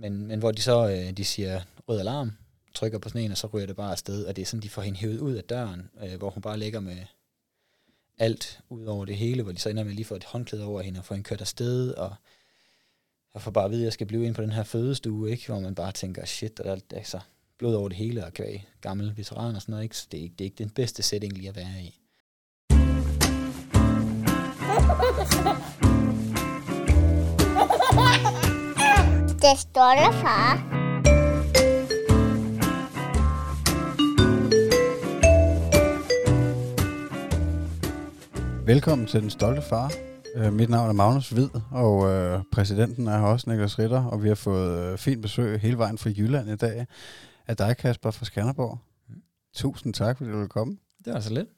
men, men hvor de så øh, de siger rød alarm, trykker på sådan og så ryger det bare afsted, og det er sådan, de får hende hævet ud af døren, øh, hvor hun bare ligger med alt ud over det hele, hvor de så ender med lige få et håndklæde over hende og få hende kørt afsted, og jeg får bare at vide, at jeg skal blive ind på den her fødestue, ikke? hvor man bare tænker, shit, og der er altså blod over det hele, og kvæg gammel veteran og sådan noget, ikke? så det er ikke, det er ikke den bedste setting lige at være i. Det står der, far. Velkommen til Den Stolte Far. Uh, mit navn er Magnus Hvid, og uh, præsidenten er her også, Niklas Ritter, og vi har fået uh, fint besøg hele vejen fra Jylland i dag af dig, Kasper fra Skanderborg. Mm. Tusind tak, fordi du ville komme. Det var så lidt.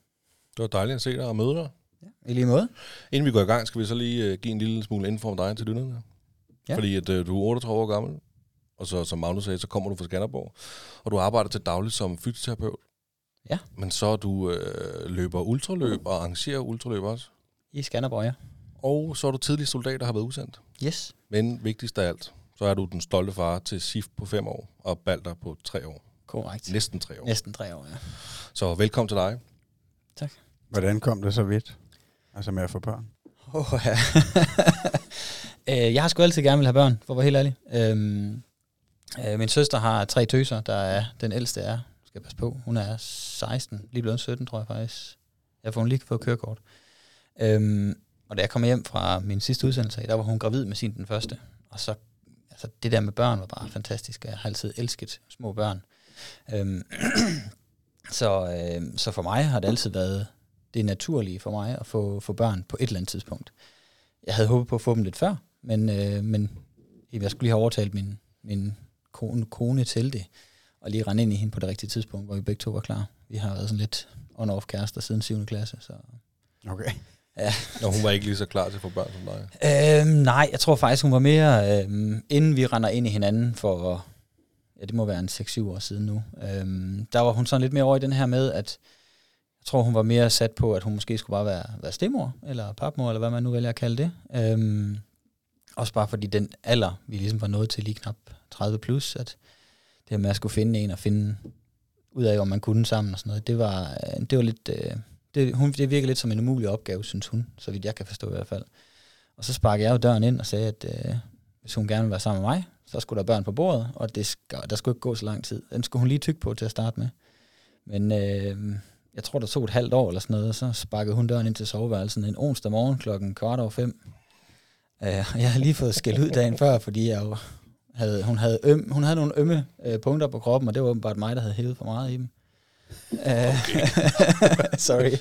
Det var dejligt at se dig og møde dig. Ja, I lige måde. Inden vi går i gang, skal vi så lige give en lille smule info om dig til lytterne. Ja. Fordi at, uh, du er 38 år gammel, og så, som Magnus sagde, så kommer du fra Skanderborg, og du arbejder til dagligt som fysioterapeut. Ja. Men så du øh, løber ultraløb og arrangerer ultraløb også. I Skanderborg, ja. Og så er du tidlig soldat, der har været udsendt. Yes. Men vigtigst af alt, så er du den stolte far til SIF på fem år, og Balder på tre år. Korrekt. Næsten tre år. Næsten tre år, ja. Så velkommen til dig. Tak. Hvordan kom det så vidt? Altså med at få børn? Oh, ja. Øh, jeg har sgu altid gerne vil have børn, for at være helt ærlig. Øhm, øh, min søster har tre tøser, der er den ældste er, skal jeg passe på, hun er 16, lige blevet 17, tror jeg faktisk. Jeg får hun lige fået kørekort. Øhm, og da jeg kom hjem fra min sidste udsendelse, der var hun gravid med sin den første. Og så, altså det der med børn var bare fantastisk. Jeg har altid elsket små børn. Øhm, så, øh, så for mig har det altid været det naturlige for mig at få, få børn på et eller andet tidspunkt. Jeg havde håbet på at få dem lidt før, men, øh, men jeg skulle lige have overtalt min, min kone, kone til det, og lige rende ind i hende på det rigtige tidspunkt, hvor vi begge to var klar. Vi har været sådan lidt on-off kærester siden 7. klasse, så... Okay. Ja. Og hun var ikke lige så klar til at få børn som dig? Øhm, nej, jeg tror faktisk, hun var mere, øhm, inden vi render ind i hinanden for, ja, det må være en 6-7 år siden nu, øhm, der var hun sådan lidt mere over i den her med, at jeg tror, hun var mere sat på, at hun måske skulle bare være, være stemor, eller papmor, eller hvad man nu vælger at kalde det. Øhm, også bare fordi den alder, vi ligesom var nået til lige knap 30 plus, at det her med at skulle finde en og finde ud af, om man kunne sammen og sådan noget, det var, øh, det var lidt, øh, det, hun, det virker lidt som en umulig opgave, synes hun, så vidt jeg kan forstå i hvert fald. Og så sparkede jeg jo døren ind og sagde, at øh, hvis hun gerne ville være sammen med mig, så skulle der børn på bordet, og det skal, der skulle ikke gå så lang tid. Den skulle hun lige tykke på til at starte med. Men øh, jeg tror, der tog et halvt år eller sådan noget, og så sparkede hun døren ind til soveværelsen en onsdag morgen klokken kvart over fem. Øh, jeg har lige fået skæld ud dagen før, fordi jeg jo havde, hun, havde øm, hun havde nogle ømme øh, punkter på kroppen, og det var åbenbart mig, der havde hævet for meget i dem. Okay. Øh, sorry.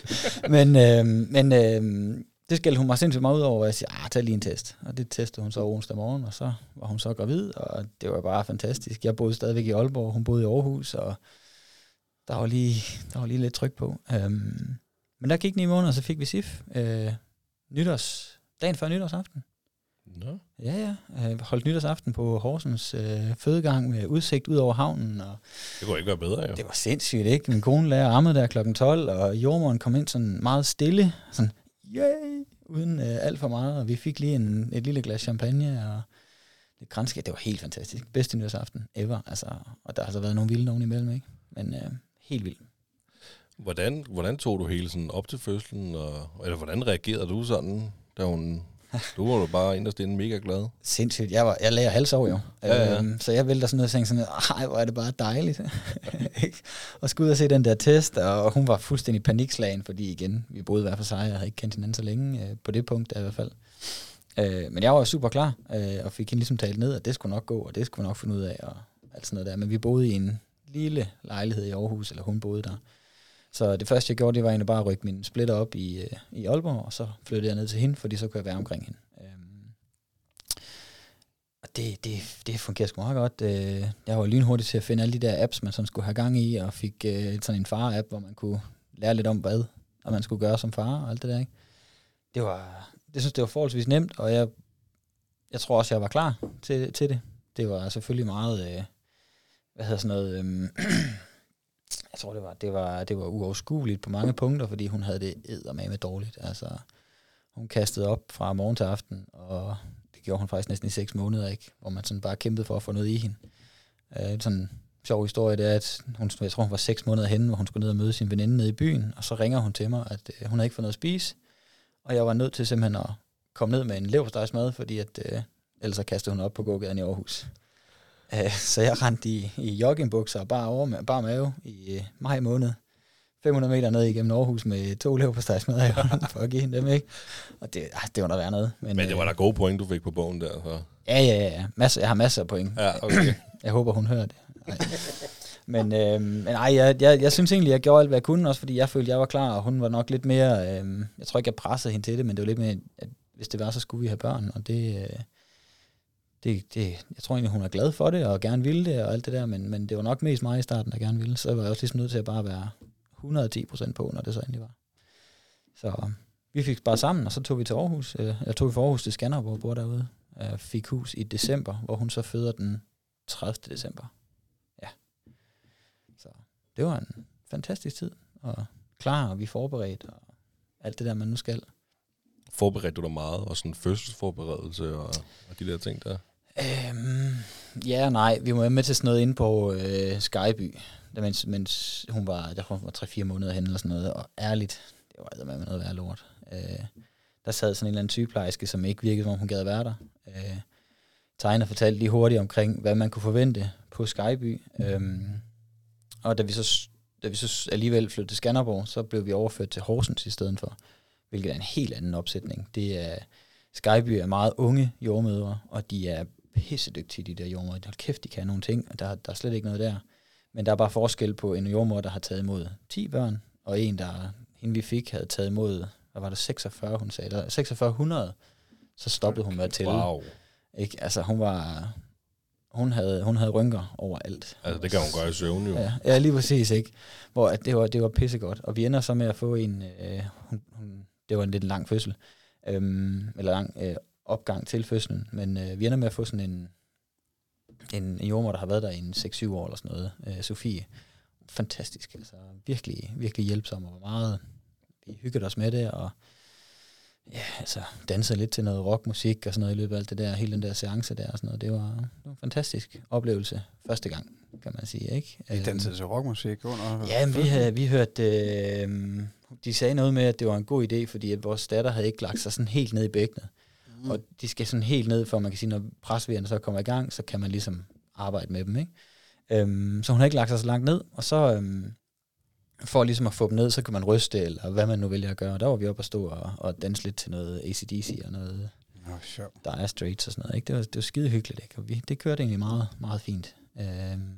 Men, øh, men øh, det skældte hun mig sindssygt meget ud over, og jeg siger, ah, tag lige en test. Og det testede hun så onsdag morgen, og så var hun så gravid, og det var bare fantastisk. Jeg boede stadigvæk i Aalborg, hun boede i Aarhus, og der var lige, der var lige lidt tryk på. Øhm, men der gik ni måneder, så fik vi SIF øh, nytårs, dagen før nytårsaften. Nå. Ja, ja. Øh, holdt nytårsaften på Horsens øh, fødegang med udsigt ud over havnen. Og Det kunne ikke være bedre, jo. det var sindssygt, ikke? Min kone lærer ammede der klokken 12, og jordmoren kom ind sådan meget stille, sådan, yay, uden øh, alt for meget, og vi fik lige en, et lille glas champagne, og lidt kranskab. Det var helt fantastisk. Bedste nytårsaften ever, altså. Og der har så været nogle vilde nogen imellem, ikke? Men øh, helt vildt. Hvordan, hvordan tog du hele sådan op til fødslen, og, eller hvordan reagerede du sådan, da hun... Du var jo bare inderst inde mega glad. Sindssygt. Jeg, var, jeg lagde halvt år jo. Ja, ja. Øhm, så jeg vælter sådan noget og tænkte sådan, ej, hvor er det bare dejligt. Og skulle ud og se den der test, og hun var fuldstændig panikslagen, fordi igen, vi boede hver for sig, jeg havde ikke kendt hinanden så længe, øh, på det punkt i hvert fald. Øh, men jeg var super klar, øh, og fik hende ligesom talt ned, at det skulle nok gå, og det skulle nok finde ud af, og alt sådan noget der. Men vi boede i en lille lejlighed i Aarhus, eller hun boede der. Så det første, jeg gjorde, det var egentlig bare at rykke min splitter op i, øh, i Aalborg, og så flyttede jeg ned til hende, fordi så kunne jeg være omkring hende. Øhm, og det, det, det fungerer sgu meget godt. Øh, jeg var lynhurtig til at finde alle de der apps, man sådan skulle have gang i, og fik øh, sådan en far-app, hvor man kunne lære lidt om, hvad og man skulle gøre som far og alt det der. Ikke? Det var, det synes det var forholdsvis nemt, og jeg, jeg tror også, jeg var klar til, til det. Det var selvfølgelig meget, øh, hvad hedder sådan noget, øh, jeg tror, det var, det var, det var uoverskueligt på mange punkter, fordi hun havde det med dårligt. Altså, hun kastede op fra morgen til aften, og det gjorde hun faktisk næsten i seks måneder, ikke? Hvor man sådan bare kæmpede for at få noget i hende. Øh, sådan en sjov historie, det er, at hun, jeg tror, hun var seks måneder henne, hvor hun skulle ned og møde sin veninde nede i byen, og så ringer hun til mig, at øh, hun havde ikke fået noget at spise, og jeg var nødt til simpelthen at komme ned med en leverpostejsmad, fordi at, øh, ellers så kastede hun op på gågaden i Aarhus. Øh, så jeg rendte i, i joggingbukser og bare, over med, bare mave i øh, maj måned. 500 meter ned igennem Aarhus med to leverpostejsmad i hånden for at give hende dem, ikke? Og det, ah, det var der være noget. Men, men det var øh, da gode point, du fik på bogen der. Så. Ja, ja, ja. Masser, jeg har masser af point. Ja, okay. jeg håber, hun hører det. Nej. Men, øh, men ej, jeg, jeg, jeg synes egentlig, jeg gjorde alt, hvad jeg kunne, også fordi jeg følte, jeg var klar, og hun var nok lidt mere, øh, jeg tror ikke, jeg pressede hende til det, men det var lidt mere, at hvis det var, så skulle vi have børn, og det, øh, det, det, jeg tror egentlig, hun er glad for det, og gerne ville det, og alt det der, men, men det var nok mest mig i starten, der gerne ville, så var jeg også ligesom nødt til at bare være 110% på, når det så endelig var. Så øh, vi fik bare sammen, og så tog vi til Aarhus, øh, jeg tog vi fra Aarhus til Skanderborg, hvor bor derude, øh, fik hus i december, hvor hun så føder den 30. december. Ja. Så det var en fantastisk tid, og klar, og vi er forberedt, og alt det der, man nu skal. Forberedte du dig meget, og sådan fødselsforberedelse og, og de der ting der? Øhm, ja og nej. Vi var med til sådan noget inde på øh, Skyby, der, mens, mens hun var, der var 3-4 måneder hen eller sådan noget, og ærligt, det var altså med noget værd lort. Øh, der sad sådan en eller anden sygeplejerske, som ikke virkede, som hun gad være der. Øh, Tegner fortalte lige hurtigt omkring, hvad man kunne forvente på Skyby. Øhm, og da vi, så, da vi så alligevel flyttede til Skanderborg, så blev vi overført til Horsens i stedet for, hvilket er en helt anden opsætning. Det er, Skyby er meget unge jordmødre, og de er pissedygtige, de der jordmødre. Hold kæft, de kan nogle ting, og der, der er slet ikke noget der. Men der er bare forskel på en jordmor, der har taget imod 10 børn, og en, der, hende vi fik, havde taget imod, hvad var det, 46, hun sagde, der, 4600, så stoppede hun med at tælle. Wow. Ikke? Altså, hun var... Hun havde, hun havde rynker overalt. Altså, det kan hun gøre i søvn jo. Ja, ja lige præcis, ikke? Hvor at det, var, det var pissegodt. Og vi ender så med at få en... Øh, hun, hun, det var en lidt lang fødsel. Øhm, eller lang øh, opgang til fødslen. Men øh, vi ender med at få sådan en, en, jordmor, der har været der i en 6-7 år eller sådan noget. Øh, Sofie. Fantastisk. Altså, virkelig, virkelig hjælpsom og meget... Vi hyggede os med det, og ja, altså dansede lidt til noget rockmusik og sådan noget i løbet af alt det der, hele den der seance der og sådan noget. Det var, det var en fantastisk oplevelse første gang, kan man sige, ikke? I dansede til rockmusik under? Ja, vi, havde, vi hørte, øh, de sagde noget med, at det var en god idé, fordi at vores datter havde ikke lagt sig sådan helt ned i bækkenet. Mm. Og de skal sådan helt ned, for man kan sige, når presvigerne så kommer i gang, så kan man ligesom arbejde med dem, ikke? Øhm, så hun har ikke lagt sig så langt ned, og så øhm, for ligesom at få dem ned, så kan man ryste, eller hvad man nu vælger at gøre. Der var vi oppe og stå og, og danse lidt til noget ACDC og noget Nå, sjov. Dire Straits og sådan noget. Ikke? Det, var, det var skide hyggeligt, ikke? og vi, det kørte egentlig meget, meget fint. Øhm,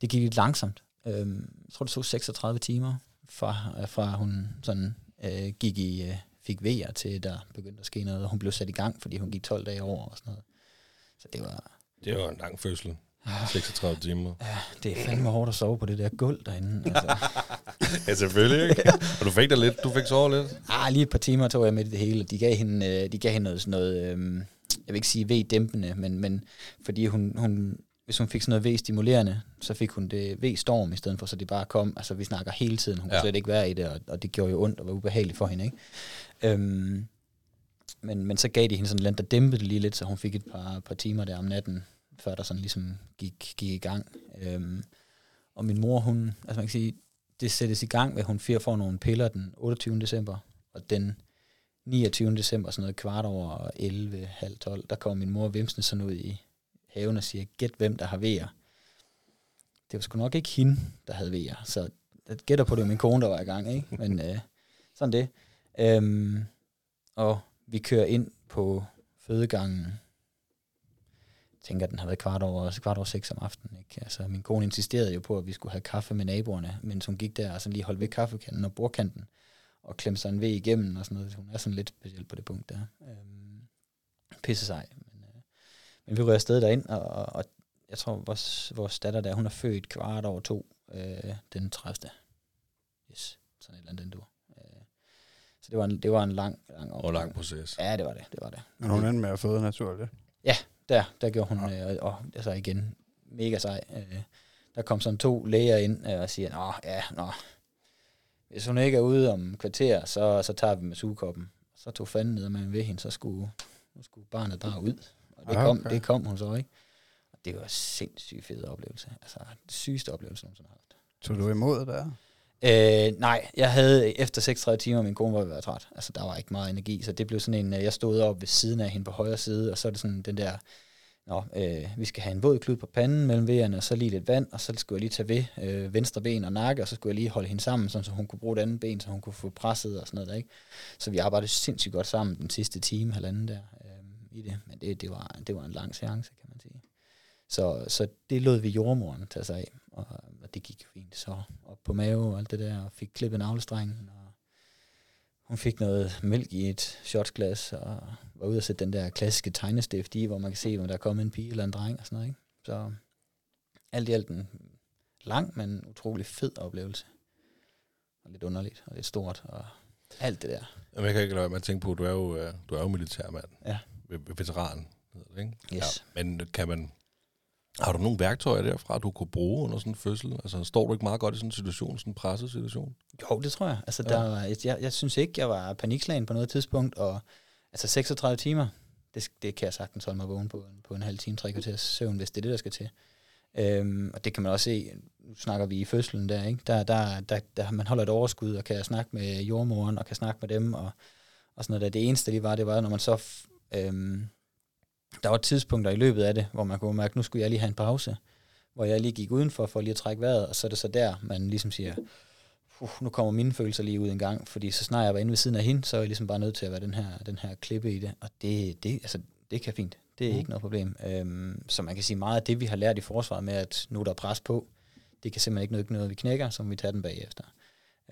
det gik lidt langsomt. Øhm, jeg tror, det tog 36 timer, fra, fra hun sådan, øh, gik i, øh, fik V'er til, der begyndte at ske noget, og hun blev sat i gang, fordi hun gik 12 dage over og sådan noget. Så det var... Det var en lang fødsel. 36 timer. Ja, det er fandme hårdt at sove på det der gulv derinde. Altså. ja, selvfølgelig ikke. Og du fik da lidt, du fik sovet lidt. Ah, lige et par timer tog jeg med det hele. De gav hende, øh, de gav hende noget, sådan noget øhm, jeg vil ikke sige V-dæmpende, men, men fordi hun, hun, hvis hun fik sådan noget V-stimulerende, så fik hun det V-storm i stedet for, så det bare kom, altså vi snakker hele tiden, hun ja. kunne slet ikke være i det, og, og det gjorde jo ondt og var ubehageligt for hende, ikke? Øhm, men, men så gav de hende sådan lidt, der dæmpede det lige lidt, så hun fik et par, par timer der om natten, før der sådan ligesom gik, gik i gang. Øhm, og min mor, hun, altså man kan sige, det sættes i gang med, at hun får nogle piller den 28. december, og den 29. december, sådan noget kvart over 11, halv 12, der kommer min mor vimsende sådan ud i haven og siger, gæt hvem der har vejer. Det var sgu nok ikke hende, der havde vejer, så jeg gætter på, det var min kone, der var i gang, ikke? Men øh, sådan det. Øhm, og vi kører ind på fødegangen. Jeg tænker, at den har været kvart over, kvart over seks om aftenen. Ikke? Altså, min kone insisterede jo på, at vi skulle have kaffe med naboerne, men hun gik der og sådan lige holdt ved kaffekanden og bordkanten og klemte sig en ved igennem og sådan noget. Hun er sådan lidt speciel på det punkt der. Øhm, pisse sej. Men, øh, men vi rører afsted derind, og, og jeg tror, vores, vores datter der, hun er født kvart over to øh, den 30. Yes, sådan et eller andet den dur. Så det var en, det var en lang, lang Og lang proces. Ja, det var det. det, var det. Men hun endte med at føde naturligt. Ja, der, der gjorde hun, ja. øh, og altså igen, mega sej. Øh, der kom sådan to læger ind øh, og siger, nå, ja, nå, hvis hun ikke er ude om kvarter, så, så tager vi med sugekoppen. Så tog fanden ned med ved hende, så skulle nu skulle barnet bare ud. Og det, Ah, kom, okay. det kom hun så ikke. Og det var en sindssygt fed oplevelse. Altså, det sygeste oplevelse, jeg nogensinde har haft. Tog du imod der? Øh, nej, jeg havde efter 36 timer, min kone var ved at træt. Altså, der var ikke meget energi, så det blev sådan en, øh, jeg stod op ved siden af hende på højre side, og så er det sådan den der, nå, øh, vi skal have en våd klud på panden mellem vejerne, og så lige lidt vand, og så skulle jeg lige tage ved øh, venstre ben og nakke, og så skulle jeg lige holde hende sammen, sådan, så hun kunne bruge det andet ben, så hun kunne få presset og sådan noget der, ikke? Så vi arbejdede sindssygt godt sammen den sidste time, halvanden der, øh, i det. Men det, det, var, det var en lang seance, kan man sige. Så, så det lod vi jordmoren tage sig af, og, og det gik fint. Så op på mave og alt det der, og fik klippet navlestrengen, og hun fik noget mælk i et shotsglas, og var ude og sætte den der klassiske tegnestift i, hvor man kan se, om der er kommet en pige eller en dreng og sådan noget. Ikke? Så alt i alt en lang, men utrolig fed oplevelse. Og lidt underligt, og lidt stort, og alt det der. Jamen, jeg kan ikke lade være med at tænke på, at du er jo, øh, du er jo militærmand. Ja. Ve- Veteran, hedder det, ikke? Yes. Ja. Men kan man... Har du nogle værktøjer derfra, du kunne bruge under sådan en fødsel? Altså, står du ikke meget godt i sådan en situation, sådan en presset situation? Jo, det tror jeg. Altså, Ja. der, var et- jeg, jeg synes ikke, jeg var panikslagen på noget tidspunkt, og altså 36 timer, det, det kan jeg sagtens holde mig vågen på, en- på en halv time, tre kvarters søvn, hvis det er det, der skal til. Øhm, og det kan man også se, nu snakker vi i fødslen der, ikke? Der, der, der, der man holder et overskud, og kan snakke med jordmoren, og kan snakke med dem, og, og sådan noget der. Det eneste lige var, det var, når man så... Øhm, der var tidspunkter i løbet af det, hvor man kunne mærke, nu skulle jeg lige have en pause, hvor jeg lige gik udenfor for lige at trække vejret, og så er det så der, man ligesom siger, nu kommer mine følelser lige ud en gang, fordi så snart jeg var inde ved siden af hende, så er jeg ligesom bare nødt til at være den her, den her klippe i det, og det, det, altså, det kan fint. Det er Mm. ikke noget problem. Øhm, så man kan sige meget af det, vi har lært i forsvaret med, at nu er der pres på, det kan simpelthen ikke noget, noget vi knækker, som vi tager den bagefter.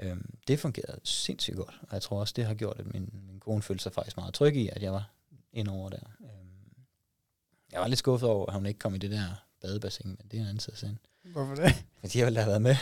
Øhm, det fungerede sindssygt godt, og jeg tror også, det har gjort, at min, min kone følte sig faktisk meget tryg i, at jeg var indover der. Øhm, jeg var lidt skuffet over, at hun ikke kom i det der badebassin, men det er en anden side sagen. Hvorfor det? Fordi jeg ville have været med.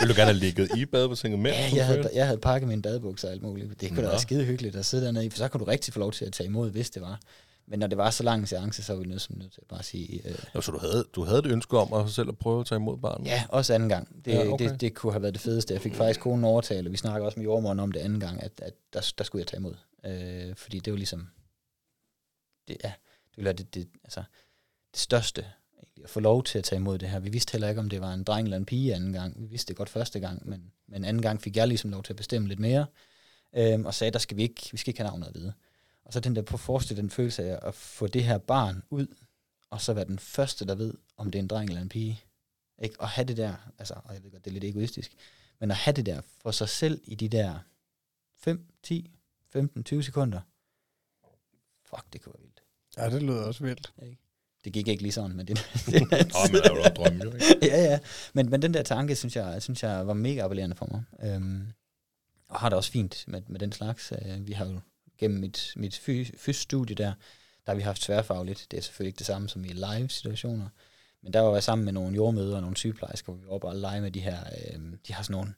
Vil du gerne have ligget i badebassinet med? Ja, jeg havde, jeg havde pakket mine badebukser og alt muligt. Det kunne da Nå. være skide hyggeligt at sidde dernede i, for så kunne du rigtig få lov til at tage imod, hvis det var. Men når det var så lang en seance, så var vi nødt til, nødt til at bare sige, øh, Nå, så du havde, du havde et ønske om at selv at prøve at tage imod barnet? ja, også anden gang. Det, Ja, okay. det, det kunne have været det fedeste. Jeg fik faktisk konen overtalt, og vi snakker også med jordmoren om det anden gang, at, at der, der skulle jeg tage imod. Øh, fordi det var ligesom, det, ja, eller det, det, altså, det største, egentlig, at få lov til at tage imod det her. Vi vidste heller ikke, om det var en dreng eller en pige anden gang. Vi vidste det godt første gang, men, men anden gang fik jeg ligesom lov til at bestemme lidt mere, øhm, og sagde, der skal vi ikke, vi skal ikke have navnet at vide. Og så den der på at forestille den følelse af at få det her barn ud, og så være den første, der ved, om det er en dreng eller en pige. Ikke? Og have det der, altså, og jeg ved godt, det er lidt egoistisk, men at have det der for sig selv i de der 5, 10, 15, 20 sekunder, fuck, det kunne være vildt. Ja, det lyder også vildt. Ikke? Det gik ikke lige sådan, men det, er men er jo en drøm, jo, ikke? ja, ja. Men, men den der tanke, synes jeg, synes jeg var mega appellerende for mig. Øhm, og har det også fint med, med den slags. Øh, vi har jo gennem mit, mit fys- fys-studie der, der har vi haft tværfagligt. Det er selvfølgelig ikke det samme som i live-situationer. Men der var jeg sammen med nogle jordmøder og nogle sygeplejersker, hvor vi var bare lege med de her, øh, de har sådan nogle,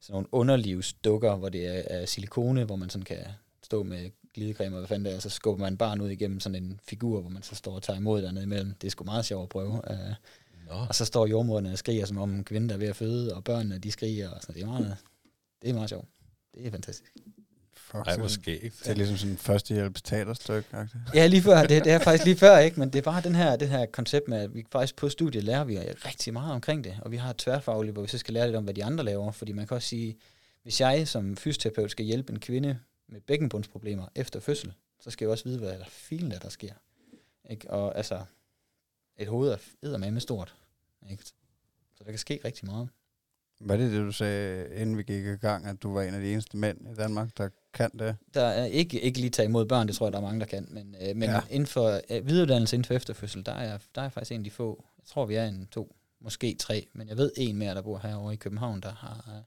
sådan nogle underlivsdukker, hvor det er, er silikone, hvor man sådan kan stå med glidecreme og hvad fanden det er, så skubber man barn ud igennem sådan en figur, hvor man så står og tager imod dernede imellem. Det er sgu meget sjovt at prøve. Øh, Nå, og så står jordmoderne og skriger, som om en kvinde, der er ved at føde, og børnene, de skriger. Og så det er meget, det er meget sjovt. Det er fantastisk. Fuck, det, ej, hvor er- skægt. det er ligesom sådan en førstehjælps teaterstykke. -agtigt. Ja, lige før. Det, det er faktisk lige før, ikke? Men det er bare den her, det her koncept med, at vi faktisk på studiet lærer vi rigtig meget omkring det. Og vi har et tværfagligt, hvor vi så skal lære lidt om, hvad de andre laver. Fordi man kan også sige, hvis jeg som fysioterapeut skal hjælpe en kvinde med bækkenbundsproblemer efter fødsel, så skal jeg også vide, hvad der filen der, der sker. Ikke? Og altså, et hoved er med stort. Ikke? Så der kan ske rigtig meget. Hvad er det, det, du sagde, inden vi gik i gang, at du var en af de eneste mænd i Danmark, der kan det? Der er ikke, ikke lige tage imod børn, det tror jeg, der er mange, der kan. Men, øh, men Ja. ja. inden for øh, videreuddannelse inden for efterfødsel, der er, der er faktisk en af de få. Jeg tror, vi er en, to, måske tre. Men jeg ved en mere, der bor herovre i København, der har, øh,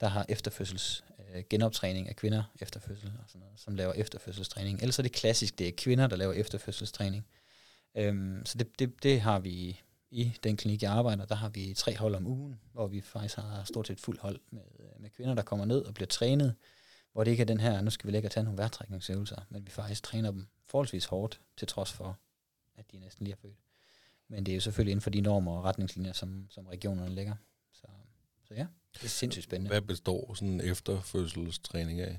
der har efterfødsels øh, genoptræning af kvinder efter fødsel, og sådan noget, som laver efterfødselstræning. Ellers er det klassisk, det er kvinder, der laver efterfødselstræning. Øhm, så det, det, det har vi i den klinik, jeg arbejder, der har vi tre hold om ugen, hvor vi faktisk har stort set fuld hold med, øh, med kvinder, der kommer ned og bliver trænet hvor det ikke er den her, nu skal vi lægge og tage nogle vejrtrækningsøvelser, men vi faktisk træner dem forholdsvis hårdt, til trods for, at de næsten lige er født. Men det er jo selvfølgelig inden for de normer og retningslinjer, som, som regionerne lægger. Så, ja, det er sindssygt spændende. Hvad består sådan en efterfødselstræning af?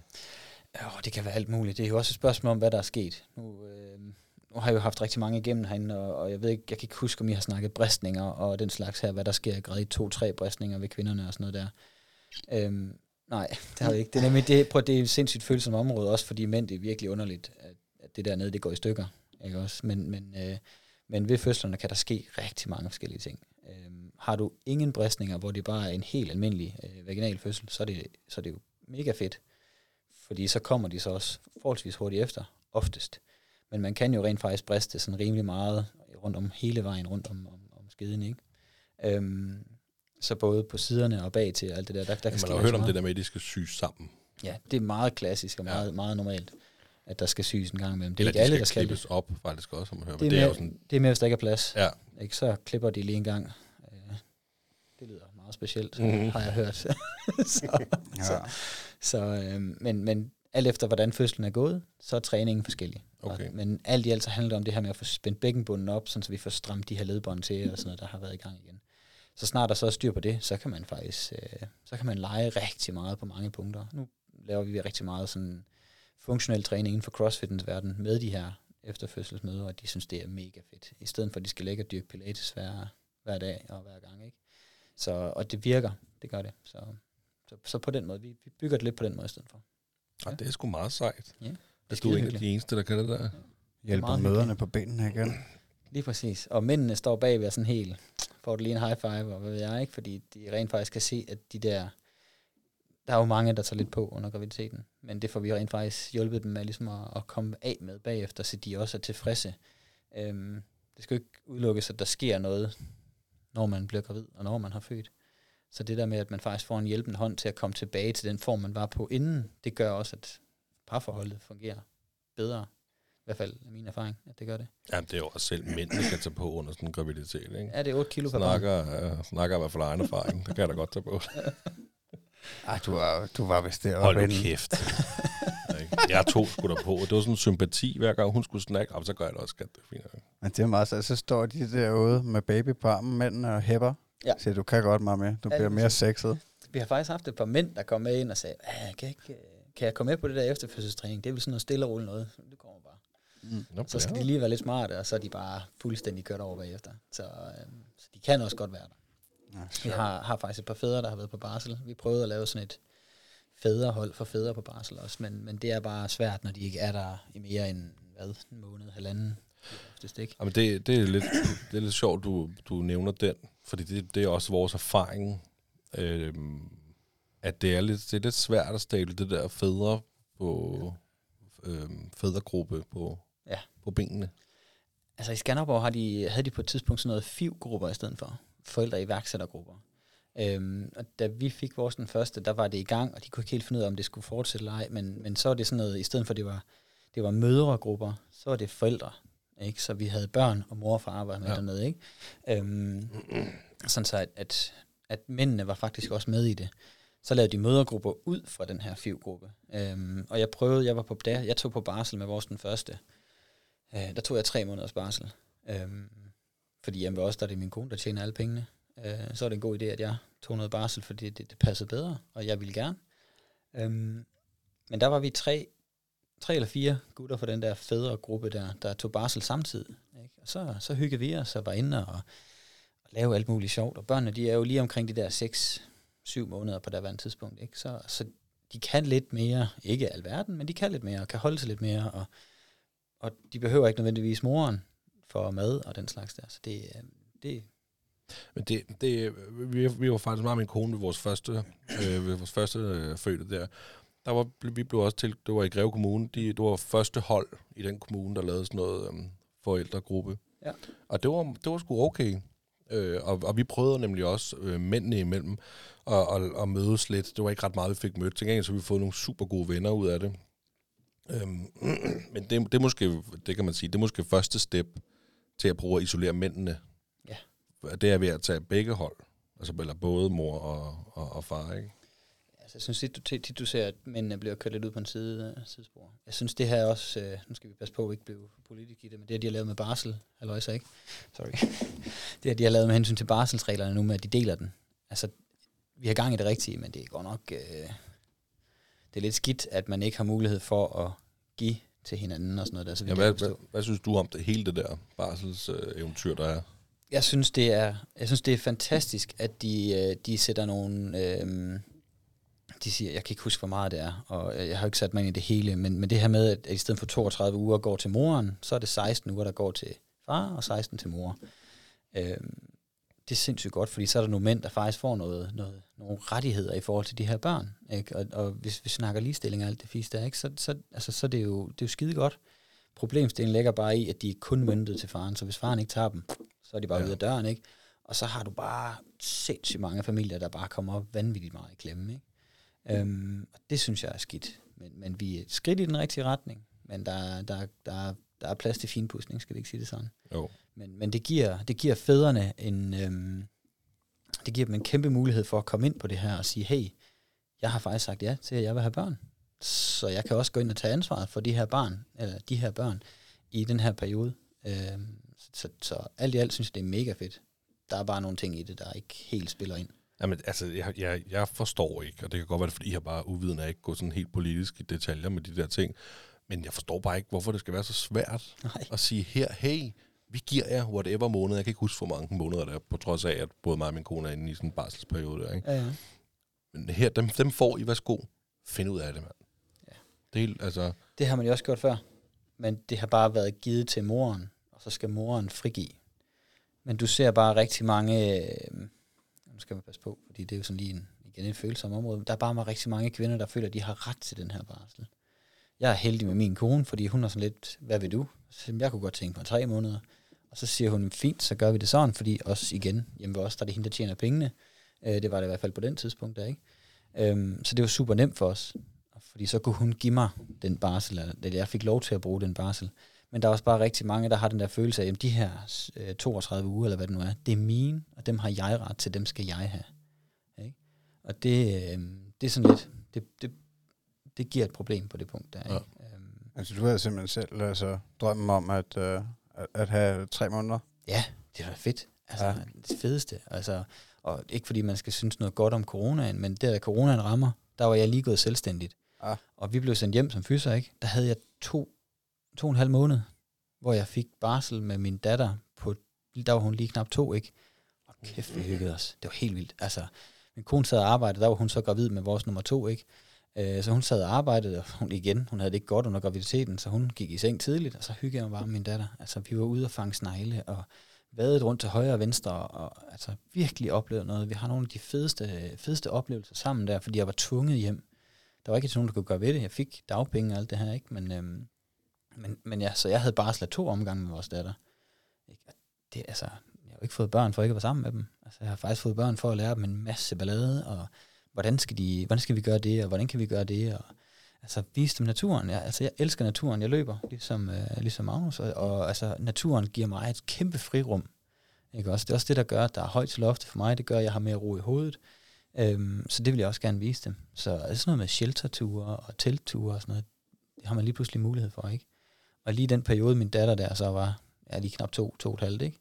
Ja, det kan være alt muligt. Det er jo også et spørgsmål om, hvad der er sket. Nu, øh, nu har jeg jo haft rigtig mange igennem herinde, og, og jeg ved ikke, jeg kan ikke huske, om I har snakket bristninger og den slags her, hvad der sker i grad 2-3 bristninger ved kvinderne og sådan noget der. Øhm, nej, det har vi ikke. Det er nemlig, det, prøv, det er et sindssygt følsomt område, også fordi mænd, det er virkelig underligt, at, at det der nede, det går i stykker. Ikke også? Men, men, øh, men ved fødslerne kan der ske rigtig mange forskellige ting. Øhm, har du ingen bristninger, hvor det bare er en helt almindelig øh, vaginal fødsel, så er, det, så er det jo mega fedt. Fordi så kommer de så også forholdsvis hurtigt efter, oftest. Men man kan jo rent faktisk briste sådan rimelig meget rundt om hele vejen rundt om, om, om skeden, ikke? Øhm, så både på siderne og bag til alt det der, der, der kan Man har hørt om meget. det der med, at de skal syes sammen. Ja, det er meget klassisk og Ja. meget, meget normalt, at der skal syes en gang imellem. Det er Eller ikke de alle, der skal det. klippes op, faktisk også, som man hører. Det er, det er mere, sådan, det er mere, hvis der ikke er plads. ja, Ikke? Så klipper de lige en gang. Det lyder meget specielt, Mhm. mm-hmm. har jeg hørt. så, Ja. så, øh, men, men alt efter, hvordan fødslen er gået, så er træningen forskellig. Okay. Og, men alt i alt så handler det om det her med at få spændt bækkenbunden op, sådan, så vi får strammet de her ledbånd til, og sådan noget, der har været i gang igen. Så snart der så er styr på det, så kan man faktisk øh, så kan man lege rigtig meget på mange punkter. Nu laver vi rigtig meget sådan funktionel træning inden for crossfitens verden med de her efterfødselsmøder, og de synes, det er mega fedt. I stedet for, at de skal lægge og dyrke pilates hver, hver dag og hver gang. Ikke? Så, og det virker, det gør det. Så, så, så på den måde, vi, vi bygger det lidt på den måde i stedet for. ja. det er sgu meget sejt. Ja, det er At du er en af de eneste, der kan det der. Hjælper meget møderne på benene igen. Lige præcis. Og mændene står bagved og sådan helt, får du lige en high five, og hvad ved jeg ikke, fordi de rent faktisk kan se, at de der, der er jo mange, der tager lidt på under graviditeten, men det får vi rent faktisk hjulpet dem med ligesom at, at komme af med bagefter, så de også er tilfredse. Øhm, det skal jo ikke udelukkes, at der sker noget, når man bliver gravid, og når man har født. Så det der med, at man faktisk får en hjælpende hånd til at komme tilbage til den form, man var på inden, det gør også, at parforholdet fungerer bedre. I hvert fald er min erfaring, at det gør det. Ja, det er jo også selv mænd, der kan tage på under sådan en graviditet, ikke? Er det 8 kilo per barn? Snakker, uh, snakker i hvert fald egen erfaring. Det kan jeg da godt tage på. Ej, du var, du var vist deroppe Hold nu inden. kæft. Jeg tog sgu da på. Det var sådan en sympati, hver gang hun skulle snakke. Jamen, så gør jeg det også, skat. Det er fint. Men det er meget så, så står de derude med baby på armen, mændene og hæpper. Ja. Så du kan godt meget med. Du Ja, bliver mere sexet. Vi har faktisk haft et par mænd, der kom med ind og sagde, "Ah, kan jeg, ikke, øh, kan jeg komme med på det der efterfødselstræning? Det er vel sådan noget stille og roligt noget. Det kommer bare. Nå, Så skal ja. de lige være lidt smarte, og så er de bare fuldstændig kørt over bagefter. Så, øh, så de kan også godt være der. Ja, Vi har, har faktisk et par fædre, der har været på barsel. Vi prøvede at lave sådan et fædrehold for fædre på barsel også, men, men det er bare svært, når de ikke er der i mere end hvad, en måned, halvanden. Oftest ikke. Jamen, det, det, er lidt, det er lidt sjovt, du, du nævner den, fordi det, det er også vores erfaring, øhm, at det er, lidt, det er lidt svært at stable det der fædre på øhm, fædregruppe på, Ja. på benene. Altså i Skanderborg har de, havde de på et tidspunkt sådan noget FIV-grupper i stedet for. Forældre iværksættergrupper. Øhm, og da vi fik vores den første, der var det i gang, og de kunne ikke helt finde ud af, om det skulle fortsætte eller ej, men, men så var det sådan noget, i stedet for det var, det var mødregrupper, så var det forældre. Ikke? Så vi havde børn og mor og far arbejde med ja. dernede. Ikke? Øhm, sådan så, at, at, at mændene var faktisk også med i det. Så lavede de mødergrupper ud fra den her FIV-gruppe. Øhm, og jeg prøvede, jeg var på der, jeg tog på barsel med vores den første. Øh, der tog jeg tre måneders barsel. Øhm, fordi hjemme ved os, der er det min kone, der tjener alle pengene. Øh, så er det en god idé, at jeg tog noget barsel, fordi det, det passede bedre, og jeg ville gerne. Øhm, men der var vi tre, tre eller fire gutter fra den der fædre gruppe der, der tog barsel samtidig. Ikke? Og så, så hyggede vi os og var inde og, og lavede alt muligt sjovt. Og børnene, de er jo lige omkring de der 6-7 måneder på der tidspunkt. Ikke? Så, så de kan lidt mere, ikke alverden, men de kan lidt mere, og kan holde sig lidt mere, og, og de behøver ikke nødvendigvis moren for mad og den slags der. Så det, øh, det men det, det, vi, vi var faktisk meget med min kone ved vores første, øh, ved vores første øh, fødte der. Der var, vi blev også til, det var i Greve Kommune, de, det var første hold i den kommune, der lavede sådan noget øh, forældregruppe. Ja. Og det var, det var sgu okay. Øh, og, og vi prøvede nemlig også øh, mændene imellem at, at, at mødes lidt. Det var ikke ret meget, vi fik mødt. Til gengæld så vi fået nogle super gode venner ud af det. Øhm, men det, det måske, det kan man sige, det er måske første step til at prøve at isolere mændene. Det er ved at tage begge hold. Altså eller både mor og, og, og far, ikke? Altså, jeg synes tit, du, tit, du ser, at mændene bliver kørt lidt ud på en side, uh, sidespor. Jeg synes, det her er også, øh, nu skal vi passe på, at vi ikke blive politik i det, men det, de har lavet med barsel, så ikke? Sorry. det, her, de har lavet med hensyn til barselsreglerne nu, med at de deler den. Altså, vi har gang i det rigtige, men det går nok, øh, det er lidt skidt, at man ikke har mulighed for at give til hinanden og sådan noget der. Så Ja, hvad, hvad, hvad synes du om det hele det der barselseventyr, der er? Jeg synes, det er, jeg synes, det er fantastisk, at de, øh, de sætter nogle... Øh, de siger, jeg kan ikke huske, hvor meget det er, og øh, jeg har ikke sat mig ind i det hele, men, men det her med, at i stedet for 32 uger går til moren, så er det 16 uger, der går til far, og 16 til mor. Øh, det er sindssygt godt, fordi så er der nogle mænd, der faktisk får noget, noget, nogle rettigheder i forhold til de her børn. Ikke? Og, og hvis vi snakker ligestilling og alt det fisk der, ikke? Så, så, altså, så er det jo, det er jo skide godt. Problemstillingen ligger bare i, at de er kun møntet til faren, så hvis faren ikke tager dem, så er de bare Ja. ude af døren, ikke? Og så har du bare sindssygt mange familier, der bare kommer op vanvittigt meget i klemme, ikke? Øhm, og det synes jeg er skidt. Men, men vi er et skridt i den rigtige retning, men der, der, der, der er plads til finpudsning, skal vi ikke sige det sådan. Jo. Men, men det, giver, det giver fædrene en, øhm, det giver dem en kæmpe mulighed for at komme ind på det her og sige, hey, jeg har faktisk sagt ja til, at jeg vil have børn. Så jeg kan også gå ind og tage ansvaret for de her barn, eller de her børn i den her periode. Øhm, så, så, så alt i alt synes jeg, det er mega fedt. Der er bare nogle ting i det, der ikke helt spiller ind. Jamen, altså, jeg, jeg, jeg forstår ikke, og det kan godt være, fordi jeg bare uviden af ikke gå sådan helt politisk i detaljer med de der ting, men jeg forstår bare ikke, hvorfor det skal være så svært Nej. at sige her, hey, vi giver jer whatever måned. Jeg kan ikke huske, hvor mange måneder der er, på trods af, at både mig og min kone er inde i sådan en barselsperiode der, ikke? Ja, ja. Men her, dem, dem får I, værsgo. Find ud af det, mand. Det helt, altså, Det har man jo også gjort før. Men det har bare været givet til moren, og så skal moren frigive. Men du ser bare rigtig mange... Øh, nu skal man passe på, fordi det er jo sådan lige en, igen en følsom område. Der er bare rigtig mange kvinder, der føler, at de har ret til den her barsel. Jeg er heldig med min kone, fordi hun er sådan lidt, hvad vil du? Så jeg, jeg kunne godt tænke på tre måneder. Og så siger hun, fint, så gør vi det sådan, fordi også igen, hjemme ved os, der er det hende, der tjener pengene. Øh, det var det i hvert fald på den tidspunkt der, ikke? Øhm, så det var super nemt for os. Fordi så kunne hun give mig den barsel, eller jeg fik lov til at bruge den barsel. Men der er også bare rigtig mange, der har den der følelse af, at de her øh, 32 uger, eller hvad det nu er, det er mine, og dem har jeg ret til, dem skal jeg have. Ikke? Og det, øh, det er sådan lidt, det, det, det giver et problem på det punkt der. Ja. Ikke? Øhm, Altså, du havde simpelthen selv altså, drømmen om at, øh, at, at have tre måneder. Ja, det var fedt. Altså, Ja. ja. det fedeste. Altså, og ikke fordi man skal synes noget godt om coronaen, men der coronaen rammer, der var jeg lige gået selvstændigt. Ja. Og vi blev sendt hjem som fyser, ikke? Der havde jeg to, to og en halv måned, hvor jeg fik barsel med min datter på, der var hun lige knap to, ikke? Og kæft, vi hyggede os. Det var helt vildt. Altså, min kone sad og arbejdede, der var hun så gravid med vores nummer to, ikke? Øh, så hun sad og arbejdede, og hun igen, hun havde det ikke godt under graviditeten, så hun gik i seng tidligt, og så hyggede jeg mig bare med min datter. Altså, vi var ude og fange snegle, og vadet rundt til højre og venstre, og altså virkelig oplevet noget. Vi har nogle af de fedeste, fedeste oplevelser sammen der, fordi jeg var tvunget hjem. Der var ikke nogen, der kunne gøre ved det. Jeg fik dagpenge og alt det her, ikke? Men, øhm, men, men ja, så jeg havde bare slet to omgange med vores datter. Ikke? Det, altså, jeg har jo ikke fået børn for ikke at være sammen med dem. Altså, jeg har faktisk fået børn for at lære dem en masse ballade, og hvordan skal, de, hvordan skal vi gøre det, og hvordan kan vi gøre det, og altså vise dem naturen. Jeg, altså, jeg elsker naturen. Jeg løber, ligesom, øh, ligesom Magnus, og, og altså, naturen giver mig et kæmpe frirum. Ikke også? Det er også det, der gør, at der er højt til loftet for mig. Det gør, at jeg har mere ro i hovedet. Øhm, så det vil jeg også gerne vise dem. Så sådan noget med shelterture og teltture og sådan noget, det har man lige pludselig mulighed for, ikke? Og lige den periode, min datter der så var, ja, lige knap to, to og et halvt, ikke?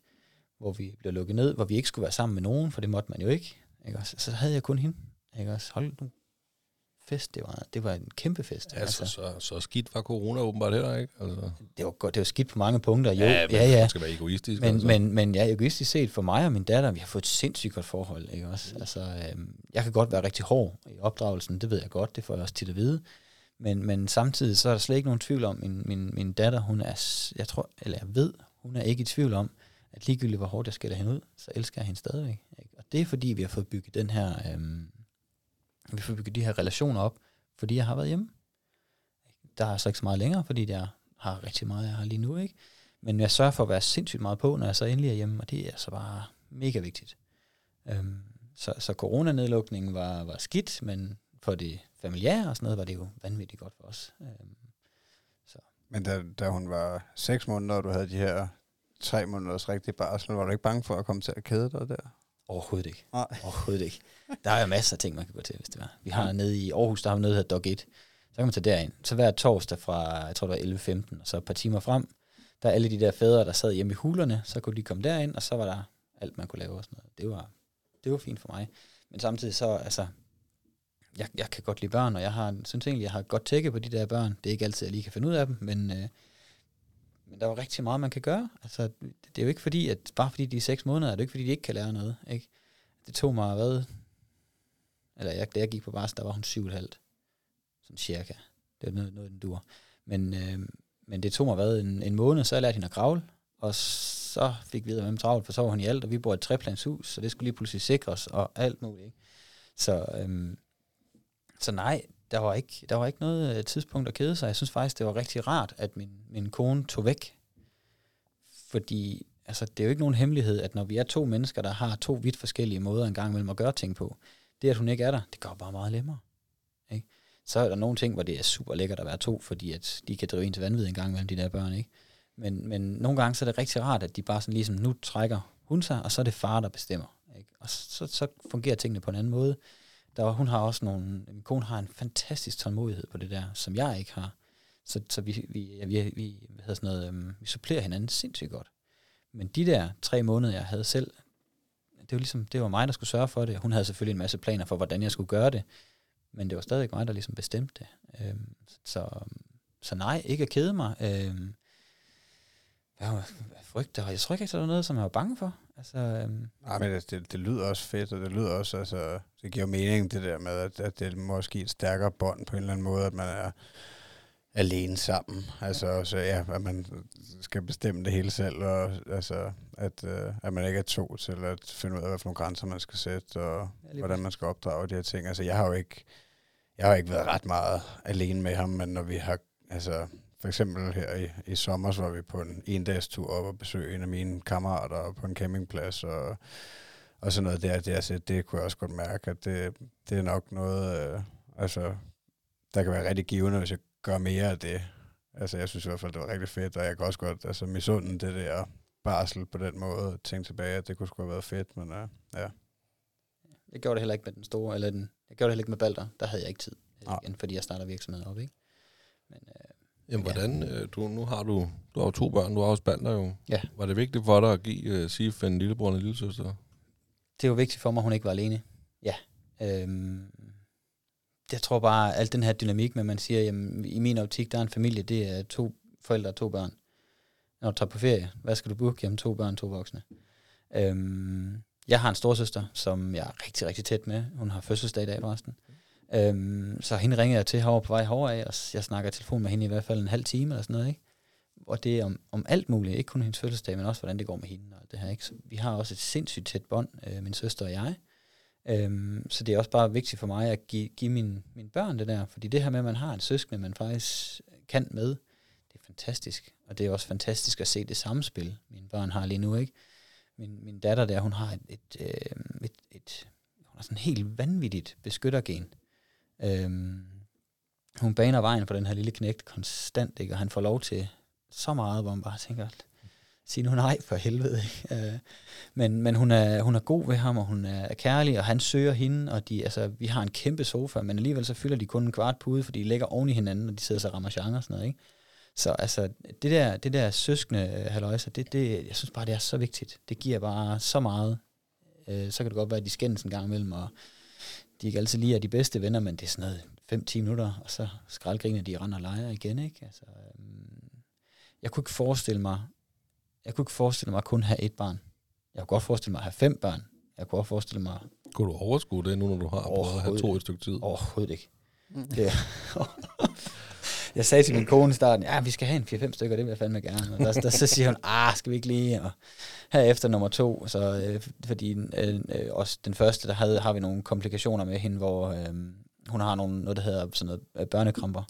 Hvor vi blev lukket ned, hvor vi ikke skulle være sammen med nogen, for det måtte man jo ikke. ikke også? Så havde jeg kun hende. Ikke også? Hold nu fest, det var, det var en kæmpe fest. altså, så, så skidt var corona åbenbart heller, ikke? Altså, det var godt, det var skidt på mange punkter. Jo, ja, men ja, ja. skal være egoistisk. Men, altså. men, men ja, egoistisk set for mig og min datter, vi har fået et sindssygt godt forhold, ikke også? Altså, øhm, jeg kan godt være rigtig hård i opdragelsen, det ved jeg godt, det får jeg også tit at vide. Men, men samtidig så er der slet ikke nogen tvivl om, min, min, min datter, hun er, jeg tror, eller jeg ved, hun er ikke i tvivl om, at ligegyldigt hvor hårdt jeg skælder hende ud, så elsker jeg hende stadigvæk. Ikke? Og det er fordi, vi har fået bygget den her, øhm, vi fået bygget de her relationer op, fordi jeg har været hjemme. Der er så ikke så meget længere, fordi jeg har rigtig meget, jeg har lige nu, ikke? Men jeg sørger for at være sindssygt meget på, når jeg så endelig er hjemme, og det er så bare mega vigtigt. Øhm, så, så coronanedlukningen var, var skidt, men for det familiære og sådan noget, var det jo vanvittigt godt for os. Øhm, Men da, da hun var seks måneder, og du havde de her tre måneders rigtig barsel, var du ikke bange for at komme til at kede dig der? overhovedet ikke. Nej. Overhovedet ikke. Der er jo masser af ting, man kan gå til, hvis det var. Vi har nede i Aarhus, der har vi noget, der hedder Dog 1. Så kan man tage derind. Så hver torsdag fra, jeg tror det var 11.15, og så et par timer frem, der er alle de der fædre, der sad hjemme i hulerne, så kunne de komme derind, og så var der alt, man kunne lave og sådan noget. Det var, det var fint for mig. Men samtidig så, altså, jeg, jeg kan godt lide børn, og jeg har, synes egentlig, jeg har godt tække på de der børn. Det er ikke altid, jeg lige kan finde ud af dem, men, øh, men der er jo rigtig meget, man kan gøre. Altså, det er jo ikke fordi, at bare fordi de er seks måneder, er det ikke fordi, de ikke kan lære noget. Ikke? Det tog mig, hvad? Eller jeg, da jeg gik på barsel, der var hun syv og et halvt. Sådan cirka. Det var noget, noget den dur. Men, øh, men det tog mig, hvad? En, en måned, så jeg lærte hende at kravle. Og så fik vi med travlt, for så var hun i alt, og vi bor i et treplanshus, så det skulle lige pludselig sikres, og alt muligt. Ikke? Så, øhm, så nej, der var, ikke, der var ikke noget øh, tidspunkt at kede sig. Jeg synes faktisk, det var rigtig rart, at min, min kone tog væk. Fordi altså, det er jo ikke nogen hemmelighed, at når vi er to mennesker, der har to vidt forskellige måder en gang imellem at gøre ting på, det at hun ikke er der, det går bare meget nemmere. Ikke? Så er der nogle ting, hvor det er super lækkert at være to, fordi at de kan drive en til vanvid en gang mellem de der børn. Ikke? Men, men nogle gange så er det rigtig rart, at de bare sådan ligesom, nu trækker hun sig, og så er det far, der bestemmer. Ikke? Og så, så fungerer tingene på en anden måde. Der, hun har også nogle, min kone har en fantastisk tålmodighed på det der, som jeg ikke har. Så, så vi, vi, ja, vi, vi, hvad hedder sådan noget, øhm, vi supplerer hinanden sindssygt godt. Men de der tre måneder, jeg havde selv, det var ligesom, det var mig, der skulle sørge for det. Hun havde selvfølgelig en masse planer for, hvordan jeg skulle gøre det, men det var stadig mig, der ligesom bestemte det. Øhm, så, så nej, ikke at kede mig. Øhm, jeg frygter, jeg tror ikke, det var noget, som jeg var bange for. Altså, øhm. Nej, men det, det, det, lyder også fedt, og det lyder også, altså, det giver mening, det der med, at, at det måske et stærkere bånd på en eller anden måde, at man er alene sammen. Altså, så ja, at man skal bestemme det hele selv, og altså, at, uh, at man ikke er to til at finde ud af, hvilke grænser man skal sætte, og ja, hvordan man skal opdrage de her ting. Altså, jeg har jo ikke, jeg har ikke været ret meget alene med ham, men når vi har, altså, for eksempel her i, i sommer, så var vi på en en dags tur op og besøge en af mine kammerater på en campingplads, og, og sådan noget der. Det, altså, det kunne jeg også godt mærke, at det, det er nok noget, øh, altså, der kan være rigtig givende, hvis jeg gør mere af det. Altså, jeg synes i hvert fald, det var rigtig fedt, og jeg kan også godt, altså, misunden det der barsel på den måde, tænke tilbage, at det kunne sgu have været fedt, men uh, ja. Jeg gjorde det heller ikke med den store, eller den, jeg gjorde det heller ikke med Balder, der havde jeg ikke tid, igen, fordi jeg starter virksomheden op, ikke? Men, uh, Jamen, hvordan, ja. Øh, du, nu har du, du har jo to børn, du har også Balder jo. Ja. Var det vigtigt for dig at give uh, Sif en lillebror og en lillesøster? Det var vigtigt for mig, at hun ikke var alene. Ja. Øhm, jeg tror bare, at al den her dynamik med, at man siger, jamen, i min optik, der er en familie, det er to forældre og to børn. Når du tager på ferie, hvad skal du booke? Jamen, to børn, to voksne. Øhm, jeg har en storsøster, som jeg er rigtig, rigtig tæt med. Hun har fødselsdag i dag, forresten. Øhm, så hende ringer jeg til herovre på vej herover af, og jeg snakker telefon med hende i hvert fald en halv time eller sådan noget, ikke? Og det er om, om alt muligt, ikke kun hendes fødselsdag, men også hvordan det går med hende og det her, ikke? Så vi har også et sindssygt tæt bånd, øh, min søster og jeg. Øhm, så det er også bare vigtigt for mig at give, give mine, mine børn det der, fordi det her med, at man har en søskende, man faktisk kan med, det er fantastisk. Og det er også fantastisk at se det samspil, mine børn har lige nu, ikke? Min, min datter der, hun har et, et, øh, et, et, et hun har sådan helt vanvittigt beskyttergen. Øhm, hun baner vejen for den her lille knægt konstant, ikke? og han får lov til så meget, hvor man bare tænker, sige nu nej for helvede. Ikke? Øh, men men hun, er, hun er god ved ham, og hun er kærlig, og han søger hende, og de, altså, vi har en kæmpe sofa, men alligevel så fylder de kun en kvart pude, fordi de ligger oven i hinanden, og de sidder så rammer genre og sådan noget. Ikke? Så altså, det der, det der søskende øh, haløjse, det, det, jeg synes bare, det er så vigtigt. Det giver bare så meget. Øh, så kan det godt være, at de skændes en gang imellem, og de ikke altid lige er de bedste venner, men det er sådan noget 5-10 minutter, og så skraldgriner de render og leger igen, ikke? Altså, øhm, jeg kunne ikke forestille mig, jeg kunne ikke forestille mig at kun have et barn. Jeg kunne godt forestille mig at have fem børn. Jeg kunne også forestille mig... Kunne du overskue det nu, når du har prøvet at have to et stykke tid? Overhovedet ikke. Mm. Det, jeg sagde til min kone i starten, ja, vi skal have en 4-5 stykker, det vil jeg fandme gerne. Og der, der, så siger hun, ah, skal vi ikke lige? Og her efter nummer to, så, øh, fordi øh, øh, også den første, der havde, har vi nogle komplikationer med hende, hvor øh, hun har nogle, noget, der hedder sådan noget, øh, børnekramper.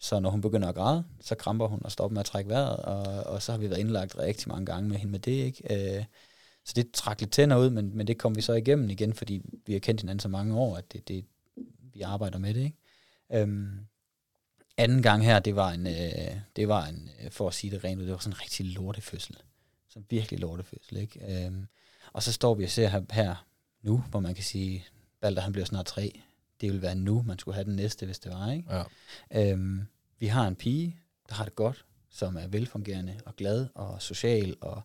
Så når hun begynder at græde, så kramper hun og stopper med at trække vejret, og, og så har vi været indlagt rigtig mange gange med hende med det, ikke? Øh, så det trak lidt tænder ud, men, men det kom vi så igennem igen, fordi vi har kendt hinanden så mange år, at det, det, vi arbejder med det, ikke? Øhm, anden gang her, det var en, øh, det var en, øh, for at sige det rent ud, det var sådan en rigtig lortefødsel. Sådan virkelig lortefødsel, ikke? Øhm, og så står vi og ser her, her nu, hvor man kan sige, Balder han bliver snart tre. Det ville være nu, man skulle have den næste, hvis det var, ikke? Ja. Øhm, vi har en pige, der har det godt, som er velfungerende og glad og social og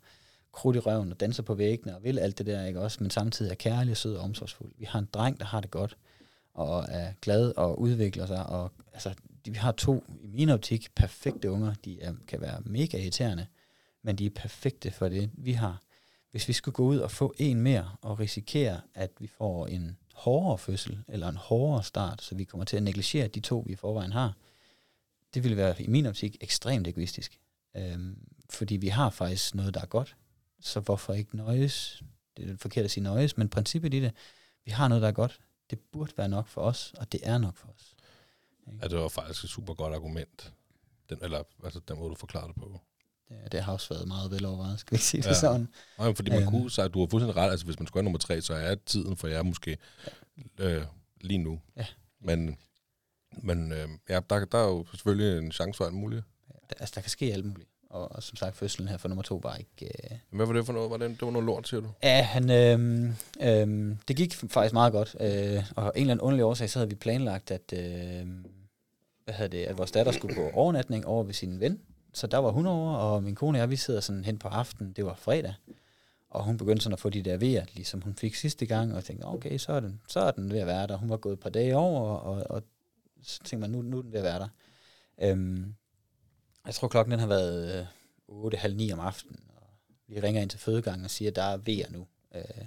krudt i røven og danser på væggene og vil alt det der, ikke også? Men samtidig er kærlig, sød og omsorgsfuld. Vi har en dreng, der har det godt, og er glad og udvikler sig. Og, altså, de, vi har to, i min optik, perfekte unger. De er, kan være mega irriterende, men de er perfekte for det, vi har. Hvis vi skulle gå ud og få en mere og risikere, at vi får en hårdere fødsel eller en hårdere start, så vi kommer til at negligere de to, vi i forvejen har, det ville være i min optik ekstremt egoistisk. Øhm, fordi vi har faktisk noget, der er godt, så hvorfor ikke nøjes? Det er forkert at sige nøjes, men princippet i det, vi har noget, der er godt. Det burde være nok for os, og det er nok for os. Ja, det var faktisk et super godt argument. Den, eller altså, den måde, du forklarer det på. Det, det har også været meget velovervejet, skal vi sige det Ja. sådan. Nej, fordi man Øhm. kunne sige, du har fuldstændig ret. Altså, hvis man skulle nummer tre, så er tiden for jer måske øh, lige nu. Ja. Men, men øh, ja, der, der er jo selvfølgelig en chance for alt muligt. Der, altså, der kan ske alt muligt. Og, og som sagt, fødslen her for nummer to var ikke... Øh, Hvad var det for noget? Var det, det var noget lort, siger du? Ja, han, øhm, øhm, det gik faktisk meget godt. Øh, og en eller anden underlig årsag, så havde vi planlagt, at, øh, hvad hedder det, at vores datter skulle på overnatning over ved sin ven. Så der var hun over, og min kone og jeg, vi sidder sådan hen på aftenen. Det var fredag. Og hun begyndte sådan at få de der vejer, ligesom hun fik sidste gang, og jeg tænkte, okay, så er, den, så er den ved at være der. Hun var gået et par dage over, og, og så tænkte man, nu, nu er den ved at være der. Øhm, jeg tror, klokken den har været øh, 8, halv 9 om aftenen, og vi ringer ind til fødegangen og siger, at der er vejer nu. Øh,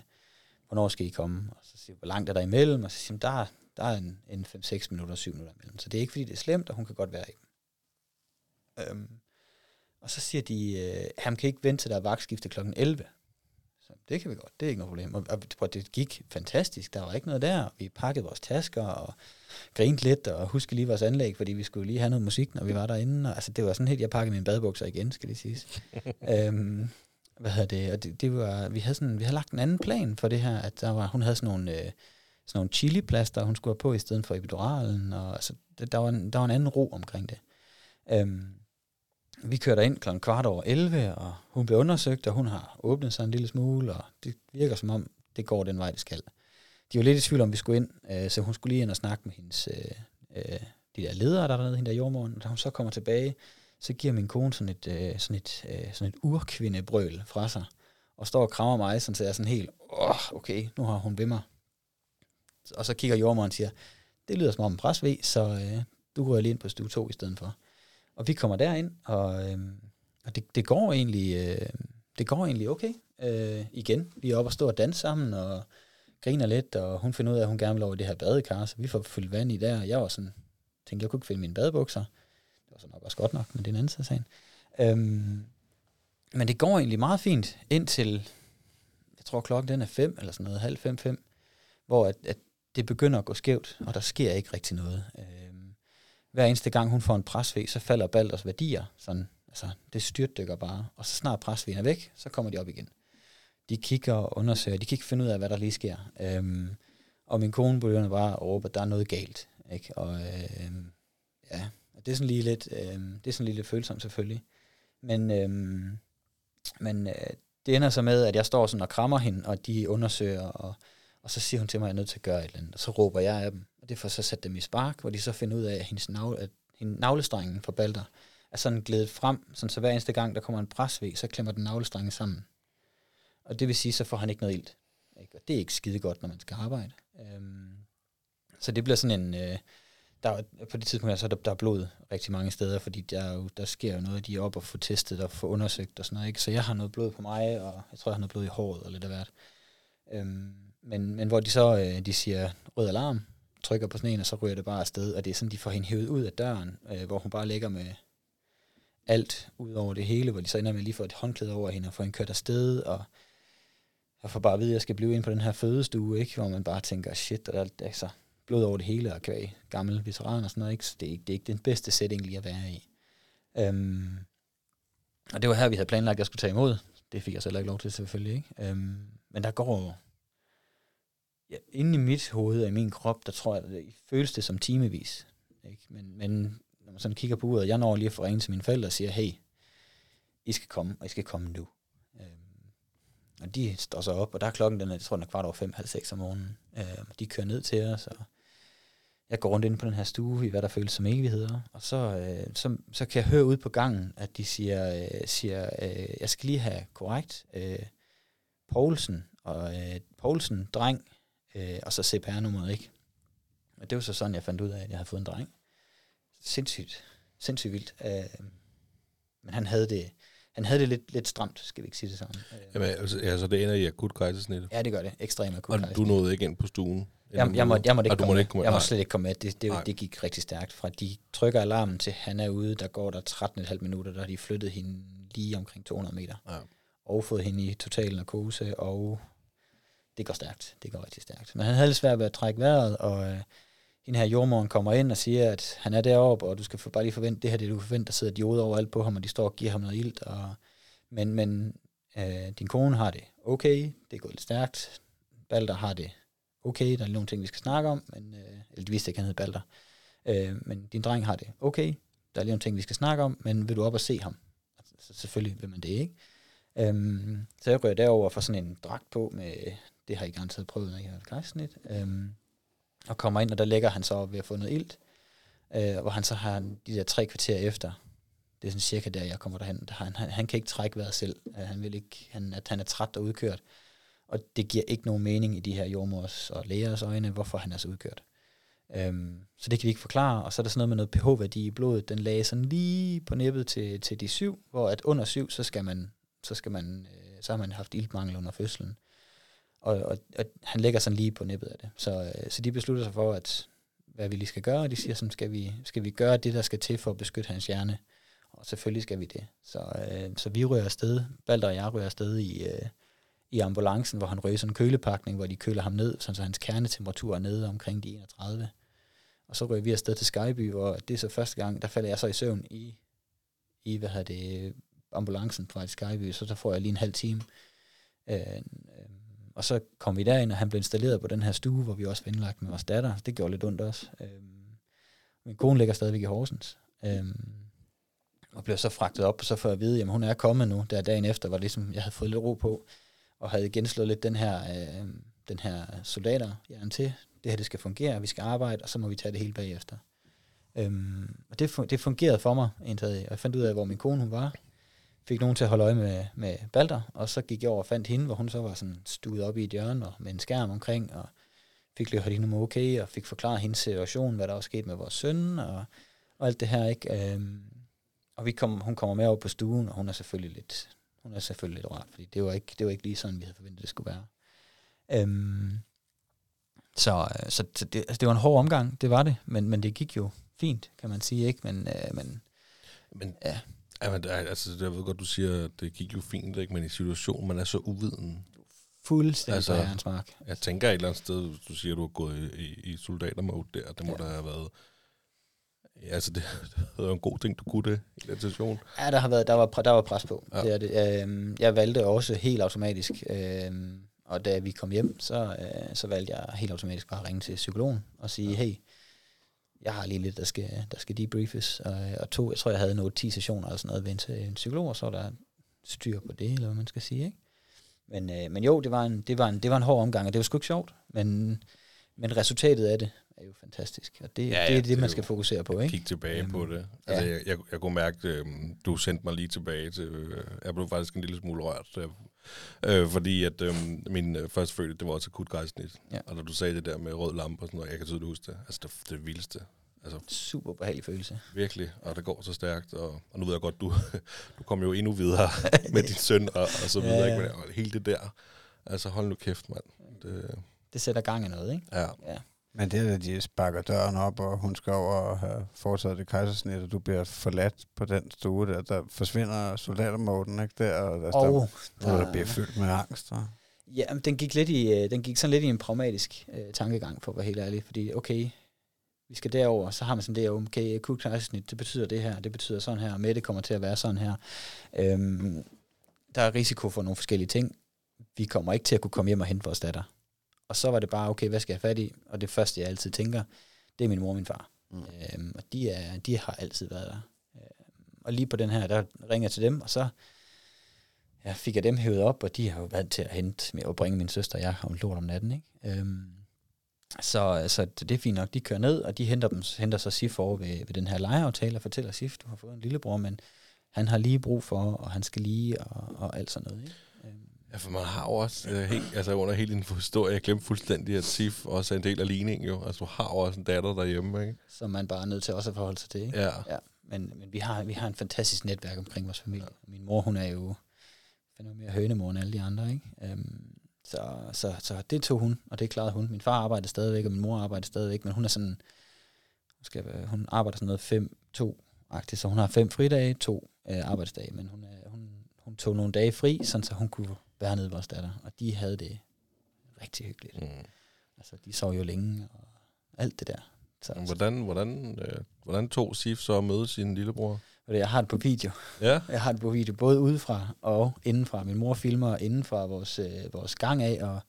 hvornår skal I komme? Og så siger hvor langt er der imellem? Og så siger der, der er en, en 5-6 minutter, 7 minutter imellem. Så det er ikke, fordi det er slemt, og hun kan godt være i dem. Øhm, og så siger de, øh, han kan ikke vente til der er vagtskifte klokken 11. Så det kan vi godt, det er ikke noget problem. Og, og, det gik fantastisk, der var ikke noget der. Vi pakkede vores tasker og grinte lidt, og huskede lige vores anlæg, fordi vi skulle lige have noget musik, når vi var derinde. Og, altså, det var sådan helt, jeg pakkede mine badebukser igen, skal det siges. øhm, hvad hedder det? Og det, det var, vi, havde sådan, vi havde lagt en anden plan for det her, at der var, hun havde sådan nogle, øh, sådan nogle chiliplaster, hun skulle have på i stedet for epiduralen, og altså, der, var en, der var en anden ro omkring det. Øhm, vi kørte ind klokken kvart over 11, og hun blev undersøgt, og hun har åbnet sig en lille smule, og det virker som om, det går den vej, det skal. De var lidt i tvivl om, vi skulle ind, øh, så hun skulle lige ind og snakke med hendes, øh, øh, de der ledere, der er dernede, hende der jordmoren. Og da hun så kommer tilbage, så giver min kone sådan et, øh, sådan et, øh, sådan et urkvindebrøl fra sig, og står og krammer mig, sådan, så jeg er sådan helt, åh, okay, nu har hun ved mig. Og så kigger jordmoren og siger, det lyder som om en pres ved, så øh, du går lige ind på stue 2 i stedet for. Og vi kommer derind, og, øh, og det, det, går egentlig, øh, det går egentlig okay. Øh, igen, vi er oppe og stå og danse sammen, og griner lidt, og hun finder ud af, at hun gerne vil over i det her badekar, så vi får fyldt vand i der, og jeg var sådan, tænkte, jeg kunne ikke finde mine badebukser. Det var så nok også godt nok, men det er en anden side af sagen. Øhm, men det går egentlig meget fint, indtil, jeg tror klokken den er fem, eller sådan noget, halv fem, fem, hvor at, at det begynder at gå skævt, og der sker ikke rigtig noget. Øh, hver eneste gang hun får en presvæg, så falder Balders værdier, sådan, altså det styrtdykker bare, og så snart presvægen er væk, så kommer de op igen. De kigger og undersøger, de kan ikke finde ud af, hvad der lige sker. Øhm, og min kone begynder bare at råbe, at der er noget galt. Ikke? Og øhm, ja, det er sådan lige lidt, øhm, det er sådan lige lidt følsomt selvfølgelig. Men, øhm, men øh, det ender så med, at jeg står sådan og krammer hende, og de undersøger, og, og så siger hun til mig, at jeg er nødt til at gøre et eller andet. Og så råber jeg af dem, og det får så sat dem i spark, hvor de så finder ud af, at hendes navle, at hende, navlestrengen for Balder er sådan glædet frem, sådan så hver eneste gang, der kommer en presvæg, så klemmer den navlestrengen sammen. Og det vil sige, så får han ikke noget ilt. Ikke? Og det er ikke skide godt, når man skal arbejde. Øhm, så det bliver sådan en... Øh, der, på det tidspunkt så er der, der er blod rigtig mange steder, fordi der, jo, der sker jo noget, de er op og få testet og få undersøgt og sådan noget. Ikke? Så jeg har noget blod på mig, og jeg tror, jeg har noget blod i håret og lidt af hvert. Øhm, men, men hvor de så øh, de siger rød alarm, trykker på sådan en, og så ryger det bare afsted, og det er sådan, de får hende hævet ud af døren, øh, hvor hun bare ligger med alt ud over det hele, hvor de så ender med lige få et håndklæde over hende og få hende kørt afsted, og jeg får bare at vide, at jeg skal blive ind på den her fødestue, ikke? hvor man bare tænker, shit, og der er altså, blod over det hele, og kvæg, gammel veteran og sådan noget, ikke? så det er, ikke, det er ikke den bedste setting lige at være i. Øhm, og det var her, vi havde planlagt, at jeg skulle tage imod. Det fik jeg så heller ikke lov til, selvfølgelig. Ikke? Øhm, men der går ja, inde i mit hoved og i min krop, der tror jeg, det føles det som timevis. Ikke? Men, men når man sådan kigger på uret, jeg når lige at få ringet til mine forældre og siger, hey, I skal komme, og I skal komme nu. Øhm, og de står så op, og der er klokken, den er, jeg tror, den er kvart over fem, halv seks om morgenen. Øhm, de kører ned til os, og jeg går rundt ind på den her stue, i hvad der føles som evigheder, og så, øh, så, så kan jeg høre ud på gangen, at de siger, øh, siger øh, jeg skal lige have korrekt øh, Poulsen, og øh, Poulsen, dreng, øh, og så CPR-nummeret, ikke? og det var så sådan, jeg fandt ud af, at jeg havde fået en dreng. Sindssygt, sindssygt vildt. Øh, men han havde det, han havde det lidt, lidt stramt, skal vi ikke sige det sådan. Øh, Jamen, altså, altså, det ender i akut kejsersnit. ja, det gør det. Ekstremt akut. Og du nåede ikke ind på stuen? Jeg, jeg, måtte, jeg måtte ikke, Og du komme, måtte ikke komme. Jeg måtte slet ikke komme med. Det, det, Nej. det gik rigtig stærkt. Fra de trykker alarmen til han er ude, der går der 13,5 minutter, der har de flyttet hende lige omkring 200 meter. Ja. Og fået hende i total narkose, og det går stærkt. Det går rigtig stærkt. Men han havde lidt svært ved at trække vejret, og øh, hende her jordmoren kommer ind og siger, at han er deroppe, og du skal for- bare lige forvente, det her det du forventer, der sidder dioder overalt på ham, og de står og giver ham noget ilt. Og, men men øh, din kone har det okay, det går lidt stærkt. Balder har det okay, der er nogle ting, vi skal snakke om, men, øh, eller de vidste ikke, han hed Balder. Øh, men din dreng har det okay, der er lige nogle ting, vi skal snakke om, men vil du op og se ham? Altså, selvfølgelig vil man det ikke. Øhm, så jeg rører derover og får sådan en dragt på med, det har I garanteret prøvet, når I har et kejsersnit. Øhm, og kommer ind, og der ligger han så ved at få noget ilt, øh, hvor han så har de der tre kvarter efter, det er sådan cirka der, jeg kommer derhen, der han, han, han kan ikke trække vejret selv. Øh, han vil ikke, han, at han er træt og udkørt. Og det giver ikke nogen mening i de her jordmors og lægers øjne, hvorfor han er så udkørt. Øhm, så det kan vi ikke forklare. Og så er der sådan noget med noget pH-værdi i blodet. Den lagde sådan lige på nippet til, til de syv, hvor at under syv, så skal man, så skal man, øh, så har man haft iltmangel under fødslen. Og, og, og han lægger sådan lige på nippet af det. Så, øh, så de beslutter sig for, at hvad vi lige skal gøre, og de siger sådan, skal vi, skal vi gøre det, der skal til for at beskytte hans hjerne? Og selvfølgelig skal vi det. Så, øh, så vi rører afsted, Balder og jeg rører afsted i, øh, i ambulancen, hvor han rører sådan en kølepakning, hvor de køler ham ned, sådan så hans kernetemperatur er nede omkring de 31. Og så rører vi afsted til Skyby, hvor det er så første gang, der falder jeg så i søvn i, i hvad hedder det, ambulancen fra Skyby, så der får jeg lige en halv time. Øh, øh, og så kom vi derind, og han blev installeret på den her stue, hvor vi også var indlagt med vores datter. Det gjorde lidt ondt også. Øhm, min kone ligger stadigvæk i Horsens. Øhm, og blev så fragtet op, og så får jeg at vide, at hun er kommet nu. Der dagen efter var ligesom, jeg havde fået lidt ro på, og havde genslået lidt den her, øh, den her soldater jern til. Det her, det skal fungere, vi skal arbejde, og så må vi tage det hele bagefter. Øhm, og det, det fungerede for mig, indtaget, og jeg fandt ud af, hvor min kone hun var. Fik nogen til at holde øje med, med Balder, og så gik jeg over og fandt hende, hvor hun så var sådan stuet op i et hjørne og med en skærm omkring, og fik hørt hende om okay, og fik forklaret hendes situation, hvad der var sket med vores søn, og, og alt det her, ikke? Øhm, og vi kom, hun kommer med over på stuen, og hun er selvfølgelig lidt, hun er selvfølgelig lidt rart, fordi det var ikke, det var ikke lige sådan, vi havde forventet, det skulle være. Øhm, så så så det, altså, det var en hård omgang, det var det, men, men det gik jo fint, kan man sige, ikke? Men, øh, men Men, Ja. Ja. men, altså, jeg ved godt, du siger, at det gik jo fint, ikke? men i situationen, man er så uviden. fuldstændig Altså- herrens mark. Jeg tænker et eller andet sted, hvis du siger, at du har gået i, i, i soldatermode der, det må Ja. ja. da have været... Ja, altså, det, det var en god ting, du kunne det i den situation. Ja, der, har været, der, var, der var pres på. Ja. Ja. Det er det. Øhm, jeg valgte også helt automatisk, øhm, og da vi kom hjem, så, øh, så valgte jeg helt automatisk bare at ringe til psykologen og sige, hey, jeg har lige lidt, der skal, der skal debriefes. Og, og to, jeg tror, jeg havde noget 10 sessioner eller sådan noget ved en, til en psykolog, og så var der styr på det, eller hvad man skal sige. Ikke? Men, øh, men jo, det var, en, det, var en, det var en hård omgang, og det var sgu ikke sjovt, men, men resultatet af det er jo fantastisk, og det, Ja, ja, ja, det er det, det er man skal fokusere på. Ikke? Kig tilbage Øhm, på det. ja. Altså, jeg, jeg, jeg kunne mærke, øh, du sendte mig lige tilbage til... Øh, jeg blev faktisk en lille smule rørt, så jeg, øh, fordi at øh, min første fødte, det var også akut gejsnit. Ja. Og når du sagde det der med rød lampe og sådan noget, jeg kan tydeligt huske det. Altså, det, det vildeste. Altså, Super behagelig følelse. virkelig. Og det går så stærkt. Og, og nu ved jeg godt, du, du kom jo endnu videre med din søn og, og så videre. Ja. Ikke? Men hele det der. Altså, hold nu kæft, mand. Det, Det sætter gang i noget, ikke? ja. Ja. Men det er, at de sparker døren op, og hun skal over og have foretaget det kejsersnit, og du bliver forladt på den stue der. Der forsvinder soldatermåden, ikke der? Og der, Og der, der, der bliver fyldt med angst. Og Ja, men den gik, lidt i, øh, den gik sådan lidt i en pragmatisk øh, tankegang, for at være helt ærlig. Fordi, okay, vi skal derover, så har man sådan det, okay, akut kejsersnit, det betyder det her, det betyder sådan her, og med det kommer til at være sådan her. Øhm, der er risiko for nogle forskellige ting. Vi kommer ikke til at kunne komme hjem og hente vores datter. Og så var det bare, okay, hvad skal jeg have fat i? Og det første, jeg altid tænker, det er min mor og min far. Mm. Øhm, og de, er, de har altid været der. Øhm, og lige på den her, der ringer jeg til dem, og så ja, fik jeg dem hævet op, og de har jo været til at hente med at bringe min søster og jeg om lort om natten. Ikke? Øhm, så, så det er fint nok, de kører ned, og de henter, dem, henter så Sif over ved, ved den her lejeaftale og fortæller Sif, du har fået en lillebror, men han har lige brug for, og han skal lige, og, og alt sådan noget. Ikke? Ja, for man har jo også, øh, helt, altså under hele din historie, jeg glemte fuldstændig, at Sif også er en del af ligningen jo. Altså, du har jo også en datter derhjemme, ikke? Som man bare er nødt til også at forholde sig til. Ikke? Ja. ja. Men, men vi, har, vi har en fantastisk netværk omkring vores familie. Ja. Min mor, hun er jo fandme mere hønemor end alle de andre. Ikke? Øhm, så, så, så det tog hun, og det klarede hun. Min far arbejder stadigvæk, og min mor arbejder stadigvæk, men hun er sådan, skal, hun arbejder sådan noget 5 2 agtigt så hun har fem fridage, to øh, arbejdsdage, men hun, øh, hun, hun tog nogle dage fri, sådan så hun kunne være nede vores datter, og de havde det rigtig hyggeligt. Mm. Altså, de sov jo længe, og alt det der. Så, hvordan, hvordan, øh, hvordan tog Sif så at møde sin lillebror? Jeg har det på video. Ja. Jeg har det på video, både udefra og indenfra. Min mor filmer indenfra vores, øh, vores gang af, og,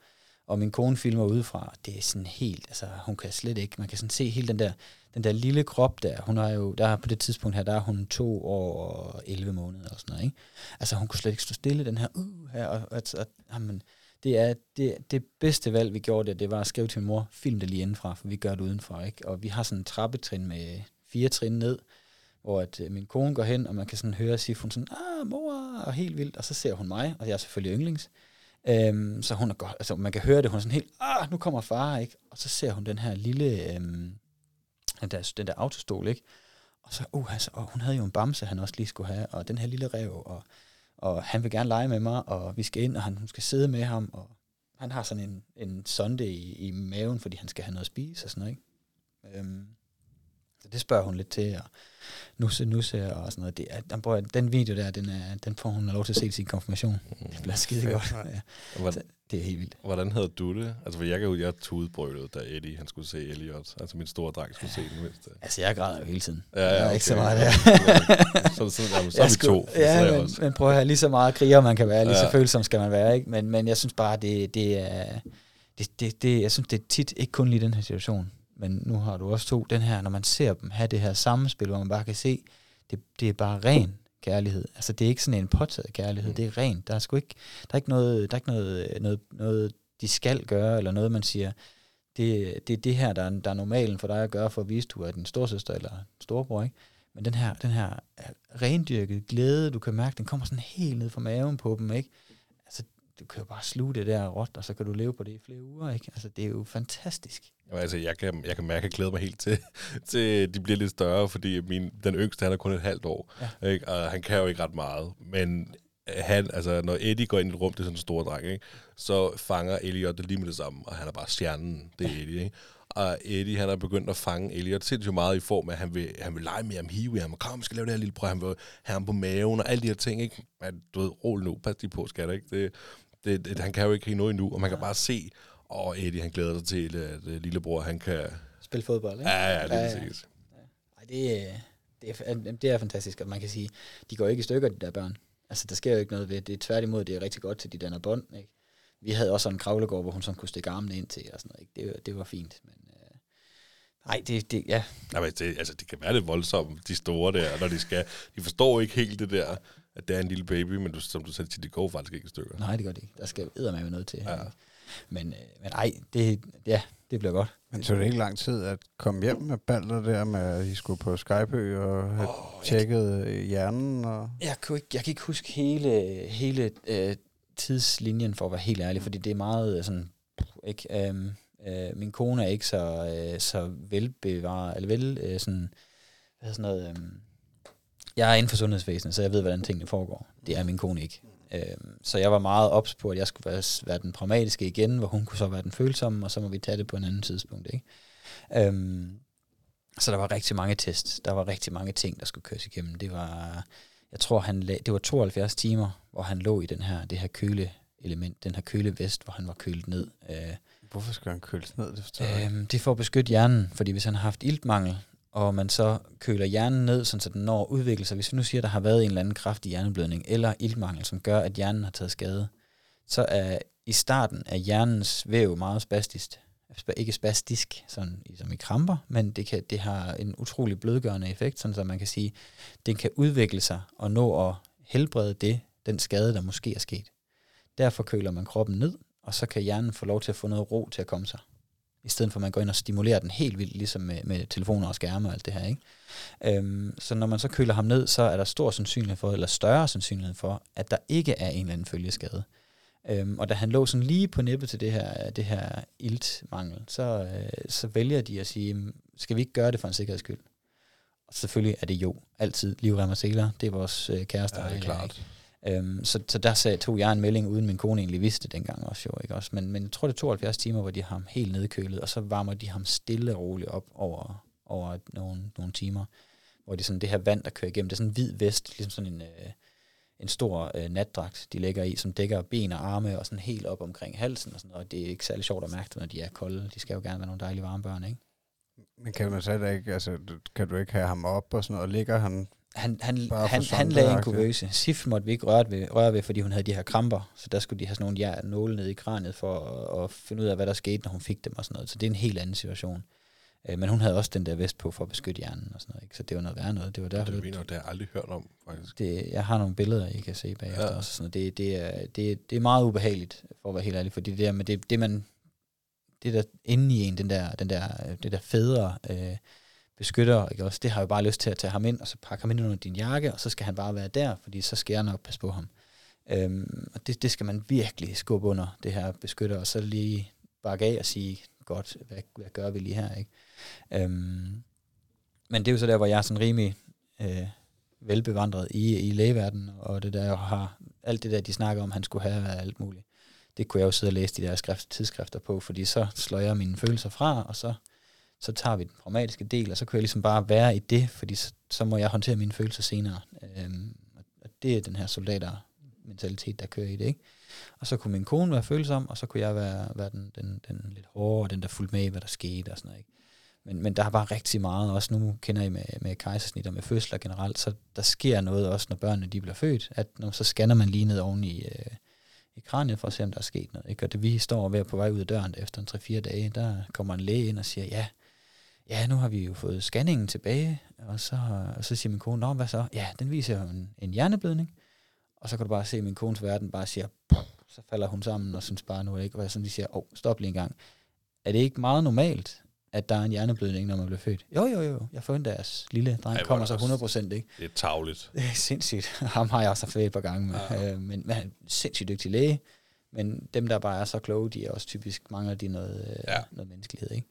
og min kone filmer udefra. Det er sådan helt, altså hun kan slet ikke, man kan sådan se hele den der, den der lille krop der. Hun har jo, der på det tidspunkt her, der er hun to år og 11 måneder og sådan noget, ikke? Altså hun kunne slet ikke stå stille, den her, uh, her, og, og, og jamen, det er det, det bedste valg, vi gjorde det, det var at skrive til min mor, film det lige indenfra, for vi gør det udenfor, ikke? Og vi har sådan en trappetrin med fire trin ned, hvor at øh, min kone går hen, og man kan sådan høre hun sådan, ah, mor, og helt vildt, og så ser hun mig, og jeg er selvfølgelig yndlings. Øhm, så hun er godt, altså man kan høre det, hun er sådan helt, ah, nu kommer far, ikke? Og så ser hun den her lille, øhm, den, der, den der autostol, ikke? Og så, uh, altså, og hun havde jo en bamse, han også lige skulle have, og den her lille rev, og, og han vil gerne lege med mig, og vi skal ind, og han, hun skal sidde med ham, og han har sådan en, en sonde i, i maven, fordi han skal have noget at spise og sådan noget, ikke? Øhm, så det spørger hun lidt til, og nusse, nusse og sådan noget. Det er, den, prøver, den video der, den, er, den får hun lov til at se sin konfirmation. Det bliver skide godt. Ja. Det er helt vildt. Hvordan havde du det? Altså, for jeg kan jo, jeg tudbrølet, da Eddie, han skulle se Elliot. Altså, min store dreng skulle se den mindste. Altså, jeg græder jo hele tiden. Ja, ja, okay. ikke så meget der. så, så, jamen, så er vi to. Ja, men, men, prøv at have lige så meget kriger, man kan være, lige ja. så følsom skal man være, ikke? Men, men jeg synes bare, det, det er... Det, det, det, jeg synes, det er tit, ikke kun lige den her situation, men nu har du også to, den her, når man ser dem have det her samspil, hvor man bare kan se, det, det er bare ren kærlighed. Altså det er ikke sådan en påtaget kærlighed, mm. det er rent. Der er sgu ikke, der er ikke noget, der er ikke noget, noget, noget, de skal gøre, eller noget, man siger, det, det er det her, der er, der er normalen for dig at gøre, for at vise, at du er din storsøster eller storebror, ikke? Men den her, den her rendyrkede glæde, du kan mærke, den kommer sådan helt ned fra maven på dem, ikke? Du kan jo bare sluge det der råt, og så kan du leve på det i flere uger, ikke? Altså, det er jo fantastisk. Jamen, altså, jeg kan, jeg kan mærke, at jeg glæder mig helt til, til de bliver lidt større, fordi min, den yngste, han er kun et halvt år, ja. ikke? og han kan jo ikke ret meget, men han, altså, når Eddie går ind i et rum, det er sådan en stor dreng, ikke? så fanger Elliot det lige med det samme, og han er bare stjernen, det er. Eddie. Ikke? Og Eddie, han er begyndt at fange Elliot sindssygt meget i form af, at han vil, han vil lege med ham, hive ham, kom, skal lave det her lille prøv, han vil have ham på maven, og alle de her ting, ikke? Men, du ved, rolig nu, pas lige på, skal ikke? Det, det, det, han kan jo ikke helt noget endnu, og man kan bare se, og Eddie, han glæder sig til, at lillebror, han kan... Spille fodbold, ikke? Ja, ja, det er ja, ja. ja. Ej, det, det, er, det er fantastisk, at man kan sige, de går ikke i stykker, de der børn. Altså, der sker jo ikke noget ved det. Tværtimod, det er rigtig godt til, de danner bånd, ikke? Vi havde også en kravlegård, hvor hun sådan kunne stikke armene ind til, og sådan noget, ikke? Det, det var fint, men... Øh, nej, det, det, ja. Nej, men det, altså, det kan være lidt voldsomt, de store der, når de skal... De forstår ikke helt det der, at det er en lille baby, men du, som du sagde, de går faktisk ikke i stykker. Nej, det gør de ikke. Der skal med noget til. Ja. Men, øh, men ej, det, ja, det bliver godt. Men tog det ikke lang tid at komme hjem med Balder der med, at I skulle på Skype og have oh, tjekket jeg, hjernen? Og jeg, kunne ikke, jeg kan ikke huske hele, hele øh, tidslinjen, for at være helt ærlig, fordi det er meget øh, sådan, ikke, øhm, øh, min kone er ikke så, øh, så velbevaret, eller vel, øh, sådan, hvad sådan noget, øh, jeg er inden for sundhedsvæsenet, så jeg ved, hvordan tingene foregår. Det er min kone ikke. Øhm, så jeg var meget ops på, at jeg skulle være, være den pragmatiske igen, hvor hun kunne så være den følsomme, og så må vi tage det på en anden tidspunkt. Ikke? Øhm, så der var rigtig mange tests. Der var rigtig mange ting, der skulle køres igennem. Det var, jeg tror, han det var 72 timer, hvor han lå i den her, det her køle element, den her køle vest, hvor han var kølet ned. Øh, Hvorfor skal han køles ned? Det, øhm, det er for at beskytte hjernen, fordi hvis han har haft iltmangel, og man så køler hjernen ned, så den når at udvikle sig. Hvis vi nu siger, at der har været en eller anden kraftig hjerneblødning, eller iltmangel, som gør, at hjernen har taget skade, så er i starten af hjernens væv meget spastisk. Ikke spastisk, sådan, som i kramper, men det, kan, det har en utrolig blødgørende effekt, sådan så man kan sige, at den kan udvikle sig og nå at helbrede det, den skade, der måske er sket. Derfor køler man kroppen ned, og så kan hjernen få lov til at få noget ro til at komme sig i stedet for at man går ind og stimulerer den helt vildt, ligesom med, med telefoner og skærme og alt det her. Ikke? Øhm, så når man så køler ham ned, så er der stor sandsynlighed for, eller større sandsynlighed for, at der ikke er en eller anden følgeskade. Øhm, og da han lå sådan lige på nippet til det her, det her iltmangel, så, øh, så vælger de at sige, "Mm, skal vi ikke gøre det for en sikkerheds skyld? Og selvfølgelig er det jo altid livrem og seler. Det er vores øh, kæreste. Ja, det er klart. Øhm, så, så der sag, tog jeg en melding, uden min kone egentlig vidste det dengang også jo, ikke også? Men, men jeg tror, det er 72 timer, hvor de har ham helt nedkølet, og så varmer de ham stille og roligt op over, over nogle, nogle timer, hvor det er sådan det her vand, der kører igennem. Det er sådan en hvid vest, ligesom sådan en, øh, en stor øh, natdragt, de lægger i, som dækker ben og arme og sådan helt op omkring halsen og sådan noget. Det er ikke særlig sjovt at mærke, når de er kolde. De skal jo gerne være nogle dejlige varme børn, ikke? Men kan man så ikke, altså, kan du ikke have ham op og sådan noget, og ligger han... Han, han, Bare han, han lagde en kuvøse. Sif måtte vi ikke røre ved, røre ved, fordi hun havde de her kramper. Så der skulle de have sådan nogle ja, nåle ned i kraniet for at, at, finde ud af, hvad der skete, når hun fik dem og sådan noget. Så det er en helt anden situation. Øh, Men hun havde også den der vest på for at beskytte hjernen og sådan noget. Ikke? Så det var noget værre noget. Det var derfor, Det, mener, det har jeg aldrig hørt om, faktisk. det, jeg har nogle billeder, I kan se bagefter Ja. også. og Sådan noget. Det, det, er, det, det er meget ubehageligt, for at være helt ærlig, fordi det der med det, det man, det der inde i en, den der, den der, øh, det der fædre øh, beskytter, ikke også, det har jo bare lyst til at tage ham ind, og så pakke ham ind under din jakke, og så skal han bare være der, fordi så skal jeg nok passe på ham. Øhm, og det, det skal man virkelig skubbe under, det her beskytter, og så lige bakke af og sige, godt, hvad, hvad gør vi lige her, ikke? Øhm, men det er jo så der, hvor jeg er sådan rimelig øh, velbevandret i, i lægeverdenen, og det der jeg har, alt det der, de snakker om, han skulle have været alt muligt. Det kunne jeg jo sidde og læse de der skrift, tidsskrifter på, fordi så slår jeg mine følelser fra, og så, så tager vi den pragmatiske del, og så kan jeg ligesom bare være i det, fordi så, så må jeg håndtere mine følelser senere. Øhm, og det er den her soldater mentalitet, der kører i det, ikke? Og så kunne min kone være følsom, og så kunne jeg være, være den, den, den lidt hårde, og den der fulgte med i, hvad der skete og sådan noget, ikke? Men, men der er bare rigtig meget, også nu kender I med, med kejsersnit og med fødsler generelt, så der sker noget også, når børnene de bliver født, at når, så scanner man lige ned oven i, øh, i kraniet for at se, om der er sket noget. Ikke? Og det vi står ved på vej ud af døren efter en 3-4 dage, der kommer en læge ind og siger, ja, ja, nu har vi jo fået scanningen tilbage, og så, og så siger min kone, nå, hvad så? Ja, den viser jo en, en hjerneblødning. Og så kan du bare se, at min kones verden bare siger, så falder hun sammen og synes bare, nu er ikke, og jeg sådan, de siger, åh, oh, stop lige en gang. Er det ikke meget normalt, at der er en hjerneblødning, når man bliver født? Jo, jo, jo, jeg forventer, at deres lille dreng Ej, kommer er så det 100 procent, ikke? Det er tavligt. Det er sindssygt. Ham har jeg også haft et par gange med. Ja. Øh, men, men han er en sindssygt dygtig læge. Men dem, der bare er så kloge, de er også typisk, mangler de noget, øh, ja. noget menneskelighed, ikke?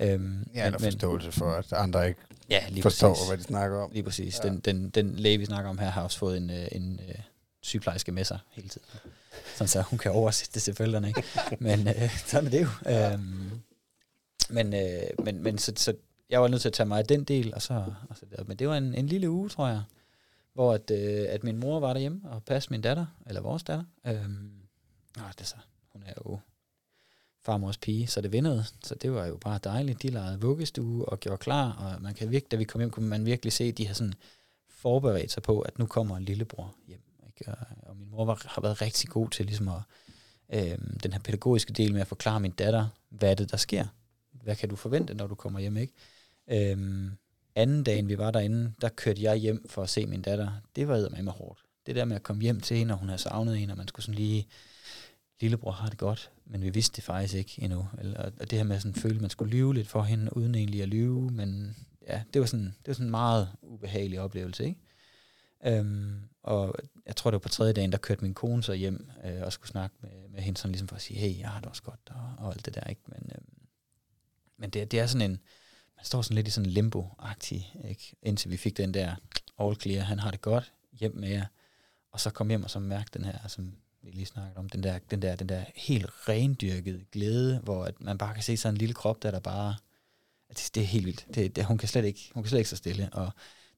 Øhm, Ja, eller forståelse for, at andre ikke Ja, lige forstår, præcis. hvad de snakker om. Lige præcis. Ja. Den, den, den læge, vi snakker om her, har også fået en, øh, en øh, sygeplejerske med sig hele tiden. Sådan så hun kan oversætte det til forældrene, ikke? Men øh, sådan er det jo. Ja. Øhm, men, øh, men, men så, så jeg var nødt til at tage mig af den del, og så, og så der. Men det var en, en lille uge, tror jeg, hvor at, øh, at min mor var derhjemme og passede min datter, eller vores datter. Øhm, og det så, hun er jo farmors pige, så det vindede. Så det var jo bare dejligt. De legede vuggestue og gjorde klar, og man kan virkelig, da vi kom hjem, kunne man virkelig se, at de har sådan forberedt sig på, at nu kommer en lillebror hjem. Ikke? Og, og min mor var, har været rigtig god til ligesom at, øh, den her pædagogiske del med at forklare min datter, hvad er det, der sker? Hvad kan du forvente, når du kommer hjem? Ikke? Øh, anden dagen, vi var derinde, der kørte jeg hjem for at se min datter. Det var med mig hårdt. Det der med at komme hjem til hende, og hun havde savnet hende, og man skulle sådan lige lillebror har det godt, men vi vidste det faktisk ikke endnu. Eller, og det her med sådan at føle, at man skulle lyve lidt for hende, uden egentlig at lyve, men ja, det var sådan, det var sådan en meget ubehagelig oplevelse, ikke? Øhm, og jeg tror, det var på tredje dagen, der kørte min kone så hjem øh, og skulle snakke med, med hende sådan ligesom for at sige, hey, jeg har det også godt, og, og alt det der, ikke? Men, øhm, men det, det er sådan en, man står sådan lidt i sådan en limbo-agtig, ikke? Indtil vi fik den der all clear, han har det godt, hjem med jer, og så kom hjem og så mærke den her, som vi lige snakkede om, den der, den der, den der helt rendyrkede glæde, hvor at man bare kan se sådan en lille krop, der der bare, at det, det er helt vildt. Det, det, hun, kan slet ikke, hun kan slet ikke så stille, og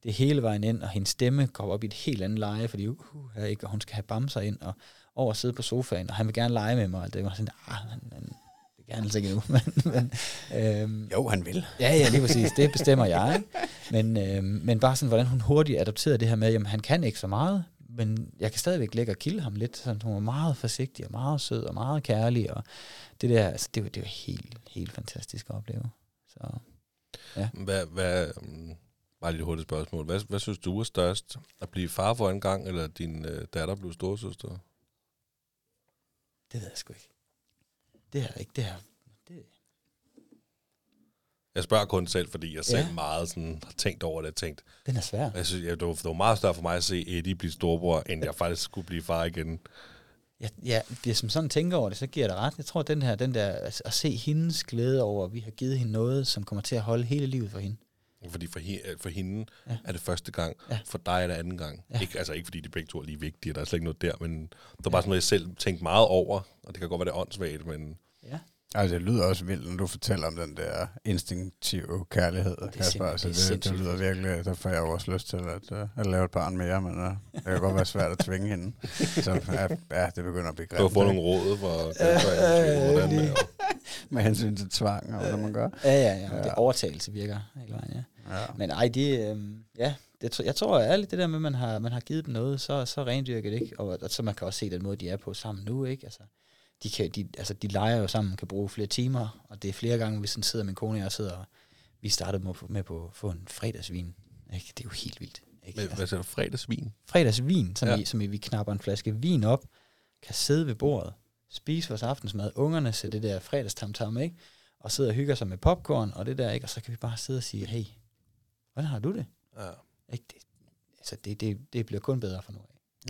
det er hele vejen ind, og hendes stemme går op i et helt andet leje, fordi uh, uh, ikke, og hun skal have bamser ind, og over at sidde på sofaen, og han vil gerne lege med mig, og det var sådan, ah, han, han vil gerne altså ikke endnu, men, men øhm, Jo, han vil. Ja, ja, lige præcis. Det bestemmer jeg. Ikke? Men, øh, men bare sådan, hvordan hun hurtigt adopterede det her med, jamen han kan ikke så meget, men jeg kan stadigvæk lægge og kilde ham lidt. Sådan, hun var meget forsigtig og meget sød og meget kærlig. Og det der, altså, det var, det var helt, helt fantastisk at opleve. Så Hvad, hvad, um, bare lige et hurtigt spørgsmål. Hvad, hvad synes du er størst? At blive far for en gang, eller din øh, datter blive storsøster? det ved jeg sgu ikke. Det er ikke, det her. Jeg spørger kun selv, fordi jeg selv Ja. meget sådan, har tænkt over det. Jeg tænkt, den er svær. jeg synes, ja, det, var, det var meget større for mig at se Eddie blive storbror, end jeg faktisk skulle blive far igen. Ja, ja, hvis man sådan tænker over det, så giver det ret. Jeg tror, at den her, den der, altså, at se hendes glæde over, at vi har givet hende noget, som kommer til at holde hele livet for hende. Fordi for, he, for hende Ja. ja. er det første gang, Ja. ja. for dig er det anden gang. Ja. Ja. Ikke, altså ikke fordi de begge to er lige vigtige, der er slet ikke noget der, men det var bare sådan noget, jeg selv tænkte meget over, og det kan godt være, det er åndssvagt, men Ja. Altså, det lyder også vildt, når du fortæller om den der instinktive kærlighed, er Kasper. Altså, det det, det, lyder virkelig, der får jeg også lyst til at, uh, at lave et barn mere, men uh, det kan godt være svært at tvinge hende. Så ja, ja, det begynder at blive du har grimt. fået ikke? nogle råd øh, hvordan øh, Med hensyn til tvang og hvad man gør. Ja, ja, ja. Ja. Det overtagelse virker hele vejen, ja. Ja. Men ej, det, øhm, ja, det, jeg tror ærligt, det der med, at man har, man har givet dem noget, så, så rendyrker det ikke. Og, og, så man kan også se den måde, de er på sammen nu, ikke? Altså, de, kan, de, altså, de leger jo sammen, kan bruge flere timer, og det er flere gange, hvis sådan sidder min kone og jeg sidder, og vi startede med, med på at få en fredagsvin. Ikke? Det er jo helt vildt. Ikke? med, hvad siger fredagsvin? fredagsvin, som, ja. I, som I, vi knapper en flaske vin op, kan sidde ved bordet, spise vores aftensmad, ungerne ser det der fredagstamtam, ikke? Og sidder og hygger sig med popcorn og det der, ikke? Og så kan vi bare sidde og sige, hey, hvordan har du det? Ja. Ikke? Det, altså, det, det, det bliver kun bedre for nu.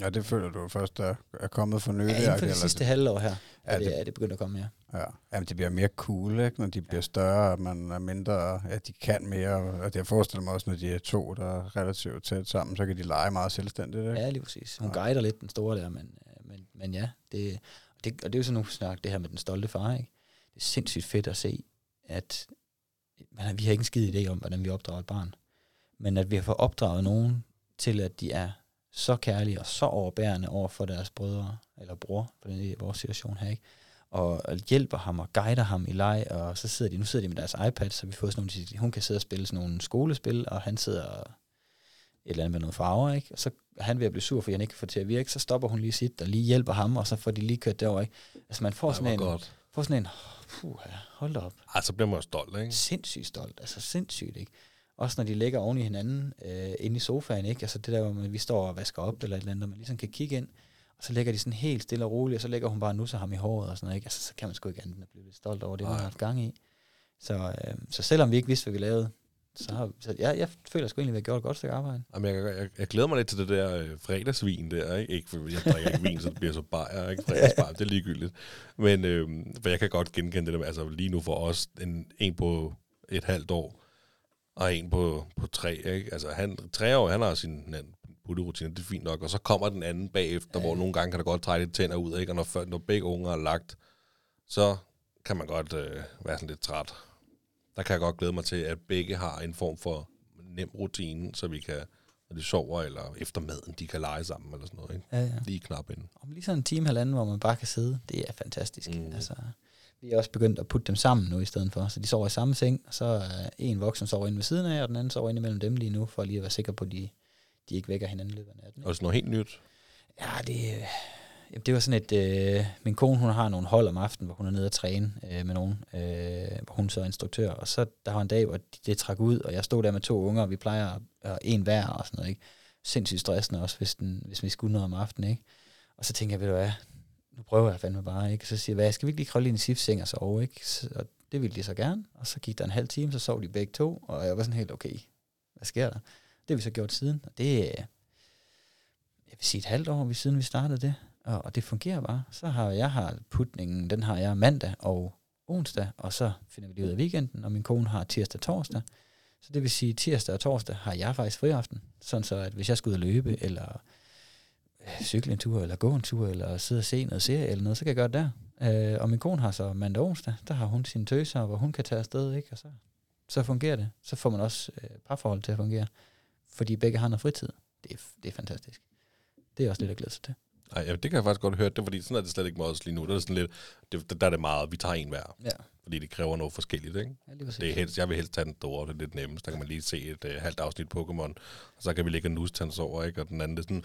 Ja, det føler du først er, er kommet for nylig. Ja, inden for det sidste halvår her, Ja, er, det, det- er det begyndt at komme mere. Ja, Jamen, det bliver mere cool, ikke? når de bliver større, og man er mindre, at de kan mere. Og jeg forestiller mig også, når de er to, der er relativt tæt sammen, så kan de lege meget selvstændigt. Ikke? Ja, lige præcis. Hun Ja. guider lidt den store der, men, øh, men, men ja, det, det, og det er jo sådan nogle snak, det her med den stolte far, ikke? Det er sindssygt fedt at se, at man, vi har ikke en skid idé om, hvordan vi opdrager et barn. Men at vi har fået opdraget nogen til, at de er så kærlige og så overbærende over for deres brødre, eller bror, for den i vores situation her, ikke? Og, og hjælper ham og guider ham i leg, og så sidder de, nu sidder de med deres iPad, så vi får sådan nogle, hun kan sidde og spille sådan nogle skolespil, og han sidder og et eller andet med nogle farver, ikke? Og så er han ved at blive sur, fordi han ikke kan få det til at virke, så stopper hun lige sit, og lige hjælper ham, og så får de lige kørt derover, ikke? Altså man får Ej, sådan en, godt. får sådan en, puh, hold op, Ej, så bliver man stolt, ikke? sindssygt stolt, altså sindssygt, ikke? Også når de ligger oven i hinanden, øh, inde i sofaen, ikke? Altså det der, hvor man, vi står og vasker op, eller et eller andet, og man ligesom kan kigge ind, og så ligger de sådan helt stille og roligt, og så lægger hun bare nusser ham i håret og sådan noget, ikke? Altså så kan man sgu ikke andet end at blive lidt stolt over det, hun har haft gang i. Så, øh, så selvom vi ikke vidste, hvad vi lavede, så, har, så jeg, jeg føler sgu egentlig, at vi har gjort et godt stykke arbejde. Jamen, jeg, jeg, jeg glæder mig lidt til det der øh, fredagsvin der, ikke? ikke? For jeg drikker ikke vin, så det bliver så bajer, ikke? Fredagsbar, det er ligegyldigt. Men øh, for jeg kan godt genkende det der altså lige nu for os, en, en på et halvt år, og en på, på tre, ikke? Altså han, tre år, han har sin putterutine, det er fint nok, og så kommer den anden bagefter, ja. hvor nogle gange kan der godt trække lidt tænder ud, ikke? Og når, når begge unger er lagt, så kan man godt øh, være sådan lidt træt. Der kan jeg godt glæde mig til, at begge har en form for nem rutine, så vi kan, når de sover, eller efter maden, de kan lege sammen, eller sådan noget, ikke? Ja, ja. Lige knap ind. Om lige sådan en time halvanden, hvor man bare kan sidde, det er fantastisk. Mm. Altså, vi er også begyndt at putte dem sammen nu i stedet for, så de sover i samme seng, og så er en voksen sover inde ved siden af, og den anden sover inde imellem dem lige nu, for lige at være sikker på, at de, de ikke vækker hinanden i løbet af natten. Og sådan noget helt nyt. Ja, det, jamen, det var sådan et, øh, min kone hun har nogle hold om aftenen, hvor hun er nede og træne øh, med nogen, øh, hvor hun så er instruktør, og så der var en dag, hvor det, det trak ud, og jeg stod der med to unger, og vi plejer at en hver og sådan noget, ikke? Sindssygt stressende også, hvis, den, hvis vi skulle noget om aftenen, ikke? Og så tænker jeg, ved du hvad, nu prøver jeg fandme bare, ikke? Så siger jeg, hvad, skal vi ikke lige krølle ind i siftseng og sove, ikke? Så, og det ville de så gerne, og så gik der en halv time, så sov de begge to, og jeg var sådan helt, okay, hvad sker der? Det har vi så gjort siden, og det er, jeg vil sige et halvt år siden vi startede det, og, og det fungerer bare. Så har jeg har putningen, den har jeg mandag og onsdag, og så finder vi det ud af weekenden, og min kone har tirsdag og torsdag. Så det vil sige, tirsdag og torsdag har jeg faktisk friaften, sådan så at hvis jeg skal ud og løbe, eller cykle en tur, eller gå en tur, eller sidde og se noget serie eller noget, så kan jeg gøre det der. Øh, og min kone har så mandag og onsdag, der har hun sine tøser, hvor hun kan tage afsted, ikke? og så, så fungerer det. Så får man også øh, parforhold til at fungere, fordi begge har noget fritid. Det er, det er fantastisk. Det er også lidt at glæde sig til. Ej, ja, det kan jeg faktisk godt høre det, fordi sådan er det slet ikke med os lige nu. Der er, sådan lidt, det, der er det meget, vi tager en hver, Ja, fordi det kræver noget forskelligt, ikke? ja. Det er helst, jeg vil helst tage den store, det er lidt nemmest. Der kan man lige se et uh, halvt afsnit Pokémon, og så kan vi ligge og nus over, ikke? Og den anden, det er sådan,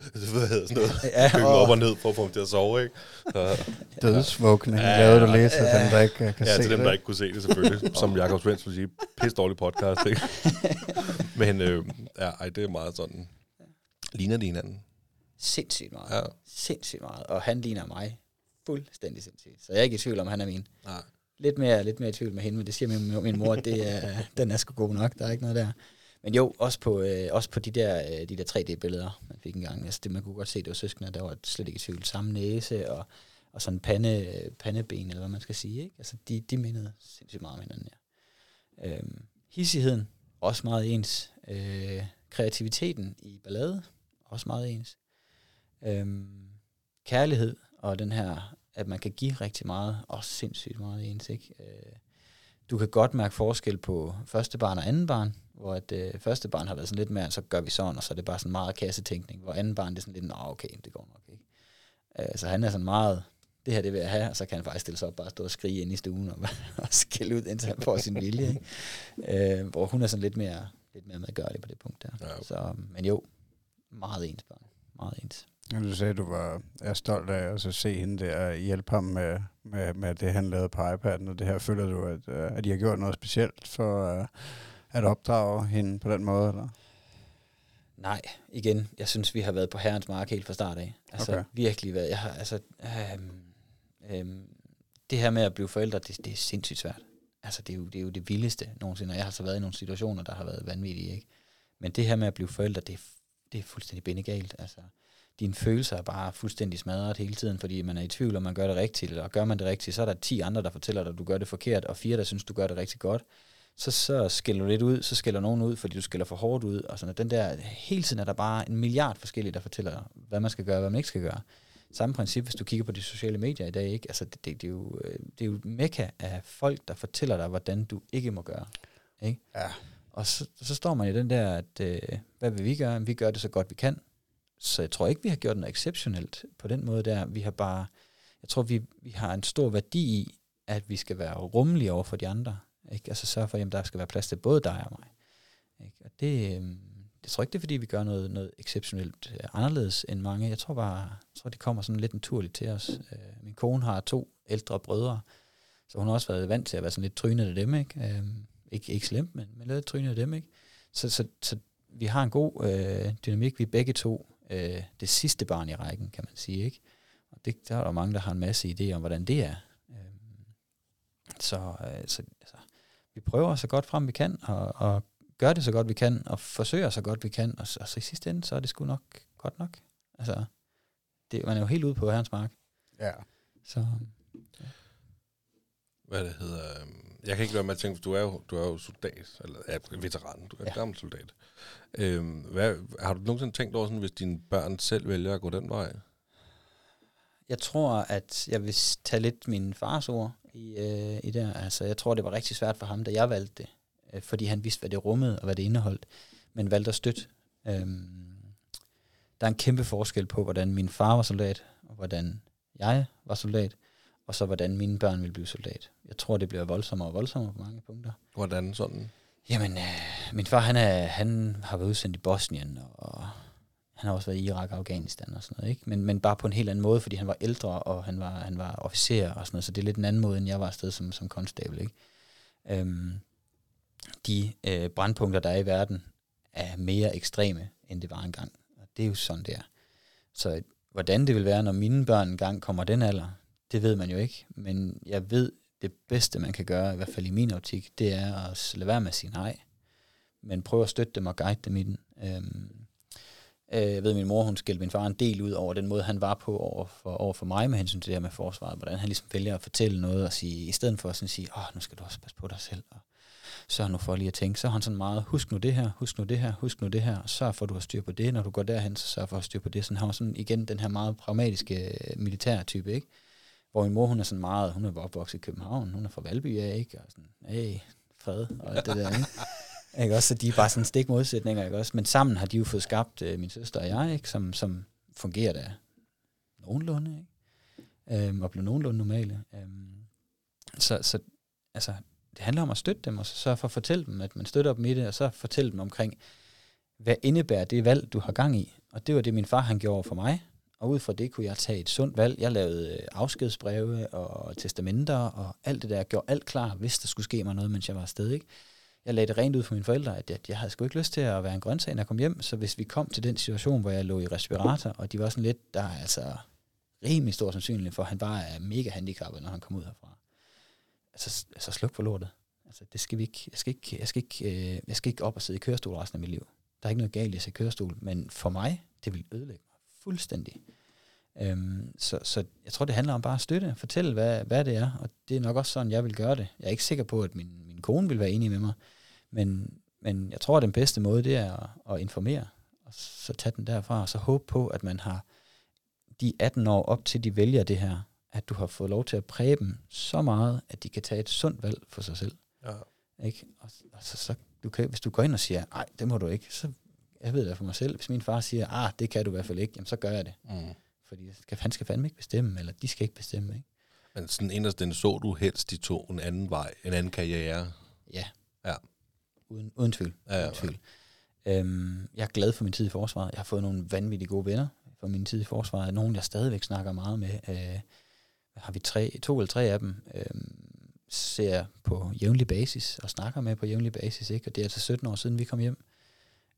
hvad hedder sådan noget, Ja, køkken og- op og ned for at få ham til at sove, ikke? Så, Dødsvågne, Ja, ja, lavede du lige til ja. dem, der ikke uh, kan ja, se til dem, det. der ikke kunne se det selvfølgelig, som Jakob Svendsen vil sige, pisse dårlig podcast, ikke? Men øh, ja, ej, det er meget sådan, ligner de hinanden? Sindssygt meget. Ja. Sindssygt meget. Og han ligner mig fuldstændig sindssygt. Så jeg er ikke i tvivl om, han er min. Nej. Lidt mere, lidt mere i tvivl med hende, men det siger min, min mor, at det er, den er sgu god nok. Der er ikke noget der men jo, også på, øh, også på de der, øh, de der 3D-billeder, man fik engang. Altså, det, man kunne godt se, det var søskende, der var slet ikke i tvivl. Samme næse og, og sådan pande, pandeben, eller hvad man skal sige. Ikke? Altså, de, de mindede sindssygt meget om hinanden, ja. Øhm, hissigheden, også meget ens. Øh, kreativiteten i ballade, også meget ens. Øhm, kærlighed og den her, at man kan give rigtig meget, også sindssygt meget ens. Ikke? Øh, du kan godt mærke forskel på første barn og anden barn, hvor at øh, første barn har været sådan lidt mere, så gør vi sådan, og så er det bare sådan meget kassetænkning, hvor anden barn det er sådan lidt, nå okay, det går nok ikke. Øh, så han er sådan meget, det her det vil jeg have, og så kan han faktisk stille sig op og bare stå og skrige ind i stuen og, og skælde ud, indtil han får sin vilje. Ikke? Øh, hvor hun er sådan lidt mere, lidt mere medgørlig på det punkt der. Ja. Så, men jo, meget ens børn. Meget ens. Ja, Du sagde, at du var er stolt af at så se hende der hjælpe ham med, med, med det, han lavede på iPad'en, og det her føler du, at, øh, at I har gjort noget specielt for øh, at opdrage hende på den måde? Eller? Nej, igen, jeg synes, vi har været på herrens mark helt fra start af. Altså Okay. virkelig været, jeg har, altså, øhm, øhm, det her med at blive forældre, det, det er sindssygt svært. Altså det er, jo, det er jo det vildeste nogensinde, og jeg har så været i nogle situationer, der har været vanvittige, ikke? Men det her med at blive forældre, det er, det er fuldstændig bindegalt. Altså, dine følelser er bare fuldstændig smadret hele tiden, fordi man er i tvivl, om man gør det rigtigt, og gør man det rigtigt, så er der 10 andre, der fortæller dig, at du gør det forkert, og fire, der synes, du gør det rigtig godt. Så, så skælder du lidt ud, så skælder nogen ud, fordi du skælder for hårdt ud, og sådan noget. Den der, hele tiden er der bare en milliard forskellige, der fortæller hvad man skal gøre, og hvad man ikke skal gøre. Samme princip, hvis du kigger på de sociale medier i dag, ikke? Altså, det, det, det, er jo, øh, det er jo mekka af folk, der fortæller dig, hvordan du ikke må gøre. Ikke? Ja. Og så, så står man i den der, at øh, hvad vil vi gøre? Vi gør det så godt vi kan. Så jeg tror ikke, vi har gjort noget exceptionelt på den måde der. Vi har bare, jeg tror, vi, vi har en stor værdi i, at vi skal være rummelige over for de andre. Ikke? Altså sørge for, at der skal være plads til både dig og mig. Ikke? Og det, øh, jeg tror ikke, det er, fordi vi gør noget, noget exceptionelt øh, anderledes end mange. Jeg tror bare, jeg tror, det kommer sådan lidt naturligt til os. Øh, min kone har to ældre brødre, så hun har også været vant til at være sådan lidt trynet af dem, ikke? Øh, ikke, ikke slemt, men, men lidt trynet af dem, ikke? Så, så, så vi har en god øh, dynamik. Vi er begge to øh, det sidste barn i rækken, kan man sige, ikke? Og det, der er der mange, der har en masse idéer om, hvordan det er. Øh, så, øh, så altså, vi prøver så godt frem vi kan, og, og gør det så godt vi kan, og forsøger så godt vi kan, og så, og så i sidste ende, så er det sgu nok godt nok. Altså, det, man er jo helt ude på herrens mark. Ja. Så Hvad det hedder... øhm, Jeg kan ikke være med at tænke, for du er jo, du er jo soldat, eller ja, veteran, du er ja. Ja. gammel soldat. Øhm, hvad, har du nogensinde tænkt over, sådan, hvis dine børn selv vælger at gå den vej? jeg tror, at jeg vil tage lidt min fars ord i, øh, i det. Altså, jeg tror, det var rigtig svært for ham, da jeg valgte det. Øh, fordi han vidste, hvad det rummede og hvad det indeholdt. Men valgte at støtte. Øhm, der er en kæmpe forskel på, hvordan min far var soldat, og hvordan jeg var soldat, og så hvordan mine børn ville blive soldat. Jeg tror, det bliver voldsommere og voldsommere på mange punkter. Hvordan sådan? Jamen, øh, min far, han, er, han har været udsendt i Bosnien, og han har også været i Irak og Afghanistan og sådan noget, ikke? Men, men bare på en helt anden måde, fordi han var ældre, og han var, han var officer og sådan noget, så det er lidt en anden måde, end jeg var afsted som, som konstabel, ikke? Øhm, de øh, brandpunkter, der er i verden, er mere ekstreme, end det var engang. Og det er jo sådan, det er. Så hvordan det vil være, når mine børn engang kommer den alder, det ved man jo ikke. Men jeg ved, det bedste, man kan gøre, i hvert fald i min optik, det er at lade være med at sige nej. Men prøve at støtte dem og guide dem i den. Øhm, øh, jeg ved, at min mor, hun skældte min far en del ud over den måde, han var på over for, over for mig med hensyn til det her med forsvaret. Hvordan han ligesom vælger at fortælle noget og sige, i stedet for at sådan sige, åh, nu skal du også passe på dig selv. Og sørg nu for lige at tænke. Så har han sådan meget, husk nu det her, husk nu det her, husk nu det her, så sørg for, at du har styr på det. Når du går derhen, så sørg for at have styr på det. Sådan han var sådan igen den her meget pragmatiske øh, militærtype, type, ikke? Hvor min mor, hun er sådan meget, hun er opvokset i København, hun er fra Valby af, ikke? Og sådan, hey, fred, og alt det der, ikke? Ikke også, så de er bare sådan stik modsætninger, ikke også? Men sammen har de jo fået skabt øh, min søster og jeg, ikke? Som, som fungerer der nogenlunde, ikke? Øhm, og blev nogenlunde normale. Øhm, så, så altså, det handler om at støtte dem, og så sørge for at fortælle dem, at man støtter dem i det, og så fortælle dem omkring, hvad indebærer det valg, du har gang i. Og det var det, min far han gjorde for mig, og ud fra det kunne jeg tage et sundt valg. Jeg lavede øh, afskedsbreve og testamenter og alt det der. Jeg gjorde alt klar, hvis der skulle ske mig noget, mens jeg var afsted. Ikke? Jeg lagde det rent ud for mine forældre, at jeg, jeg havde sgu ikke lyst til at være en grøntsag, når jeg kom hjem. Så hvis vi kom til den situation, hvor jeg lå i respirator, og de var sådan lidt, der er altså rimelig stor sandsynlighed for, at han bare er mega handicappet, når han kom ud herfra. Altså, altså sluk for lortet. Altså, Altså, det skal vi ikke, jeg, skal ikke, jeg, skal ikke, øh, jeg skal ikke op og sidde i kørestol resten af mit liv. Der er ikke noget galt i at sidde i kørestol, men for mig, det vil ødelægge mig fuldstændig. Øhm, så, så jeg tror, det handler om bare at støtte, fortælle, hvad, hvad det er, og det er nok også sådan, jeg vil gøre det. Jeg er ikke sikker på, at min, min kone vil være enig med mig, men, men jeg tror, at den bedste måde, det er at, at informere, og så tage den derfra, og så håbe på, at man har de 18 år op til, de vælger det her, at du har fået lov til at præge dem så meget, at de kan tage et sundt valg for sig selv. Ja. Ikke? Og, og så, så du kan, hvis du går ind og siger, nej, det må du ikke, så jeg ved det for mig selv. Hvis min far siger, ah, det kan du i hvert fald ikke, jamen så gør jeg det. Mm. Fordi skal, han skal fandme ikke bestemme, eller de skal ikke bestemme. Ikke? Men sådan inderst den så du helst de to en anden vej, en anden karriere. Ja. Ja. Uden, uden tvivl. Ja, ja, uden tvivl. Øhm, jeg er glad for min tid i forsvaret. Jeg har fået nogle vanvittige gode venner for min tid i forsvaret. Nogle, jeg stadigvæk snakker meget med. Øh, har vi tre, to eller tre af dem, øh, ser på jævnlig basis og snakker med på jævnlig basis. Ikke? Og det er altså 17 år siden, vi kom hjem.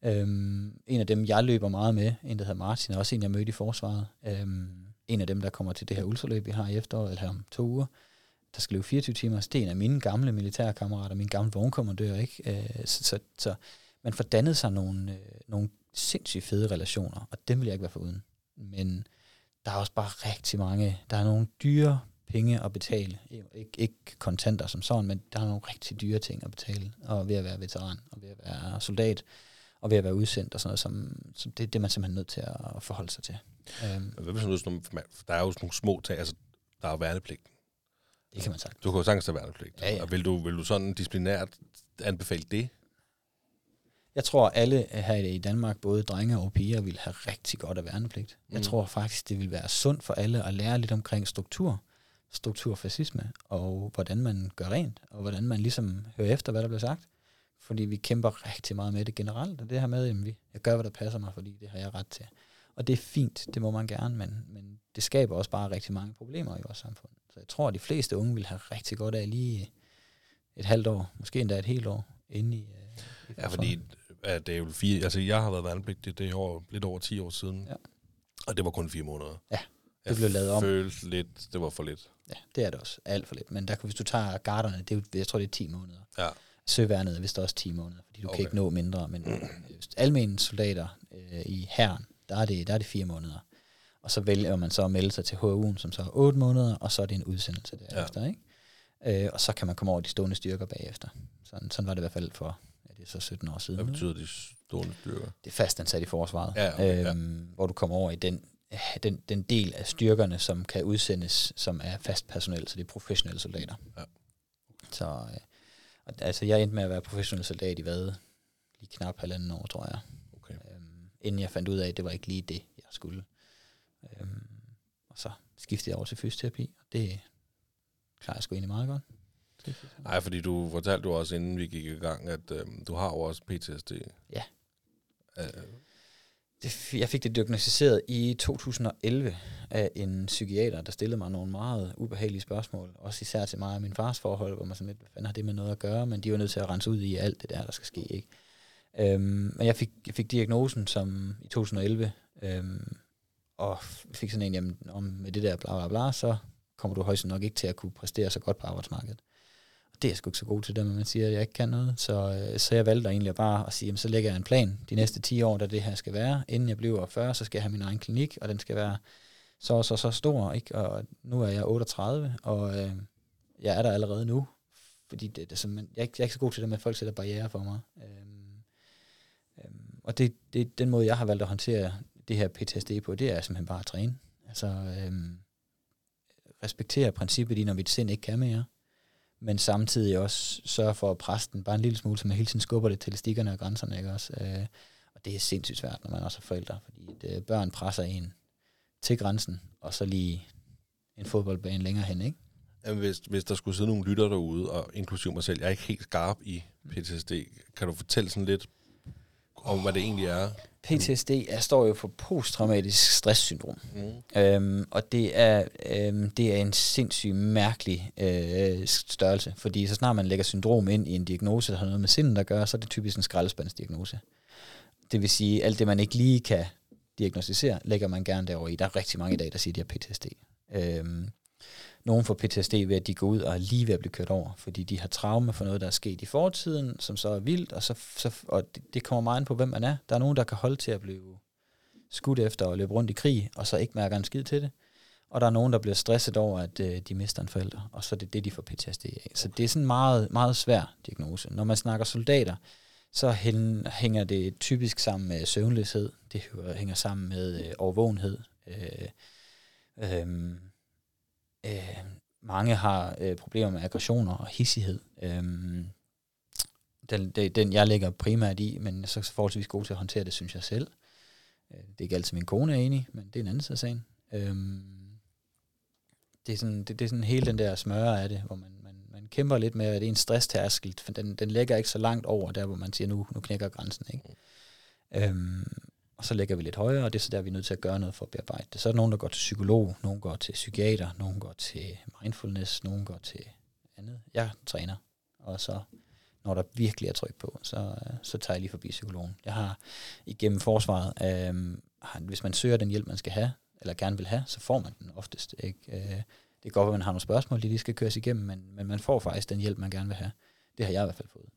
Øhm, en af dem, jeg løber meget med, en der hedder Martin, er også en, jeg mødte i forsvaret. Øhm, en af dem, der kommer til det her ultraløb, vi har i efteråret, eller her om to uger, der skal løbe 24 timer. Det er en af mine gamle militærkammerater, min gamle vognkommandør. Ikke? Øh, så, så, så man får dannet sig nogle, øh, nogle sindssygt fede relationer, og dem vil jeg ikke være foruden. Men der er også bare rigtig mange, der er nogle dyre penge at betale. Ikke, ikke kontanter som sådan, men der er nogle rigtig dyre ting at betale, og ved at være veteran, og ved at være soldat, og ved at være udsendt og sådan noget, som, som det, det er man simpelthen nødt til at forholde sig til. Um, Hvad sådan nogle, der er jo sådan nogle små tag, altså der er værnepligten, værnepligt det kan man sagt. Du kan jo sagtens have værnepligt. Ja, ja. Og vil du, vil du sådan disciplinært anbefale det? Jeg tror, alle her i Danmark, både drenge og piger, vil have rigtig godt af værnepligt. Jeg Mm. tror faktisk, det vil være sundt for alle at lære lidt omkring struktur, strukturfascisme, og hvordan man gør rent, og hvordan man ligesom hører efter, hvad der bliver sagt. Fordi vi kæmper rigtig meget med det generelt, og det her med, at jeg gør, hvad der passer mig, fordi det har jeg ret til. Og det er fint, det må man gerne, men, men det skaber også bare rigtig mange problemer i vores samfund. Så jeg tror, at de fleste unge vil have rigtig godt af lige et halvt år, måske endda et helt år, inde i, øh, i Ja, fordi at det er jo fire, altså jeg har været værnepligtig det år, lidt over 10 år siden. Ja. Og det var kun fire måneder. Ja, jeg blev lavet om. følte lidt, det var for lidt. Ja, det er det også. Alt for lidt. Men der, kan- hvis du tager garderne, det er, jeg tror, det er 10 måneder. Ja. Søværnet er vist også 10 måneder, fordi du okay. Kan ikke nå mindre. Men øh, almindelige soldater øh, i herren, der er, det, der er det 4 måneder. Og så vælger man så at melde sig til HU'en, som så er 8 måneder, og så er det en udsendelse derefter. Ja. Ikke? Øh, og så kan man komme over de stående styrker bagefter. Sådan, sådan var det i hvert fald for ja, det er så 17 år siden. Hvad betyder de stående styrker? det er fastansat i forsvaret, Ja, okay, ja. øhm, hvor du kommer over i den, den, den del af styrkerne, som kan udsendes, som er fast personel, så det er professionelle soldater. Ja. Så øh, altså, jeg endte med at være professionel soldat i hvad? Lige knap halvanden år, tror jeg. Okay. Øhm, inden jeg fandt ud af, at det var ikke lige det, jeg skulle. Øhm, og så skiftede jeg over til fysioterapi, og det klarer jeg sgu egentlig meget godt. Nej, fordi du fortalte jo også, inden vi gik i gang, at øhm, du har jo også PTSD. Ja. Øh, Det, jeg fik det diagnostiseret i 2011 af en psykiater, der stillede mig nogle meget ubehagelige spørgsmål. Også især til mig og min fars forhold, hvor man sådan lidt, hvad fanden har det med noget at gøre? Men de var nødt til at rense ud i alt det der, der skal ske. Ikke? Øhm, men jeg fik, jeg fik diagnosen som i 2011, øhm, og fik sådan en, jamen, om med det der bla bla bla, så kommer du højst nok ikke til at kunne præstere så godt på arbejdsmarkedet. Og det er jeg sgu ikke så god til, det, når man siger, at jeg ikke kan noget. Så, øh, så jeg valgte egentlig bare at sige, jamen, så lægger jeg en plan de næste 10 år, der det her skal være. Inden jeg bliver 40, så skal jeg have min egen klinik, og den skal være så så så stor. Ikke? Og nu er jeg 38, og øh, jeg er der allerede nu. Fordi det, det er jeg, er ikke, jeg er ikke så god til det med, at folk sætter barriere for mig. Øhm, øhm, og det, det er den måde, jeg har valgt at håndtere det her PTSD på, det er simpelthen bare at træne. Altså, øhm, respektere princippet i, når mit sind ikke kan mere, men samtidig også sørge for at presse den bare en lille smule, så man hele tiden skubber det til stikkerne og grænserne, ikke også? Øh, og det er sindssygt svært, når man også er forældre, fordi det, børn presser en til grænsen, og så lige en fodboldbane længere hen, ikke? Jamen, hvis, hvis der skulle sidde nogle lytter derude, og inklusive mig selv, jeg er ikke helt skarp i PTSD. Kan du fortælle sådan lidt om, hvad det egentlig er? PTSD er, står jo for posttraumatisk stresssyndrom. Mm. Øhm, og det er, øhm, det er en sindssygt mærkelig øh, størrelse, fordi så snart man lægger syndrom ind i en diagnose, der har noget med sindet at gøre, så er det typisk en skraldespandsdiagnose. Det vil sige, alt det man ikke lige kan diagnostisere, lægger man gerne derover i. Der er rigtig mange i dag, der siger, at de har PTSD. Øhm, Nogen får PTSD ved, at de går ud og er lige ved at blive kørt over, fordi de har traume for noget, der er sket i fortiden, som så er vildt, og, så, så, og det, det kommer meget ind på, hvem man er. Der er nogen, der kan holde til at blive skudt efter og løbe rundt i krig, og så ikke mærker en skid til det. Og der er nogen, der bliver stresset over, at øh, de mister en forælder, og så er det det, de får PTSD af. Så det er sådan en meget, meget svær diagnose. Når man snakker soldater, så hænger det typisk sammen med søvnløshed. Det hænger sammen med øh, overvågenhed. Øh, øh, øh, mange har øh, problemer med aggressioner og hissighed. Øh, den, det, den jeg lægger primært i, men jeg er så forholdsvis god til at håndtere det, synes jeg selv. Øh, det er ikke altid min kone er enig, men det er en anden side af sagen. Øhm, det, er sådan, det, det er sådan hele den der smøre af det, hvor man, man, man kæmper lidt med, at det er en stresstærskel, for den, den lægger ikke så langt over der, hvor man siger, nu, nu knækker grænsen. Ikke? Øhm, og så lægger vi lidt højere, og det er så der, vi er nødt til at gøre noget for at bearbejde det. Så er der nogen, der går til psykolog, nogen går til psykiater, nogen går til mindfulness, nogen går til andet. Jeg træner, og så når der virkelig er tryk på, så, så tager jeg lige forbi psykologen. Jeg har igennem forsvaret, øh, hvis man søger den hjælp, man skal have, eller gerne vil have, så får man den oftest. Ikke? Øh, det kan godt at man har nogle spørgsmål, de lige skal køres igennem, men, men man får faktisk den hjælp, man gerne vil have. Det har jeg i hvert fald fået.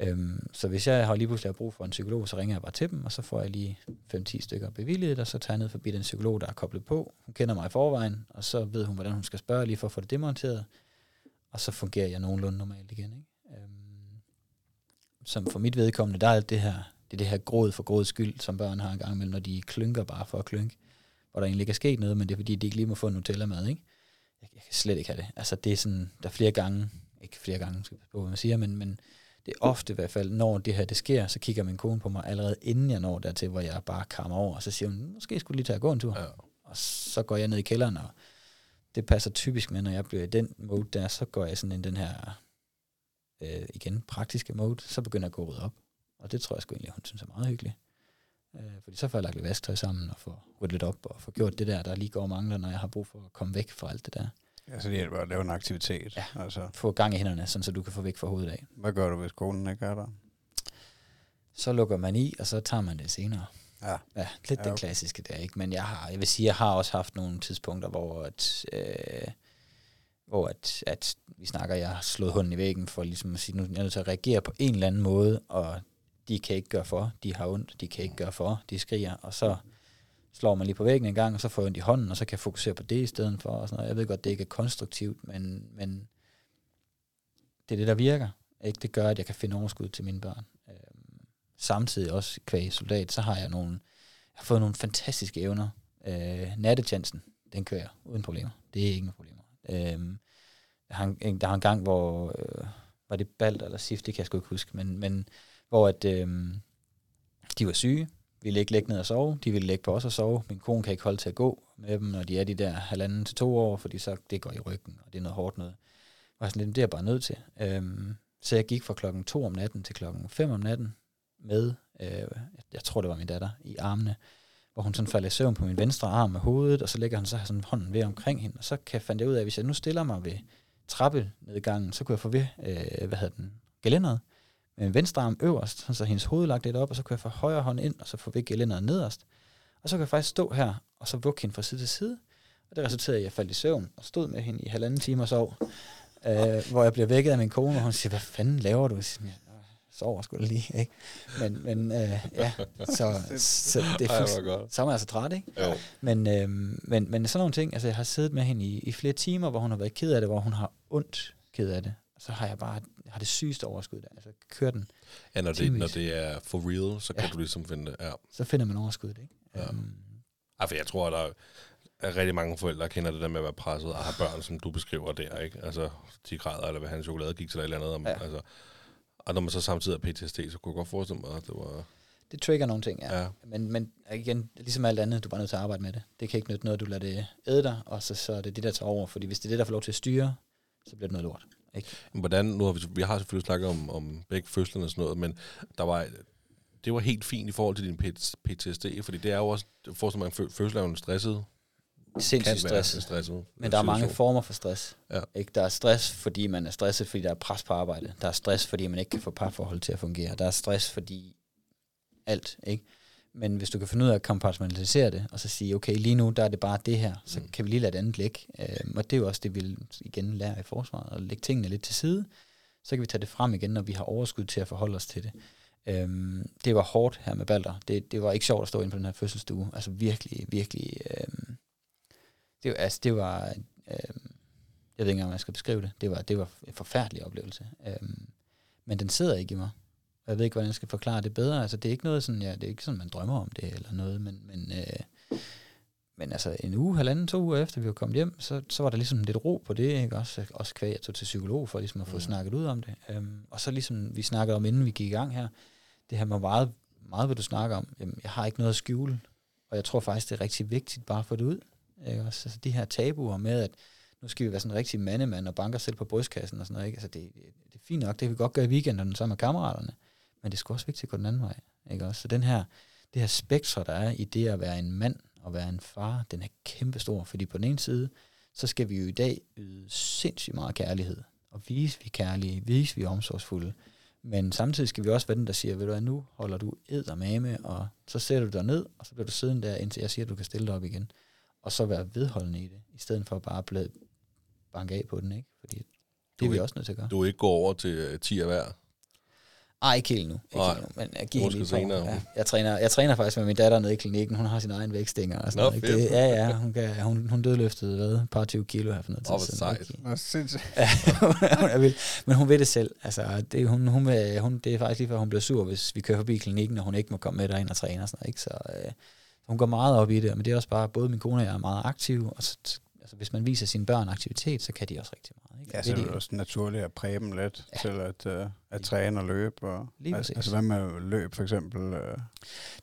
Øhm, så hvis jeg har lige pludselig brug for en psykolog, så ringer jeg bare til dem, og så får jeg lige 5-10 stykker bevilget, og så tager jeg ned forbi den psykolog, der er koblet på. Hun kender mig i forvejen, og så ved hun, hvordan hun skal spørge lige for at få det demonteret, og så fungerer jeg nogenlunde normalt igen. Ikke? Øhm, som for mit vedkommende, der er det her, det er det her gråd for gråds skyld, som børn har en gang imellem, når de klynker bare for at klynke, hvor der egentlig ikke er sket noget, men det er fordi, de ikke lige må få en Nutella-mad, ikke? Jeg, jeg kan slet ikke have det. Altså, det er sådan, der er flere gange, ikke flere gange, skal jeg på, hvad man siger, men, men ofte i hvert fald, når det her det sker, så kigger min kone på mig allerede inden jeg når dertil, hvor jeg bare kammer over, og så siger hun, måske skulle lige tage at gå en tur. Ja. Og så går jeg ned i kælderen, og det passer typisk med, når jeg bliver i den mode der, så går jeg sådan i den her, øh, igen, praktiske mode, så begynder jeg at gå rydde op. Og det tror jeg sgu egentlig, hun synes er meget hyggeligt. Øh, fordi så får jeg lagt lidt vasktøj sammen, og får ryddet lidt op, og får gjort det der, der lige går og mangler, når jeg har brug for at komme væk fra alt det der. Ja, så det hjælper at lave en aktivitet. Ja, altså. få gang i hænderne, sådan, så du kan få væk fra hovedet af. Hvad gør du, hvis konen ikke er der? Så lukker man i, og så tager man det senere. Ja. Ja, lidt ja, okay. den klassiske der, ikke? Men jeg har, jeg vil sige, jeg har også haft nogle tidspunkter, hvor at, øh, hvor at, at vi snakker, jeg har slået hunden i væggen for ligesom at sige, nu er jeg nødt til at reagere på en eller anden måde, og de kan ikke gøre for, de har ondt, de kan ikke gøre for, de skriger, og så slår man lige på væggen en gang, og så får jeg ondt i hånden, og så kan jeg fokusere på det i stedet for. Og sådan noget. Jeg ved godt, det ikke er konstruktivt, men, men det er det, der virker. Ikke? Det gør, at jeg kan finde overskud til mine børn. Øh, samtidig også kvæg soldat, så har jeg nogle, jeg har fået nogle fantastiske evner. Øh, nattetjenesten, den kører jeg uden problemer. Det er ingen problemer. Øh, der, har en, der har en gang, hvor, øh, var det Balt eller Sif, det kan jeg sgu ikke huske, men, men hvor at, øh, de var syge, ville ikke ligge ned og sove, de ville ligge på os og sove. Min kone kan ikke holde til at gå med dem, når de er de der halvanden til to år, fordi så det går i ryggen, og det er noget hårdt noget. Jeg sådan lidt, det er jeg bare nødt til. Øhm, så jeg gik fra klokken to om natten til klokken 5 om natten med, øh, jeg tror det var min datter, i armene, hvor hun sådan falder i søvn på min venstre arm med hovedet, og så lægger han så sådan hånden ved omkring hende, og så kan jeg fandt ud af, at hvis jeg nu stiller mig ved trappenedgangen, så kunne jeg få ved, øh, hvad hedder den, gelænderet, min venstre arm øverst, så hendes hoved lagt lidt op, og så kunne jeg få højre hånd ind, og så få væk gelænderet nederst. Og så kan jeg faktisk stå her, og så vugge hende fra side til side. Og det resulterede i, at jeg faldt i søvn, og stod med hende i halvanden time og sov. Øh, hvor jeg bliver vækket af min kone, og hun siger, hvad fanden laver du? Jeg siger, sover sgu lige, ikke? Men, men øh, ja, så, så det er fuldst, så er man altså træt, ikke? Jo. Men, øh, men, men sådan nogle ting, altså jeg har siddet med hende i, i flere timer, hvor hun har været ked af det, hvor hun har ondt ked af det. Så har jeg bare har det sygeste overskud der. Altså kører den. Ja, når det, når det er for real, så kan ja. du ligesom finde det. Ja. Så finder man overskuddet, ikke? Ja. Um, ja, for jeg tror, at der er rigtig mange forældre, der kender det der med at være presset og have børn, som du beskriver der, ikke? Altså, de græder, eller hvad han chokolade gik til eller andet. Om, ja. altså, og når man så samtidig har PTSD, så kunne jeg godt forestille mig, at det var... Det trigger nogle ting, ja. ja. Men, men igen, ligesom alt andet, du er bare nødt til at arbejde med det. Det kan ikke nytte noget, du lader det æde dig, og så, så er det det, der tager over. Fordi hvis det er det, der får lov til at styre, så bliver det noget lort. Ikke? Hvordan, nu har vi, vi har selvfølgelig snakket om, om begge fødslerne og sådan noget, men der var, det var helt fint i forhold til din PTSD, fordi det er jo også, for man fødsler er jo stresset. Sindssygt stresset. stresset. Men der er mange former for stress. Ja. Ikke? Der er stress, fordi man er stresset, fordi der er pres på arbejde. Der er stress, fordi man ikke kan få parforhold til at fungere. Der er stress, fordi alt. Ikke? Men hvis du kan finde ud af at kompartmentalisere det, og så sige, okay, lige nu der er det bare det her, så Mm. kan vi lige lade det andet ligge. Øhm, og det er jo også det, vi igen lærer i forsvaret, at lægge tingene lidt til side. Så kan vi tage det frem igen, når vi har overskud til at forholde os til det. Øhm, det var hårdt her med Balder. Det, det var ikke sjovt at stå inde på den her fødselsstue. Altså virkelig, virkelig. Øhm, det, var- altså, det var... Øhm, jeg ved ikke engang, hvordan jeg skal beskrive det. Det var, det var en forfærdelig oplevelse. Øhm, men den sidder ikke i mig. Jeg ved ikke, hvordan jeg skal forklare det bedre. Altså, det er ikke noget sådan, ja, det er ikke sådan, man drømmer om det eller noget, men, men, øh, men altså en uge, halvanden, to uger efter vi var kommet hjem, så, så var der ligesom lidt ro på det, ikke? Også, også kvæg, jeg tog til psykolog for ligesom at få Mm. snakket ud om det. Øhm, og så ligesom vi snakkede om, inden vi gik i gang her, det her med meget, meget hvad du snakker om, jamen, jeg har ikke noget at skjule, og jeg tror faktisk, det er rigtig vigtigt bare at få det ud. Ikke? Også, altså de her tabuer med, at nu skal vi være sådan en rigtig mandemand og banke os selv på brystkassen og sådan noget. Ikke? Altså det, det, det er fint nok, det kan vi godt gøre i weekenderne sammen med kammeraterne, men det er sgu også vigtigt at gå den anden vej. Ikke? Også, så den her, det her spektrum, der er i det at være en mand og være en far, den er kæmpestor, fordi på den ene side, så skal vi jo i dag yde sindssygt meget kærlighed, og vise vi kærlige, vise vi omsorgsfulde, men samtidig skal vi også være den, der siger, ved du hvad, nu holder du eddermame, og så sætter du dig ned, og så bliver du siddende der, indtil jeg siger, at du kan stille dig op igen, og så være vedholdende i det, i stedet for bare at blive banke af på den, ikke? Fordi det Du er vi ikke- også nødt til at gøre. Du ikke går over til øh, 10 af hver. Ej, ikke helt nu. Ikke Nej. helt nu men jeg giver lige senere. Ja. Jeg, træner, jeg træner faktisk med min datter nede i klinikken. Hun har sin egen vægtstænger og sådan Nå, noget. Det, ja, ja. Hun, kan, hun, hun dødløftede hvad, et par 20 kilo her for noget Åh, tid hvor siden. sejt. Nå, sindssygt. Ja, hun er vild. Men hun ved det selv. Altså, det, hun, hun, vil, hun, det er faktisk lige før, hun bliver sur, hvis vi kører forbi klinikken, og hun ikke må komme med derind og træne og sådan noget. Ikke? Så øh, hun går meget op i det, men det er også bare, både min kone og jeg er meget aktive, og så, altså, hvis man viser sine børn aktivitet, så kan de også rigtig meget. Ikke? Ja, så er det de- også naturligt at præge dem lidt Ja. til at, uh, at træne og løbe. Og, Lige altså, altså hvad med løb for eksempel? Uh, Der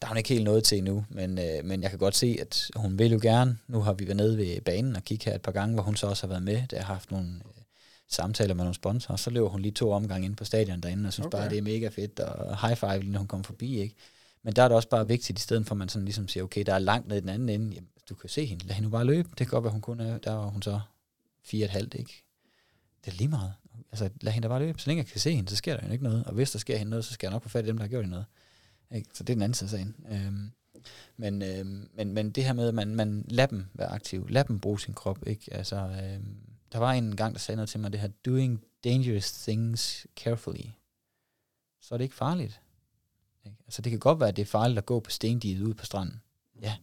har hun ikke helt noget til endnu, men, øh, men jeg kan godt se, at hun vil jo gerne. Nu har vi været nede ved banen og kigge her et par gange, hvor hun så også har været med. Der har haft nogle øh, samtaler med nogle sponsorer, så løber hun lige to omgange ind på stadion derinde, og synes. Okay. bare, det er mega fedt, og high five, lige når hun kommer forbi, ikke? Men der er det også bare vigtigt, i stedet for at man sådan ligesom siger, okay, der er langt ned i den anden ende, jamen, du kan se hende, lad hende bare løbe. Det kan godt være, hun kun er, der var hun så fire og et halvt, ikke? Det er lige meget. Altså, lad hende da bare løbe. Så længe jeg kan se hende, så sker der jo ikke noget. Og hvis der sker hende noget, så skal jeg nok få fat i dem, der har gjort hende noget. Ikke? Så det er den anden side af sagen. Øhm, men, øhm, men, men det her med, at man, man lader dem være aktiv, lad dem bruge sin krop. Ikke? Altså, øhm, der var en gang, der sagde noget til mig, det her, doing dangerous things carefully. Så er det ikke farligt. Ikke? Altså, det kan godt være, at det er farligt at gå på stendiget ude på stranden. Ja.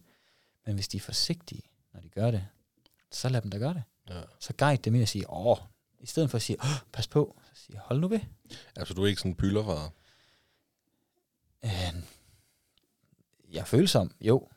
Men hvis de er forsigtige, når de gør det, så lad dem da gøre det. Ja. Så guide dem i at sige, åh, i stedet for at sige, åh, pas på, så sige, hold nu ved. Altså, du er ikke sådan en pylderfar. Øh, jeg er følsom, jo,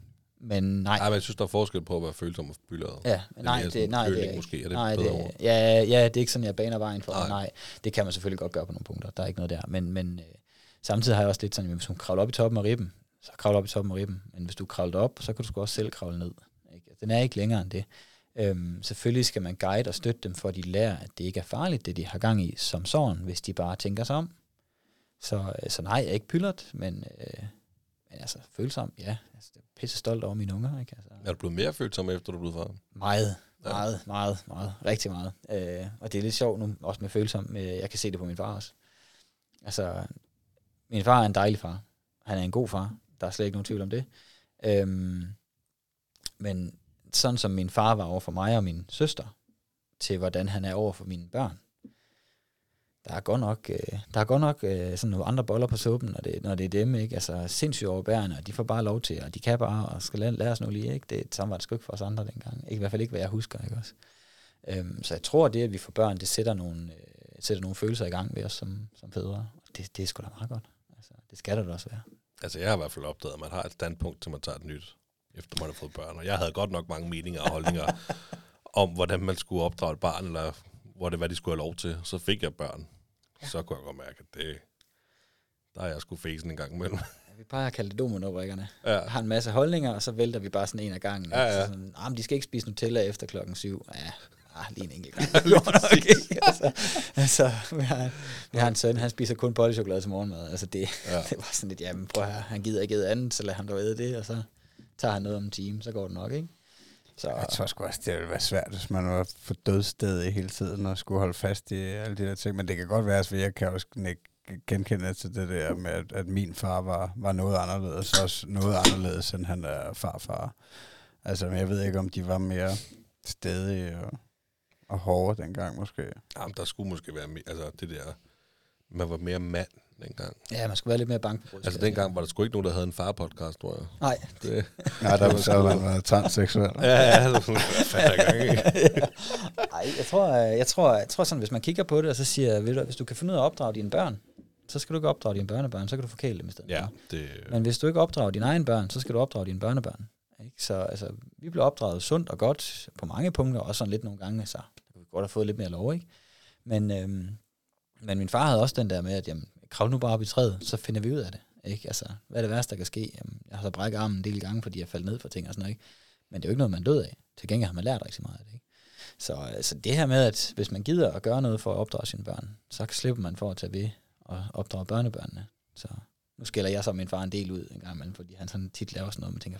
men nej. Nej, men jeg synes, der er forskel på at være følsom og pyldret. Ja, men nej, det, nej, det, måske, er det nej, bedre det, ord? ja, ja, det er ikke sådan, jeg baner vejen for. Nej. Nej. nej, det kan man selvfølgelig godt gøre på nogle punkter. Der er ikke noget der. Men, men øh, samtidig har jeg også lidt sådan, at hvis hun kravler op i toppen af ribben, så kravler op i toppen af ribben. Men hvis du kravler op, så kan du sgu også selv kravle ned. Ikke? Den er ikke længere end det. Øhm, selvfølgelig skal man guide og støtte dem, for at de lærer, at det ikke er farligt, det de har gang i som sådan, hvis de bare tænker sig om. Så, øh, så nej, jeg er ikke pyldret, men, øh, men altså følsom, ja. Altså, jeg er pisse stolt over mine unger. Ikke? Altså, Er du blevet mere følsom, efter du blevet far? meget, Ja. meget, meget, meget, rigtig meget. Øh, og det er lidt sjovt nu, også med følsom. Øh, jeg kan se det på min far også. Altså, min far er en dejlig far. Han er en god far. Der er slet ikke nogen tvivl om det. Øhm, men sådan som min far var over for mig og min søster, til hvordan han er over for mine børn, der er godt nok, øh, der er godt nok øh, sådan nogle andre boller på suppen, når det, når det er dem, ikke? Altså sindssygt overbærende, og de får bare lov til, og de kan bare, og skal lære, lære os nu lige, ikke? Det, sådan var det sgu ikke for os andre dengang. Ikke, I hvert fald ikke, hvad jeg husker, ikke også? Øhm, så jeg tror, at det, at vi får børn, det sætter nogle, øh, sætter nogle følelser i gang ved os som, som fædre. Det, det er sgu da meget godt. Altså, det skal der da også være. Altså, jeg har i hvert fald opdaget, at man har et standpunkt, til man tager et nyt, efter man har fået børn. Og jeg havde godt nok mange meninger og holdninger om, hvordan man skulle opdrage et barn, eller hvor det var, de skulle have lov til. Så fik jeg børn. Ja. Så kunne jeg godt mærke, at det, der er jeg sgu fæsen en gang imellem. Vi plejer at kalde det dominobrikkerne. ja. Jeg har en masse holdninger, og så vælter vi bare sådan en af gangen. Ja, ja. Så sådan, ah, men de skal ikke spise Nutella efter klokken syv. Ja, ah, lige en enkelt gang. Nok ikke. altså, altså, vi, har, vi har en søn, han spiser kun bollechokolade til morgenmad. Altså det, Ja. det var sådan lidt, jamen prøv her, han gider ikke æde andet, så lad ham dog æde det, og så tager han noget om en time, så går det nok, ikke? Så, Jeg tror sgu også, det ville være svært, hvis man var på dødsstedet hele tiden og skulle holde fast i alle de der ting. Men det kan godt være, at jeg kan også ikke genkende til det der med, at, at min far var, var noget anderledes, også noget anderledes, end han er farfar. Altså, men jeg ved ikke, om de var mere stedige og, og hårde dengang måske. Jamen, der skulle måske være mere, altså det der, man var mere mand dengang. Ja, man skulle være lidt mere bange på Altså dengang var der sgu ikke nogen, der havde en far-podcast, tror jeg. Nej, Det, Nej, der var så man var transseksuel. ja, ja, det var gang, ikke? Nej, jeg tror, jeg, tror, jeg tror sådan, hvis man kigger på det, og så siger, ved du, hvis du kan finde ud af at opdrage dine børn, så skal du ikke opdrage dine børnebørn, så kan du forkæle dem i stedet. Ja, det, Men hvis du ikke opdrager dine egne børn, så skal du opdrage dine børnebørn. Ikke? Så altså, vi blev opdraget sundt og godt på mange punkter, også sådan lidt nogle gange, så godt have fået lidt mere lov, ikke? Men, øhm, men min far havde også den der med, at jamen, krav nu bare op i træet, så finder vi ud af det. Ikke? Altså, hvad er det værste, der kan ske? Jamen, jeg har så brækket armen en del gange, fordi jeg faldt ned for ting og sådan noget. Ikke? Men det er jo ikke noget, man død af. Til gengæld har man lært rigtig meget af det. Ikke? Så altså, det her med, at hvis man gider at gøre noget for at opdrage sine børn, så slipper man for at tage ved og opdrage børnebørnene. Så nu skælder jeg så min far en del ud en gang imellem, fordi han sådan tit laver sådan noget, man tænker,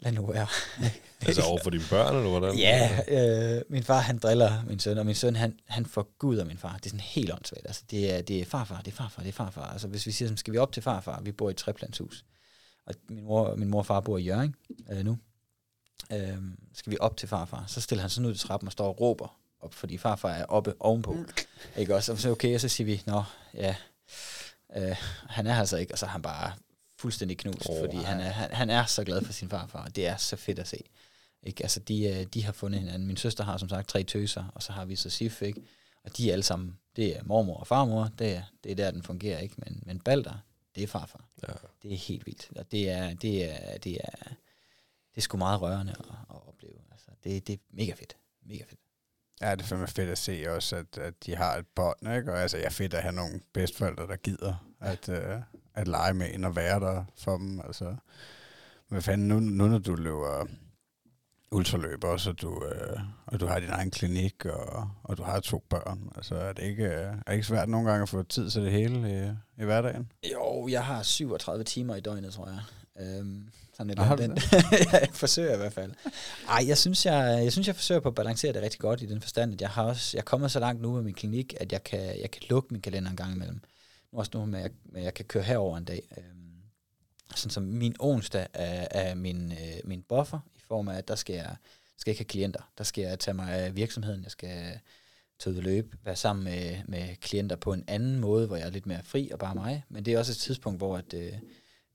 lad nu være. altså over for dine børn, eller hvordan? Ja, øh, min far han driller min søn, og min søn han, han forguder min far. Det er sådan helt åndssvagt. Altså, det, er, det er farfar, det er farfar, det er farfar. Altså, hvis vi siger, sådan, skal vi op til farfar? Vi bor i et treplanshus. Og min mor, min mor og far bor i Jørgen øh, nu. Øh, skal vi op til farfar? Så stiller han sådan ud i trappen og står og råber op, fordi farfar er oppe ovenpå. Mm. Ikke også? Og så okay, og så siger vi, nå, ja, øh, han er her altså ikke, og så er han bare fuldstændig knust, oh, fordi han er, han, han er så glad for sin farfar, og det er så fedt at se. Ikke? Altså, de, øh, de har fundet hinanden. Min søster har som sagt tre tøser, og så har vi så Sif, ikke? Og de er alle sammen, det er mormor og farmor, det er, det er der, den fungerer, ikke? Men, men Balder, det er farfar. Ja. Det er helt vildt. Og det er, det er, det er, det er sgu meget rørende at, at opleve. Altså, det, det er mega fedt. Mega fedt. Ja, det er fandme fedt at se også, at, at de har et bånd, ikke? Og altså, jeg er fedt at have nogle bedsteforældre, der gider at, uh, at lege med en og være der for dem. Altså, hvad fanden, nu, nu når du løber ultraløb også, og du, uh, og du har din egen klinik, og, og du har to børn, altså er det ikke, uh, er det ikke svært nogle gange at få tid til det hele i, i hverdagen? Jo, jeg har 37 timer i døgnet, tror jeg. Øhm, sådan et du andet. jeg forsøger i hvert fald. Ej, jeg synes jeg, jeg synes, jeg forsøger på at balancere det rigtig godt i den forstand, at jeg har også, jeg er kommet så langt nu med min klinik, at jeg kan, jeg kan lukke min kalender en gang imellem. Nu også nu med, at jeg, jeg kan køre herover en dag. Øh, sådan som min onsdag er, er min, øh, min buffer, i form af, at der skal jeg, skal jeg ikke have klienter. Der skal jeg tage mig af virksomheden, jeg skal tage ud og løbe, være sammen med, med klienter på en anden måde, hvor jeg er lidt mere fri og bare mig. Men det er også et tidspunkt, hvor at, øh,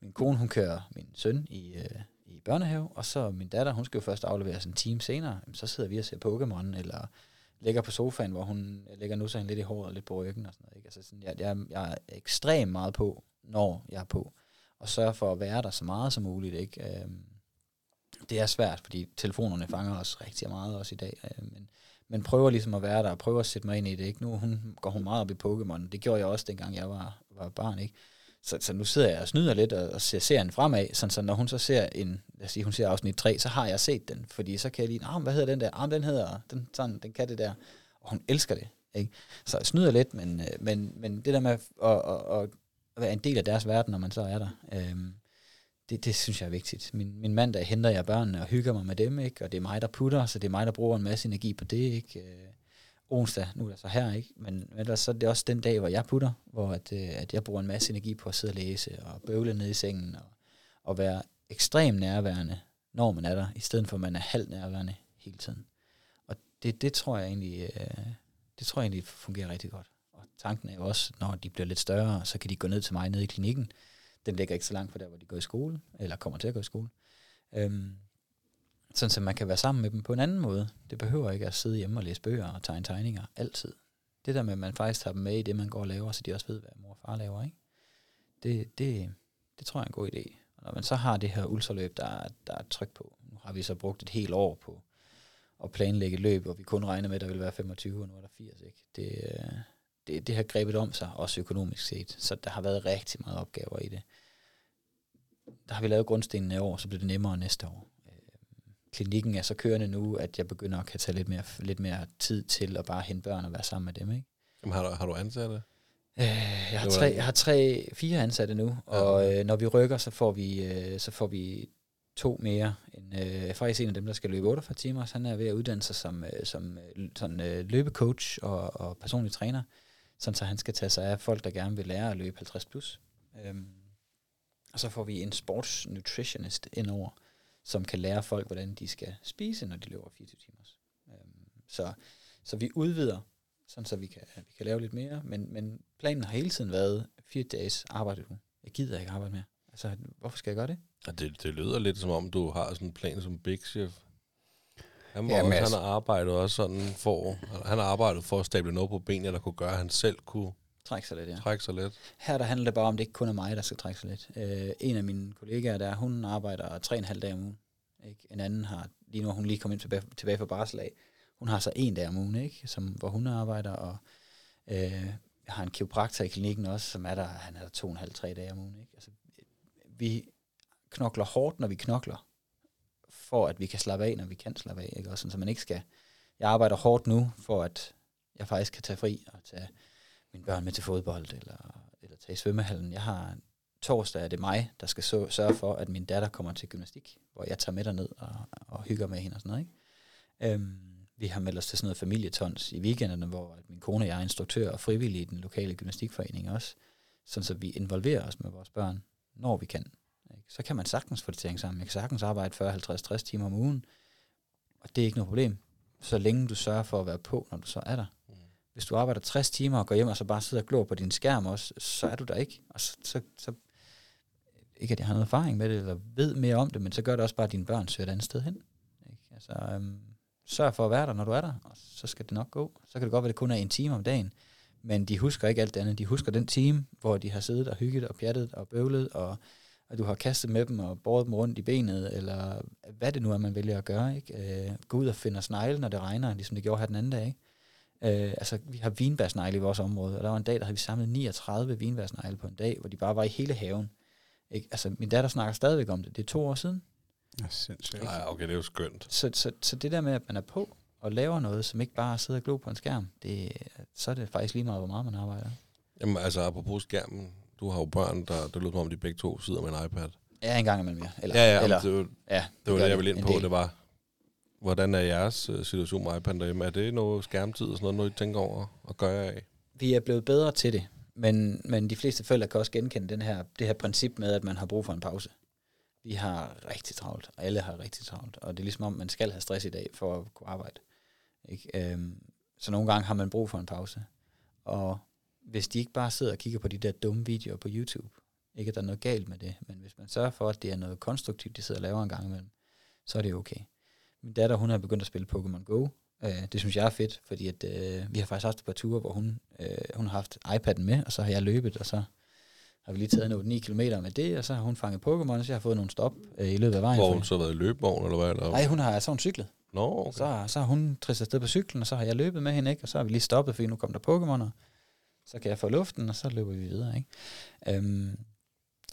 min kone, hun kører min søn i, øh, i børnehave, og så min datter, hun skal jo først afleveres en time senere. Jamen, Så sidder vi og ser Pokémon, eller ligger på sofaen, hvor hun øh, ligger nu så hende lidt i håret og lidt på ryggen og sådan noget. Ikke? Altså sådan, jeg, jeg, jeg er ekstremt meget på, når jeg er på, og sørger for at være der så meget som muligt. Ikke? Øhm, det er svært, fordi telefonerne fanger os rigtig meget også i dag, øh, men, men prøver ligesom at være der, og prøver at sætte mig ind i det. Ikke? Nu hun, går hun meget op i Pokémon, det gjorde jeg også, dengang jeg var, var barn. Ikke? Så, så nu sidder jeg og snyder lidt og, og ser serien fremad, sådan så når hun så ser en, lad os sige, hun ser afsnit 3, så har jeg set den, fordi så kan jeg lige, ah, hvad hedder den der? Ah, den hedder, den, sådan, den kan det der. Og hun elsker det, ikke? Så jeg snyder lidt, men, øh, men, men det der med at, at, at, at være en del af deres verden, når man så er der, øhm, det, det synes jeg er vigtigt. Min, min mand, der henter jeg børnene og hygger mig med dem, ikke? og det er mig, der putter, så det er mig, der bruger en masse energi på det. Ikke? Øh, Onsdag, nu er jeg så her, ikke? Men ellers så er det også den dag, hvor jeg putter, hvor at, øh, at jeg bruger en masse energi på at sidde og læse og bøvle ned i sengen og, og være ekstremt nærværende, når man er der, i stedet for at man er halvt nærværende hele tiden. Og det, det tror jeg egentlig, øh, det tror jeg egentlig fungerer rigtig godt. Og tanken er jo også, når de bliver lidt større, så kan de gå ned til mig nede i klinikken. Den ligger ikke så langt fra der, hvor de går i skole, eller kommer til at gå i skole. Øhm, sådan så man kan være sammen med dem på en anden måde. Det behøver ikke at sidde hjemme og læse bøger og tegne tegninger altid. Det der med, at man faktisk tager dem med i det, man går og laver, så de også ved, hvad mor og far laver, ikke? Det, det, det tror jeg er en god idé. Og når man så har det her ultraløb, der, der er tryk på, nu har vi så brugt et helt år på at planlægge et løb, hvor vi kun regner med, at der vil være 25, og nu er der 80, ikke? Det, det, det har grebet om sig, også økonomisk set, så der har været rigtig meget opgaver i det. Der har vi lavet grundstenen i år, så bliver det nemmere næste år klinikken er så kørende nu, at jeg begynder at kan tage lidt mere, lidt mere tid til at bare hente børn og være sammen med dem. Ikke? Jamen, har, du, har du ansatte? Øh, jeg, har tre, jeg har tre, fire ansatte nu, Ja. og øh, når vi rykker, så får vi, øh, så får vi to mere. En, øh, faktisk en af dem, der skal løbe 48 timer, så han er ved at uddanne sig som, øh, som øh, sådan, øh, løbecoach og, og personlig træner. sådan så han skal tage sig af folk, der gerne vil lære at løbe 50 plus. Øhm, og så får vi en sports nutritionist indover, som kan lære folk, hvordan de skal spise, når de løber 24 timer. Øhm, så, så vi udvider, sådan så vi kan, vi kan lave lidt mere, men, men planen har hele tiden været fire dages arbejde. Jeg gider ikke arbejde mere. Altså, hvorfor skal jeg gøre det? Ja, det, det lyder lidt som om, du har sådan en plan som Big Chef. Han, Ja, ja, men også, altså- han har arbejdet også sådan for, han har arbejdet for at stable noget på benene, der kunne gøre, at han selv kunne Træk sig lidt, ja. trække sig lidt. Her der handler det bare om, at det ikke kun er mig, der skal trække sig lidt. Øh, en af mine kollegaer der, hun arbejder tre og en halv dag om ugen. Ikke? En anden har, lige nu hun lige kommet ind tilbage, tilbage fra barsel af. Hun har så en dag om ugen, ikke? Som, hvor hun arbejder, og øh, jeg har en kiropraktor i klinikken også, som er der, han er der to og en halv, tre dage om ugen. Ikke? Altså, vi knokler hårdt, når vi knokler, for at vi kan slappe af, når vi kan slappe af. Ikke? Også sådan, så man ikke skal... Jeg arbejder hårdt nu, for at jeg faktisk kan tage fri og tage mine børn med til fodbold, eller, eller tage i svømmehallen. Jeg har torsdag er det mig, der skal så, sørge for, at min datter kommer til gymnastik, hvor jeg tager med ned og, og hygger med hende og sådan noget. Ikke? Øhm, vi har meldt os til sådan noget familietons i weekenderne, hvor at min kone og jeg er instruktør og frivillig i den lokale gymnastikforening også, sådan så vi involverer os med vores børn, når vi kan. Ikke? Så kan man sagtens få det til at sammen. Jeg kan sagtens arbejde 40, 50, 60 timer om ugen, og det er ikke noget problem, så længe du sørger for at være på, når du så er der. Hvis du arbejder 60 timer og går hjem og så bare sidder og glor på din skærm også, så er du der ikke. Og så, så, så ikke at jeg har noget erfaring med det, eller ved mere om det, men så gør det også bare, at dine børn søger et andet sted hen. Ikke? Altså, øhm, sørg for at være der, når du er der, og så skal det nok gå. Så kan det godt være, at det kun er en time om dagen, men de husker ikke alt det andet. De husker den time, hvor de har siddet og hygget og pjattet og bøvlet, og, og du har kastet med dem og båret dem rundt i benet, eller hvad det nu er, man vælger at gøre. Ikke? Øh, gå ud og finde snegle, når det regner, ligesom det gjorde her den anden dag. Ikke? Øh, altså, vi har vinbærsnegle i vores område, og der var en dag, der havde vi samlet 39 vinbærsnegle på en dag, hvor de bare var i hele haven. Ikke? Altså, min datter snakker stadigvæk om det. Det er to år siden. Ja, sindssygt. Nej, okay, det er jo skønt. Så, så, så det der med, at man er på og laver noget, som ikke bare sidder og glor på en skærm, det, så er det faktisk lige meget, hvor meget man arbejder. Jamen altså, apropos skærmen, du har jo børn, der, der lyder om, de begge to sidder med en iPad. Ja, en gang imellem, ja. Eller, ja, ja, eller, det, var, ja, det var det, jeg ville ind på. Det var, hvordan er jeres øh, situation med iPad derhjemme? Er det noget skærmtid og sådan noget, noget I tænker over at gøre af? Vi er blevet bedre til det, men, men de fleste forældre kan også genkende den her, det her princip med, at man har brug for en pause. Vi har rigtig travlt, og alle har rigtig travlt, og det er ligesom om, man skal have stress i dag for at kunne arbejde. Ikke? Øhm, så nogle gange har man brug for en pause. Og hvis de ikke bare sidder og kigger på de der dumme videoer på YouTube, ikke at der er noget galt med det, men hvis man sørger for, at det er noget konstruktivt, de sidder og laver en gang imellem, så er det okay. Min datter, hun har begyndt at spille Pokémon Go. Øh, det synes jeg er fedt, fordi at, øh, vi har faktisk haft et par ture, hvor hun, øh, hun har haft iPad'en med, og så har jeg løbet, og så har vi lige taget en 8-9 km med det, og så har hun fanget Pokémon, så jeg har fået nogle stop øh, i løbet af vejen. Hvor hun så har været i løbevogn, eller hvad? Eller? Nej, hun har så hun cyklet. Nå, Okay. okay. Så, så har hun tristet afsted på cyklen, og så har jeg løbet med hende, ikke? og så har vi lige stoppet, fordi nu kom der Pokémoner. Så kan jeg få luften, og så løber vi videre. Ikke? Øhm,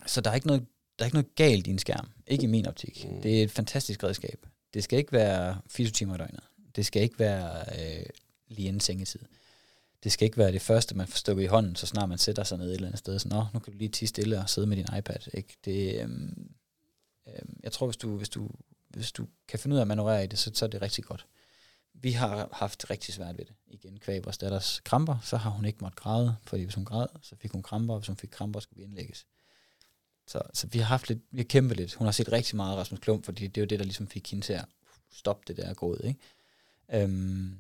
så der er, ikke noget, der er ikke noget galt i en skærm. Ikke i min optik. Mm. Det er et fantastisk redskab. Det skal ikke være 24 timer i døgnet. Det skal ikke være øh, lige inden sengetid. Det skal ikke være det første, man får stukket i hånden, så snart man sætter sig ned et eller andet sted. Så, Nå, nu kan du lige tige stille og sidde med din iPad. Ikke? Det, øhm, øhm, jeg tror, hvis du, hvis, du, hvis du kan finde ud af at manøvrere i det, så, så er det rigtig godt. Vi har haft rigtig svært ved det. Igen, kvæg vores datters kramper, så har hun ikke måttet græde, fordi hvis hun græd, så fik hun kramper, og hvis hun fik kramper, skulle vi indlægges. Så, så vi har haft lidt, vi har kæmpet lidt. Hun har set rigtig meget Rasmus Klump, fordi det er jo det, der ligesom fik hende til at stoppe det der gået, ikke? Øhm,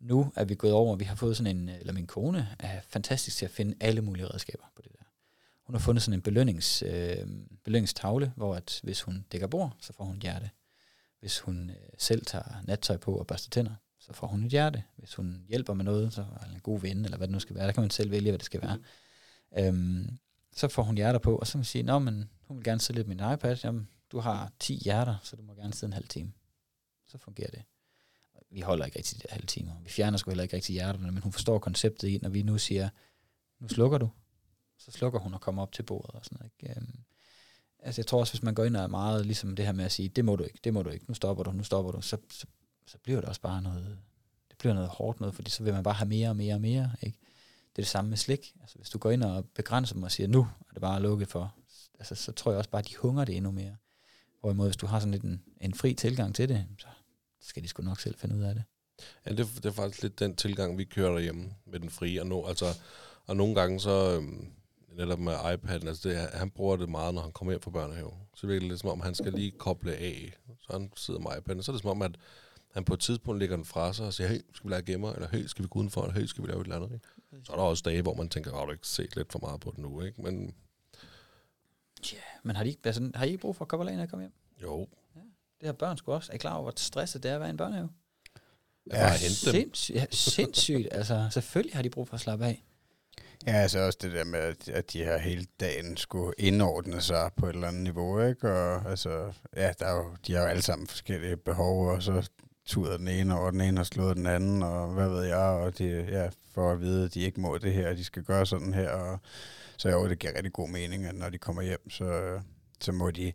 nu er vi gået over, vi har fået sådan en, eller min kone er fantastisk til at finde alle mulige redskaber på det der. Hun har fundet sådan en belønnings, øh, belønningstavle, hvor at hvis hun dækker bord, så får hun et hjerte. Hvis hun øh, selv tager nattøj på og børster tænder, så får hun et hjerte. Hvis hun hjælper med noget, så er en god ven, eller hvad det nu skal være, der kan man selv vælge, hvad det skal være. Øhm, så får hun hjerter på, og så kan man sige, Nå, men hun vil gerne sidde lidt med min iPad, jamen, du har 10 hjerter, så du må gerne sidde en halv time. Så fungerer det. Vi holder ikke rigtig de der halve timer. Vi fjerner sgu heller ikke rigtig hjerterne, men hun forstår konceptet i, når vi nu siger, nu slukker du, så slukker hun og kommer op til bordet og sådan noget. Ikke? Øhm, altså jeg tror også, hvis man går ind og er meget ligesom det her med at sige, det må du ikke, det må du ikke, nu stopper du, nu stopper du, så, så, så bliver det også bare noget, det bliver noget hårdt noget, fordi så vil man bare have mere og mere og mere, ikke? Det er det samme med slik. Altså hvis du går ind og begrænser dem og siger, nu er det bare lukket for, altså så tror jeg også bare, at de hunger det endnu mere. Hvorimod hvis du har sådan lidt en, en fri tilgang til det, så skal de sgu nok selv finde ud af det. Ja, det, det er faktisk lidt den tilgang, vi kører derhjemme med den frie. Og, no, altså, og nogle gange så, øhm, netop med iPad'en, altså det, han bruger det meget, når han kommer hjem fra børnehave. Så virker det lidt som om, han skal lige koble af. Så han sidder med iPad'en. Så er det som om, at han på et tidspunkt lægger den fra sig og siger, hey, skal vi lade gemmer? Eller hey, skal vi gå udenfor? Eller hey, skal vi lave et eller andet? Ikke? Så er der også dage, hvor man tænker, har du ikke set lidt for meget på den nu? Ikke? Men Ja, men har, de ikke, altså, har I ikke brug for at når I kommer hjem? jo, Det har børn sgu også. Er I klar over, hvor stresset det er at være i en børnehave? jeg bare hente dem. Sindssygt, ja, sindssygt. altså, selvfølgelig har de brug for at slappe af. Ja, altså også det der med, at, at de her hele dagen skulle indordne sig på et eller andet niveau, ikke? Og altså, ja, der er jo, de har jo alle sammen forskellige behov, og så tuder den ene, og den ene har slået den anden, og hvad ved jeg, og de, ja, for at vide, at de ikke må det her, og de skal gøre sådan her, og så jo, det giver rigtig god mening, at når de kommer hjem, så, så må de,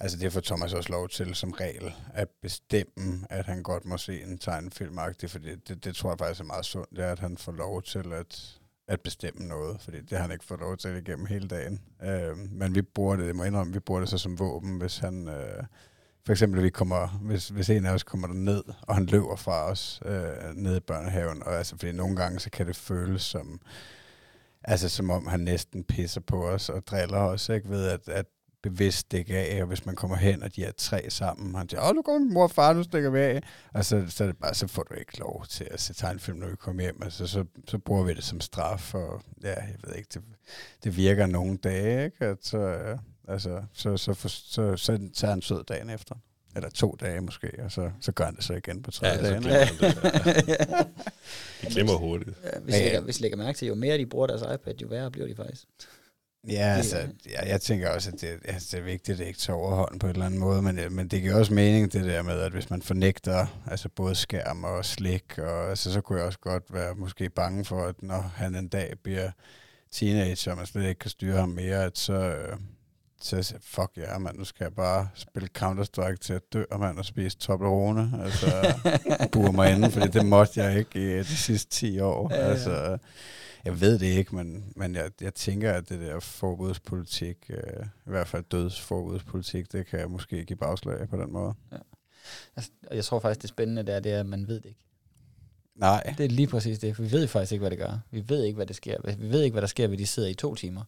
altså det får Thomas også lov til som regel, at bestemme, at han godt må se en tegnefilm for det, det, det tror jeg faktisk er meget sundt, det er, at han får lov til at, at bestemme noget, fordi det har han ikke fået lov til igennem hele dagen. Øh, men vi bruger det, det må indrømme, vi bruger det så som våben, hvis han... Øh, for eksempel, vi kommer, hvis, hvis en af os kommer der ned, og han løber fra os øh, ned i børnehaven, og altså, fordi nogle gange, så kan det føles som, altså som om han næsten pisser på os og driller os, ikke? Ved at, at bevidst stikke af, og hvis man kommer hen, og de er tre sammen, han siger, åh, nu kommer min mor og far, nu stikker vi af. Og så, så, er det bare, så får du ikke lov til at se tegnefilm, når vi kommer hjem. Altså, så, så bruger vi det som straf, og ja, jeg ved ikke, det, det virker nogle dage, ikke? At, så, ja altså, så, så, for, så, så, så er han sød dagen efter. Eller to dage måske, og så, så gør han det så igen på tredje Ja, så dagen. han det. Ja. De glemmer hurtigt. Ja, hvis, Ja, ja, ja. lægger, hvis lægger mærke til, jo mere de bruger deres iPad, jo værre bliver de faktisk. Ja, altså, ja, jeg tænker også, at det, altså, det er vigtigt, at det ikke tager overhånd på en eller anden måde, men, øh, men det giver også mening, det der med, at hvis man fornægter altså både skærm og slik, og, altså, så kunne jeg også godt være måske bange for, at når han en dag bliver teenager, og man slet ikke kan styre ham mere, at så, øh, så siger jeg, fuck ja, yeah, mand, nu skal jeg bare spille Counter-Strike til at dø, mand, og spise Toblerone, altså bure mig inden, fordi det måtte jeg ikke i de sidste 10 år. Ja, ja. Altså, jeg ved det ikke, men, men jeg, jeg tænker, at det der forbudspolitik, øh, i hvert fald dødsforbudspolitik, det kan jeg måske give bagslag på den måde. Altså, og jeg tror faktisk, det spændende der, det er, at man ved det ikke. Nej. Det er lige præcis det, for vi ved faktisk ikke, hvad det gør. Vi ved ikke, hvad det sker. Vi ved ikke, hvad der sker, ved de sidder i to timer.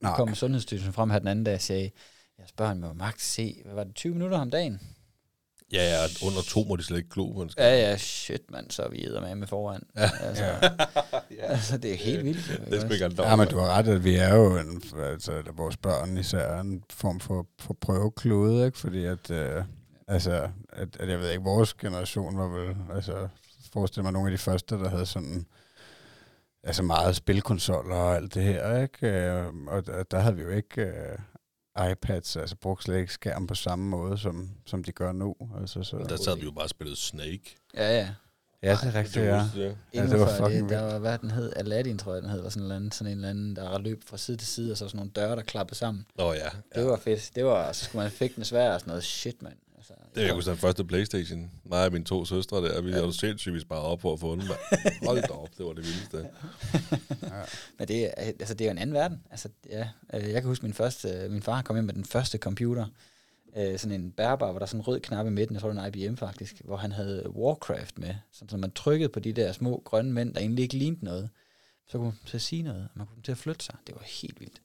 Nu Nej. kom Sundhedsstyrelsen frem her den anden dag og sagde, jeres børn må magt se, hvad var det, 20 minutter om dagen? Ja, ja, under to må de slet ikke glo på en skærm. Ja, ja, shit, mand, så er vi med med foran. Ja. Altså, Ja. altså, det er helt vildt. Det er sgu ikke Ja, men du har ret, at vi er jo en, altså, at vores børn især en form for, for prøveklude, ikke? Fordi at, øh, altså, at, at, jeg ved ikke, vores generation var vel, altså, forestil mig nogle af de første, der havde sådan, altså meget spilkonsoller og alt det her, ikke? Øh, Og der, havde vi jo ikke øh, iPads, altså brugte slet ikke skærm på samme måde, som, som de gør nu. Altså, så, Der sad vi jo bare og spillede Snake. Ja, ja. ja, det er rigtigt, Det ja. Ja, det var fucking det, der var, hvad den hed, Aladdin, tror jeg, den hed, var sådan en eller anden, sådan en eller anden, der løb fra side til side, og så sådan nogle døre, der klappede sammen. Nå ja. Det var fedt. Det var, så skulle man fik den svær og sådan noget. Shit, mand. Det jeg husker den første Playstation. Mig og mine to søstre der, vi havde jo sindssygt, vi sparede op på at få den. Hold da op, det var det vildeste. Men det, er- altså, det er jo en anden verden. Altså, ja, øh, jeg kan huske min første, øh, min far kom ind med den første computer, øh, sådan en bærbar, hvor der er sådan en rød knap i midten, jeg tror det var en IBM faktisk, hvor han havde Warcraft med, sådan, så man trykkede på de der små grønne mænd, der egentlig ikke lignede noget, så kunne man til at sige noget, og man kunne til at flytte sig. Det var helt vildt.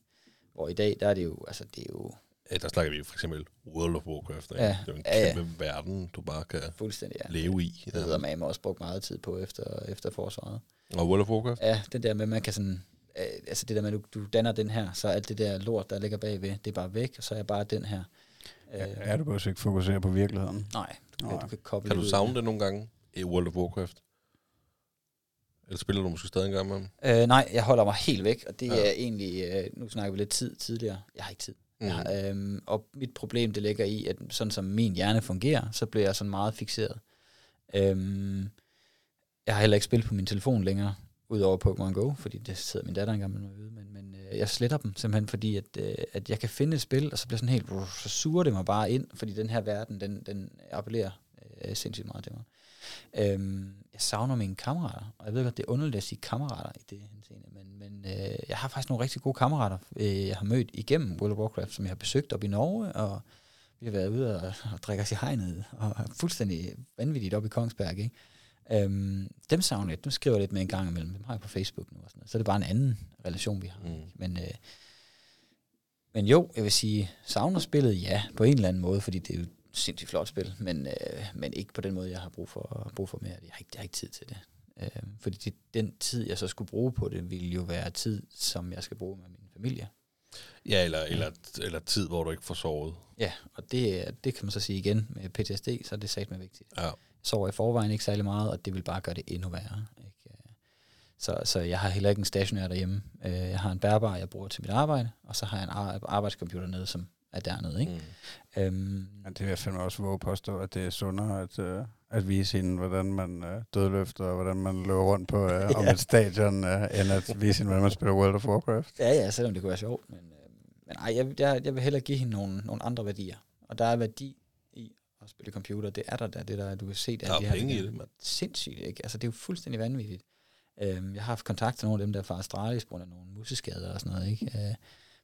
Hvor i dag, der er det jo, altså det er jo Ja, der snakker vi for eksempel World of Warcraft. Ikke? Ja. Det er jo en Ja, ja. kæmpe verden, du bare kan fuldstændig, ja. leve i. Det hedder man også brugt meget tid på efter, efter forsvaret. Og World of Warcraft? Ja, det der med, man kan sådan, øh, altså det der med, at du, du danner den her, så alt det der lort, der ligger bagved, det er bare væk, og så er jeg bare den her. Øh, Ja, du behøver ikke fokusere på virkeligheden. Nej, du kan, du kan koble Kan du ud. savne det nogle gange i World of Warcraft? Eller spiller du måske stadig en gang med dem? Øh, nej, jeg holder mig helt væk, og det Ja. ja. er egentlig, øh, nu snakker vi lidt tid tidligere, jeg har ikke tid. Mm. Jeg, øhm, og mit problem, det ligger i, at sådan som min hjerne fungerer, så bliver jeg sådan meget fixeret. Øhm, jeg har heller ikke spillet på min telefon længere, udover Pokémon Go, fordi det sidder min datter engang med mig men, men øh, jeg sletter dem simpelthen, fordi at, øh, at jeg kan finde et spil, og så bliver sådan helt, så suger det mig bare ind, fordi den her verden, den, den appellerer øh, sindssygt meget til mig. Øhm, jeg savner mine kammerater, og jeg ved godt, det er underligt at sige kammerater i det henseende, men, men øh, jeg har faktisk nogle rigtig gode kammerater, øh, jeg har mødt igennem World of Warcraft, som jeg har besøgt op i Norge, og vi har været ude og, og drikke os i hegnet, og fuldstændig vanvittigt op i Kongsberg, ikke? Øhm, dem savner jeg. Nu skriver jeg lidt med en gang imellem. Dem har jeg på Facebook nu. Og sådan noget. Så er det bare en anden relation, vi har. Mm. Men, øh, men jo, jeg vil sige, savner spillet, ja, på en eller anden måde, fordi det er jo sindssygt flot spil, men, øh, men ikke på den måde, jeg har brug for, brug for mere. Jeg har ikke, jeg har ikke tid til det. Øh, fordi det, den tid, jeg så skulle bruge på det, ville jo være tid, som jeg skal bruge med min familie. Ja, eller, eller, eller tid, hvor du ikke får sovet. Ja, og det, det kan man så sige igen med PTSD, så er det sagt med vigtigt. Ja. Jeg sover i forvejen ikke særlig meget, og det vil bare gøre det endnu værre. Ikke? Så, så jeg har heller ikke en stationær derhjemme. Øh, Jeg har en bærbar, jeg bruger til mit arbejde, og så har jeg en ar- arbejdscomputer nede, som er dernede. Ikke? Mm. Øhm, Ja, det vil jeg fandme også våge påstå, at det er sundere at, øh, at vise hende, hvordan man øh, dødløfter, og hvordan man løber rundt på øh, om Ja. et stadion, øh, end at vise hende, hvordan man spiller World of Warcraft. Ja, ja, selvom det kunne være sjovt. Men, øh, men ej, jeg, jeg, jeg vil hellere give hende nogle, nogle andre værdier. Og der er værdi i at spille computer. Det er der, der, det der du kan se. Der, Der er de her- penge i det, mand. Sindssygt, ikke? Altså, det er jo fuldstændig vanvittigt. Øhm, jeg har haft kontakt til nogle af dem, der er fra Astralis, på grund af nogle muskeskader og sådan noget, ikke? Øh,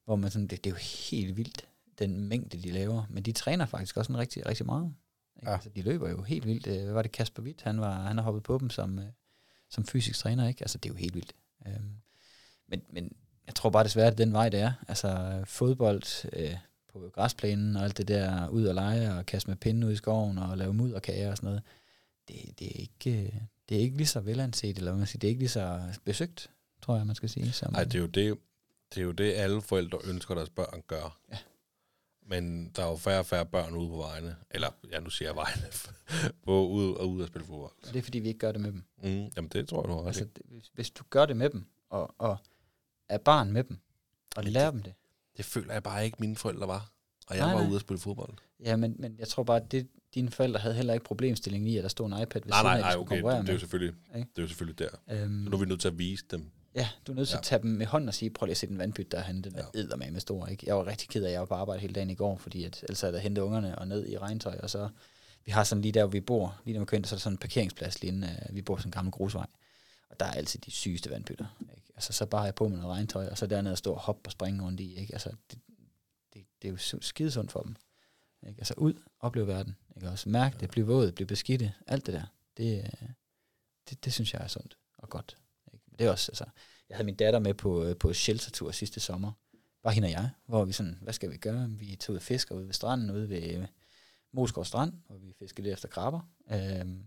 hvor man sådan, det, det er jo helt vildt, den mængde, de laver. Men de træner faktisk også sådan rigtig, rigtig meget. Ikke? Ja. Altså, de løber jo helt vildt. Øh, Hvad var det, Kasper Witt? Han, var, han har hoppet på dem som, øh, som fysisk træner, ikke? Altså, det er jo helt vildt. Øhm, men, men jeg tror bare desværre, at det er den vej, det er. Altså fodbold øh, på græsplænen og alt det der, ud og lege og kaste med pinden ud i skoven og lave mudderkager og sådan noget, det, det, er ikke, øh, det er ikke lige så velanset, eller man siger, det er ikke lige så besøgt, tror jeg, man skal sige. Som, Nej, det er jo det, det er jo det, alle forældre ønsker, deres børn gør. Ja. Men der er jo færre og færre børn ude på vejene. Eller, ja, nu siger jeg vejene. på ud og ud at spille fodbold. Og det er, fordi vi ikke gør det med dem. Mm, jamen, det tror jeg, du har Altså, det, hvis, du gør det med dem, og, og er barn med dem, og det- lærer dem det, Det føler jeg bare ikke, mine forældre var. Og jeg Nej, var nej. ude at spille fodbold. ja, men, men jeg tror bare, at det, dine forældre havde heller ikke problemstillingen i, at der stod en iPad ved Nej, siden nej, af, nej, okay. Det, det, er jo selvfølgelig, Ikke? det er jo selvfølgelig der. Øhm, Så nu er vi nødt til at vise dem. Ja, du er nødt til Ja. at tage dem med hånden og sige, prøv lige at se den vandpyt, der er henne, den Ja. eddermame med stor. Ikke? Jeg var rigtig ked af, at jeg var på arbejde hele dagen i går, fordi at, ellers havde jeg hentet ungerne og ned i regntøj, og så, vi har sådan lige der, hvor vi bor, lige der man kører ind, så er der sådan en parkeringsplads lige inden, uh, vi bor på sådan en gammel grusvej, og der er altid de sygeste vandpytter. Ikke? Altså, så bare har jeg på med noget regntøj, og så dernede at stå og hoppe og springe rundt i. Ikke? Altså, det, det, det, er jo su- skidesundt for dem. Ikke? Altså ud, opleve verden. Ikke? Også mærke det, blive våd, blive beskidte, alt det der. Det, øh, det, det synes jeg er sundt og godt. Det er også, altså, jeg havde min datter med på, øh, på sheltertur sidste sommer. Bare hende og jeg, hvor vi sådan, hvad skal vi gøre? Vi tog ud og fisker ude ved stranden, ude ved øh, Moskov Strand, hvor vi fiskede lidt efter krabber. Øhm,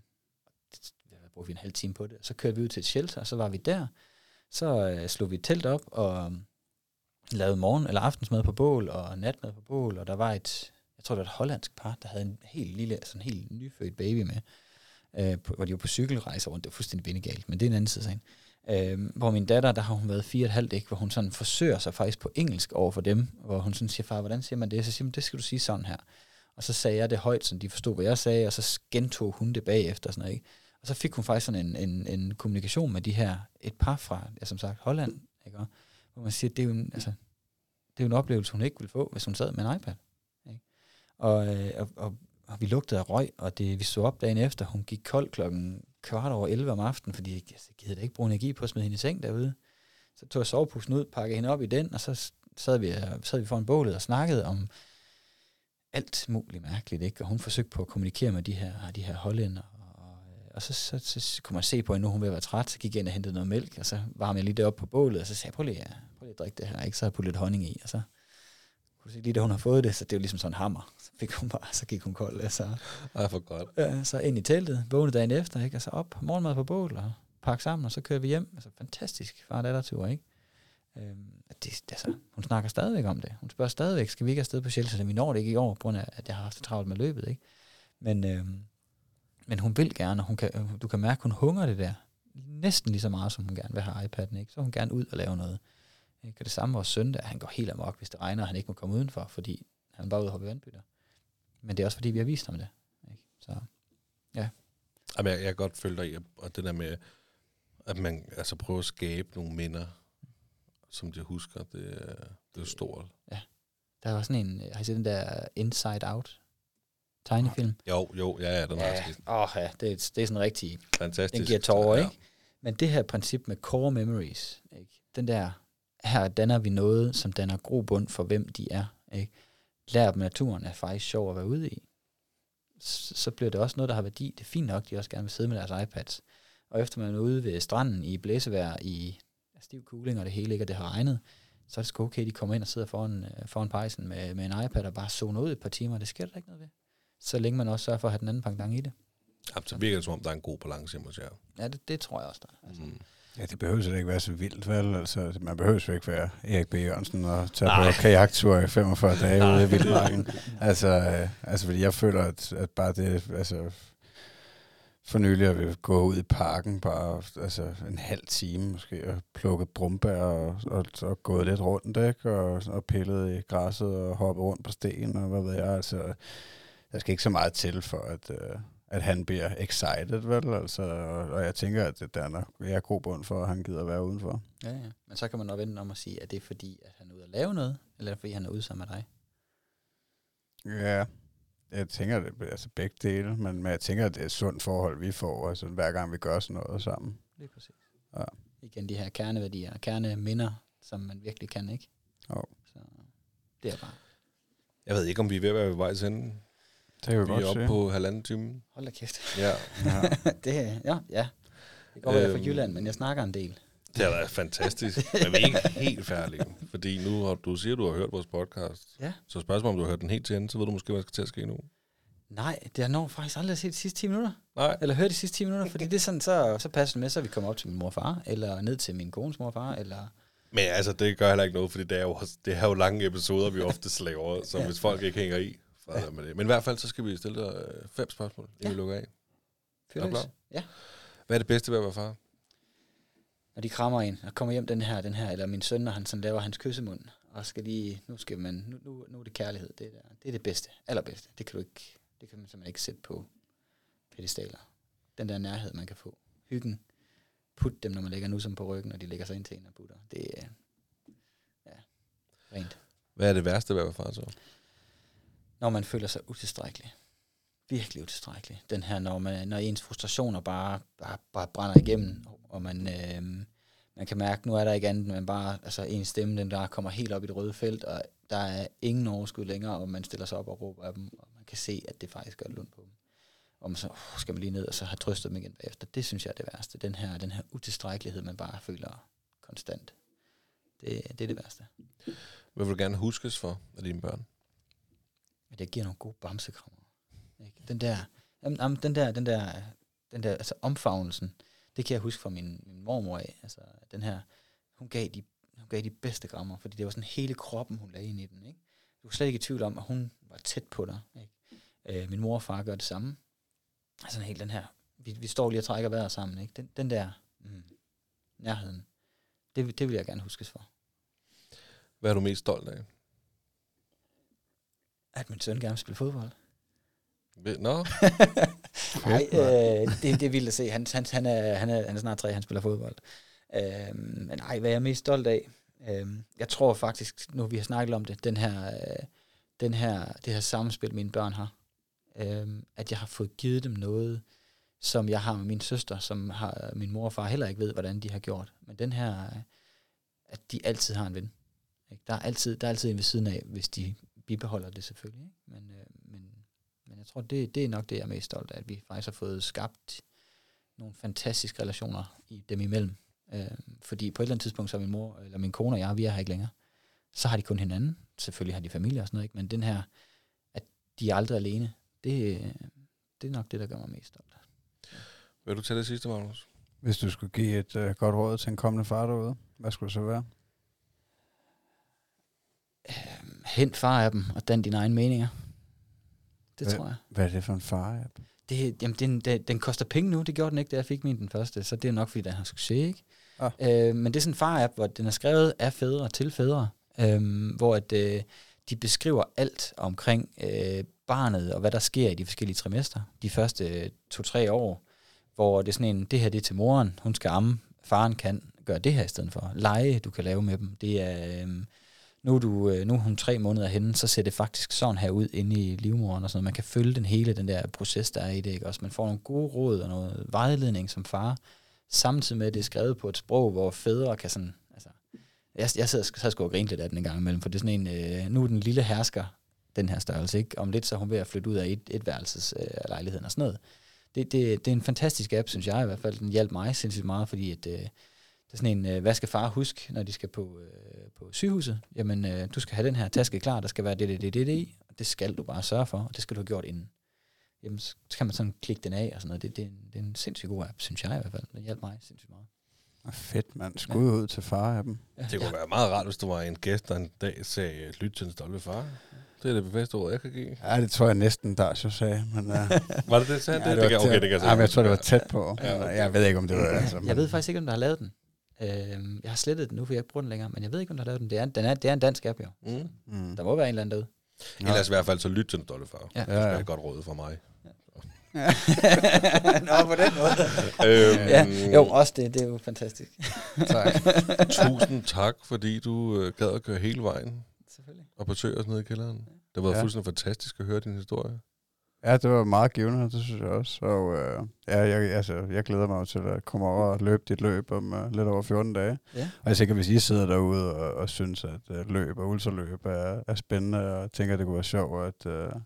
det- der brugte vi en halv time på det. Så kørte vi ud til et shelter, og så var vi der. Så øh, slog vi et telt op og øh, lavede morgen- eller aftensmad på bål og natmad på bål, og der var et, jeg tror det var et hollandsk par, der havde en helt lille, sådan en helt nyfødt baby med, øh, på, hvor de var på cykelrejse rundt. Det var fuldstændig bindegalt, men det er en anden side af sagen. Øh, hvor min datter, der har hun været fire og et halvt, ikke, hvor hun sådan forsøger sig faktisk på engelsk over for dem, hvor hun sådan siger, far, hvordan siger man det? Så siger hun, det skal du sige sådan her. Og så sagde jeg det højt, så de forstod, hvad jeg sagde, og så gentog hun det bagefter. Sådan noget, ikke? Og så fik hun faktisk sådan en, en, en kommunikation med de her, et par fra, ja, som sagt, Holland, ikke? Og hvor man siger, det er jo en, altså, det er jo en oplevelse, hun ikke ville få, hvis hun sad med en iPad. Ikke? Og, øh, og, og, og, vi lugtede af røg, og det, vi så op dagen efter, hun gik kold klokken kvart over 11 om aftenen, fordi jeg gider da ikke bruge energi på at smide hende i seng derude. Så tog jeg sovepusen ud, pakkede hende op i den, og så sad vi, øh, sad vi foran bålet og snakkede om alt muligt mærkeligt, ikke? Og hun forsøgte på at kommunikere med de her, de her hollænder, og, øh, og så, så, så, så kunne man se på hende, nu hun var ved at være træt, så gik jeg ind og hentede noget mælk, og så varmede jeg lige det op på bålet, og så sagde jeg, prøv lige, øh, prøv lige at drikke det her, ikke? Så har jeg puttet lidt honning i, og så kunne se lige, da hun har fået det, så det er jo ligesom sådan en hammer. Så fik hun bare, så gik hun kold, altså. Ej, for godt. Ja, så ind i teltet, vågne dagen efter, ikke? Altså op, morgenmad på bål, og pakke sammen, og så kører vi hjem. Altså fantastisk far datter tur, ikke? Øhm, det, altså, hun snakker stadigvæk om det. Hun spørger stadigvæk, skal vi ikke afsted på? Så vi når det ikke i år, på grund af, at jeg har haft det travlt med løbet, ikke? Men, øhm, men hun vil gerne, og hun kan, du kan mærke, hun hunger det der. Næsten lige så meget, som hun gerne vil have iPad'en, ikke? Så hun gerne ud og lave noget. Ikke? Og det samme vores søn, der, han går helt amok, hvis det regner, og han ikke må komme udenfor, fordi han er bare ude og hoppe i vandbytter. Men det er også fordi, vi har vist ham det. Ikke? Så Jamen, jeg, jeg kan godt følge dig i, og det der med, at man altså prøver at skabe nogle minder, som de husker, det, er- det er jo stort. Der var sådan en, har I set den der Inside Out tegnefilm? Jo, jo, ja, ja, den Ja, åh ja, det, er- det er sådan rigtig, fantastisk. den giver tårer, ja. ikke? Men det her princip med core memories, ikke? den der, her danner vi noget, som danner grobund for, hvem de er. Ikke? Lær dem naturen er faktisk sjov at være ude i. så, bliver det også noget, der har værdi. Det er fint nok, de også gerne vil sidde med deres iPads. Og efter man er ude ved stranden i blæsevejr, i stiv cooling, og det hele ikke, og det har regnet, så er det sgu okay, de kommer ind og sidder foran, øh, foran pejsen med, med en iPad og bare zoner ud et par timer. Det sker der ikke noget ved. Så længe man også sørger for at have den anden pangdang i det. Jamen, så virker det som om, der er en god balance hos jer. Ja, det, det tror jeg også, der er. Altså, Mm. Ja, det behøver slet ikke være så vildt, vel? Altså, man behøver jo ikke være Erik B. Jørgensen og tage Nej. på kajaktur i 45 dage ude i Vildmarken. altså, øh, altså, fordi jeg føler, at, at bare det, altså, for nylig at vi gå ud i parken bare altså, en halv time måske og plukket brumbær og, og, og gået lidt rundt, ikke? Og, og pillet i græsset og hoppet rundt på sten og hvad ved jeg. Altså, der skal ikke så meget til for, at, øh, at han bliver excited, vel? Altså, og, og jeg tænker, at der er nok jeg er god bund for, at han gider være udenfor. ja, ja. Men så kan man nok vende om og sige, at det er fordi, at han er ude at lave noget, eller er det fordi han er ude sammen med dig. Ja, jeg tænker, det er altså begge dele, men, men jeg tænker, at det er et sundt forhold, vi får, altså hver gang vi gør sådan noget sammen. Lige præcis. Ja. Igen de her kerneværdier, kerneminder, som man virkelig kan, ikke? Jo. Så det er bare, Jeg ved ikke, om vi er ved at være ved vej til enden. Det kan vi, Vi er godt oppe se. på halvanden time. hold da kæft. Ja, Ja. det, ja, ja. Det går, at jeg er fra Øhm. Jylland, men jeg snakker en del. det har været fantastisk. Men vi er ikke helt færdige. Fordi nu har du siger, du har hørt vores podcast. Ja. Så spørgsmålet om du har hørt den helt til ende, så ved du måske, hvad der skal til at ske nu. Nej, det har når faktisk aldrig set de sidste 10 minutter. Nej. Eller hørt de sidste 10 minutter, fordi det er sådan, så, så passer det med, så vi kommer op til min mor og far, eller ned til min kones mor og far, eller... Men altså, det gør heller ikke noget, fordi det er jo, det er jo lange episoder, vi ofte laver, så Ja. hvis folk ikke hænger i, fred Ja. med det. Men i hvert fald, så skal vi stille dig øh, fem spørgsmål, inden Ja. vi lukker af. Fyr Er klar? Ja. Hvad er det bedste ved at være far? Når de krammer en, og kommer hjem den her, den her, eller min søn, når han sådan laver hans kyssemund, og skal lige, nu skal man, nu, nu, nu er det kærlighed, det, der, det er det bedste, allerbedste. Det kan du ikke, det kan man simpelthen ikke sætte på pedestaler. Den der nærhed, man kan få. Hyggen. Put dem, når man lægger nu som på ryggen, og de lægger sig ind til en og putter. Det er, ja, rent. Hvad er det værste ved at være far så? Når man føler sig utilstrækkelig. Virkelig utilstrækkelig. Den her, når, man, når ens frustrationer bare, bare, bare brænder igennem, og man, øh, man kan mærke, nu er der ikke andet, men bare altså, ens stemme, den der kommer helt op i det røde felt, og der er ingen overskud længere, og man stiller sig op og råber af dem, og man kan se, at det faktisk gør lund på dem. Og man så uh, skal man lige ned, og så har trøstet dem igen bagefter. Det synes jeg er det værste. Den her, den her utilstrækkelighed, man bare føler konstant. Det, det er det værste. Hvad vil du gerne huskes for af dine børn? At det giver nogle gode bamsekrammer. Ikke? Den der, jamen, jamen, den der, den der, den der, altså omfavnelsen, det kan jeg huske fra min, min mormor af. Altså, den her, hun gav, de, hun gav de bedste krammer, fordi det var sådan hele kroppen, hun lagde ind i den. Ikke? Du var slet ikke i tvivl om, at hun var tæt på dig. Ikke? Øh, min mor og far gør det samme. Altså helt den her, vi, vi står lige og trækker vejret sammen. Ikke? Den, den der mm, nærheden, det, det vil jeg gerne huskes for. Hvad er du mest stolt af? At min søn gerne vil spille fodbold. Nå, Nej, øh, det, det er vildt at se. Han, han, han, er, han, er, han er snart tre, han spiller fodbold. Øh, men nej, hvad er jeg mest stolt af? Øh, jeg tror faktisk, nu vi har snakket om det, den her, øh, den her, det her samspil, mine børn har, øh, at jeg har fået givet dem noget, som jeg har med min søster, som har, min mor og far heller ikke ved, hvordan de har gjort. Men den her, øh, at de altid har en ven. Ikke? Der, er altid, der er altid en ved siden af, hvis de bibeholder det selvfølgelig. Ikke? Men, øh, men, men jeg tror, det, det er nok det, jeg er mest stolt af, at vi faktisk har fået skabt nogle fantastiske relationer i dem imellem. Øh, fordi på et eller andet tidspunkt, så er min mor, eller min kone og jeg, vi er her ikke længere. Så har de kun hinanden. Selvfølgelig har de familie og sådan noget, ikke? men den her, at de er aldrig alene, det, det er nok det, der gør mig mest stolt. vil du tage det sidste, Magnus? Hvis du skulle give et uh, godt råd til en kommende far derude, hvad skulle det så være? Hent far af dem, og dan dine egne meninger. Det Hvad- tror jeg. Hvad er det for en far-app? Det, jamen, den, den, den koster penge nu, det gjorde den ikke, da jeg fik min den første, så det er nok, fordi den har succes, ikke? Ah. Øh, men det er sådan en far-app, hvor den er skrevet af fædre til fædre, øh, hvor at, øh, de beskriver alt omkring øh, barnet, og hvad der sker i de forskellige trimester, de første øh, to-tre år, hvor det er sådan en, det her det er til moren, hun skal amme, faren kan gøre det her i stedet for. Lege, du kan lave med dem, det er... Øh, nu er, du, øh, nu er hun tre måneder henne, så ser det faktisk sådan her ud inde i livmoderen og sådan noget. Man kan følge den hele, den der proces, der er i det, ikke? Også man får nogle gode råd og noget vejledning som far, samtidig med, at det er skrevet på et sprog, hvor fædre kan sådan, altså, jeg, jeg sidder, så sgu og grine lidt af den en gang imellem, for det er sådan en, øh, nu er den lille hersker den her størrelse. Ikke? Om lidt så er hun ved at flytte ud af et, et værelses øh, lejligheden og sådan noget. Det, det, det er en fantastisk app, synes jeg i hvert fald. Den hjalp mig sindssygt meget, fordi at, øh, det er sådan en, øh, hvad skal far huske, når de skal på, øh, på sygehuset? Jamen, øh, du skal have den her taske klar, der skal være det, det, det, det, det i, og det skal du bare sørge for, og det skal du have gjort inden. Jamen, så kan man sådan klikke den af og sådan noget. Det, det, er, en, det er en sindssygt god app, synes jeg i hvert fald. Den hjalp mig sindssygt meget. Fedt, mand. Skud ud til far af dem. Ja, Det kunne ja. være meget rart, hvis du var en gæst, der en dag sagde, lyt til en stolte far. Det er det bedste ord, jeg kan give. Ja, det tror jeg næsten, Darsjo sagde. Men, uh, Var det det, sagde ja, det det, det, var kan, okay, det kan jeg ja, men jeg tror, det var Ja. tæt på. Ja, Ja, okay. Jeg ved ikke, om det var... Altså, Jeg ved faktisk ikke, om der har lavet den. Øh, jeg har slettet den nu, for jeg ikke bruger den længere, men jeg ved ikke, om der har lavet den. Det er, den er, det er en dansk app, jo. Mm. Mm. Der må være en eller anden derude. Ellers i hvert fald, så lyt til en stolte far. Ja. Ja. Det Ja, er ja. et godt råd for mig. Nå, på den måde. øhm, Ja, jo, også det, det er jo fantastisk. Tak. Tusind tak, fordi du øh, gad at køre hele vejen Selvfølgelig. og besøge os nede i kælderen. Det var Ja. ja. fuldstændig fantastisk at høre din historie. Ja, det var meget givende, det synes jeg også. Og øh, ja, jeg, altså, jeg glæder mig til at komme over og løbe dit løb om uh, lidt over 14 dage. Ja. Og jeg tænker, hvis I sidder derude og, og synes, at uh, løb og ultraløb er, er spændende, og tænker, at det kunne være sjovt, at, uh,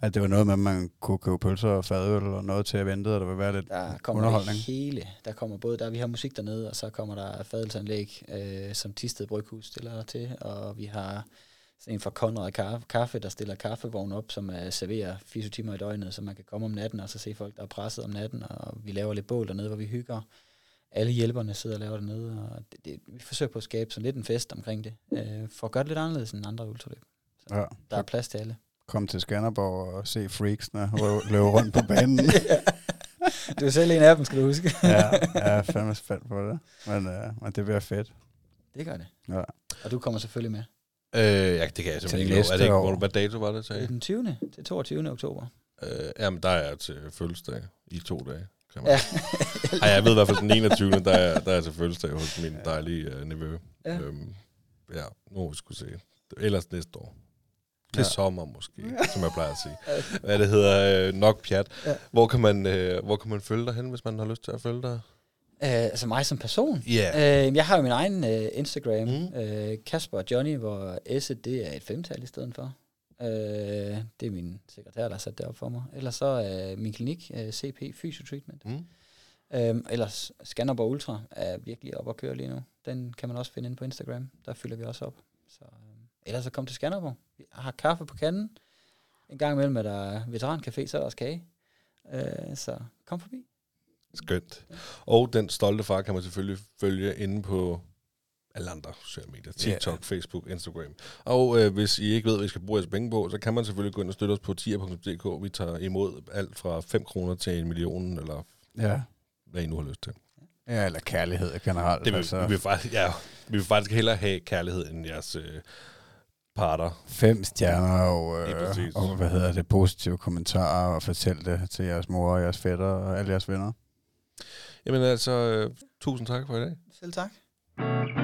at det var noget med, at man kunne købe pølser og fadøl og noget til at vente, og der vil være lidt Der kommer underholdning. det hele. Der kommer både, der vi har musik dernede, og så kommer der fadelsanlæg, øh, som Tisted Bryghus stiller til, og vi har en fra Konrad Kaffe, Kaffe, der stiller kaffevogn op, som er serverer 24 timer i døgnet, så man kan komme om natten og så se folk, der er presset om natten, og vi laver lidt bål dernede, hvor vi hygger. Alle hjælperne sidder og laver dernede, og det, det, vi forsøger på at skabe sådan lidt en fest omkring det, øh, for at gøre det lidt anderledes end andre ultraløb. Ja. Der er plads til alle. Kom til Skanderborg og se freaksene løbe rundt på banen. Du er selv en af dem, skal du huske. ja, jeg er fandme spændt på det. Men, uh, men det bliver fedt. Det gør det. Ja. Og du kommer selvfølgelig med. Øh, ja, det kan jeg Til simpelthen ikke love. Er det ikke, hvor- hvad dato var det, sagde? den 20. til 22. oktober. Øh, jamen, der er jeg til fødselsdag i to dage. Kan man. Ja. Ej, jeg ved i hvert fald, den 21. der er, der er jeg til fødselsdag hos min dejlige uh, nevø. Ja. Øhm, ja, nu må vi skulle se. Ellers næste år. Til Ja. sommer måske, som jeg plejer at sige. Hvad det hedder, øh, nok pjat. Ja. Ja. Hvor, kan man, øh, hvor kan man følge dig hen, hvis man har lyst til at følge dig? Øh, altså mig som person? Ja. Øh, jeg har jo min egen øh, Instagram, mm. Øh, Kasper og Johnny, hvor S det er et femtal i stedet for. Øh, det er min sekretær, der har sat det op for mig. Ellers så er min klinik, øh, CP Physio Treatment. Mm. Øh, ellers Skanderborg Ultra er virkelig op at køre lige nu. Den kan man også finde inde på Instagram. Der fylder vi også op. Så, øh, ellers så kom til Skanderborg. Vi har kaffe på kanden. En gang imellem er der veterancafé, så er der også kage. Øh, så kom forbi. Skønt. Og den stolte far kan man selvfølgelig følge inde på alle andre sociale medier. TikTok, yeah. Facebook, Instagram. Og øh, hvis I ikke ved, hvad I skal bruge jeres penge på, så kan man selvfølgelig gå ind og støtte os på tier.dk. Vi tager imod alt fra 5 kroner til en million, eller Ja. hvad I nu har lyst til. ja, eller kærlighed generelt. Det vil, altså, vi, vil faktisk, ja, vi vil faktisk hellere have kærlighed end jeres øh, parter. fem stjerner og, øh, og hvad hedder det, positive kommentarer og fortæl det til jeres mor og jeres fætter og alle jeres venner. Jamen altså, øh, tusind tak for i dag. Selv tak.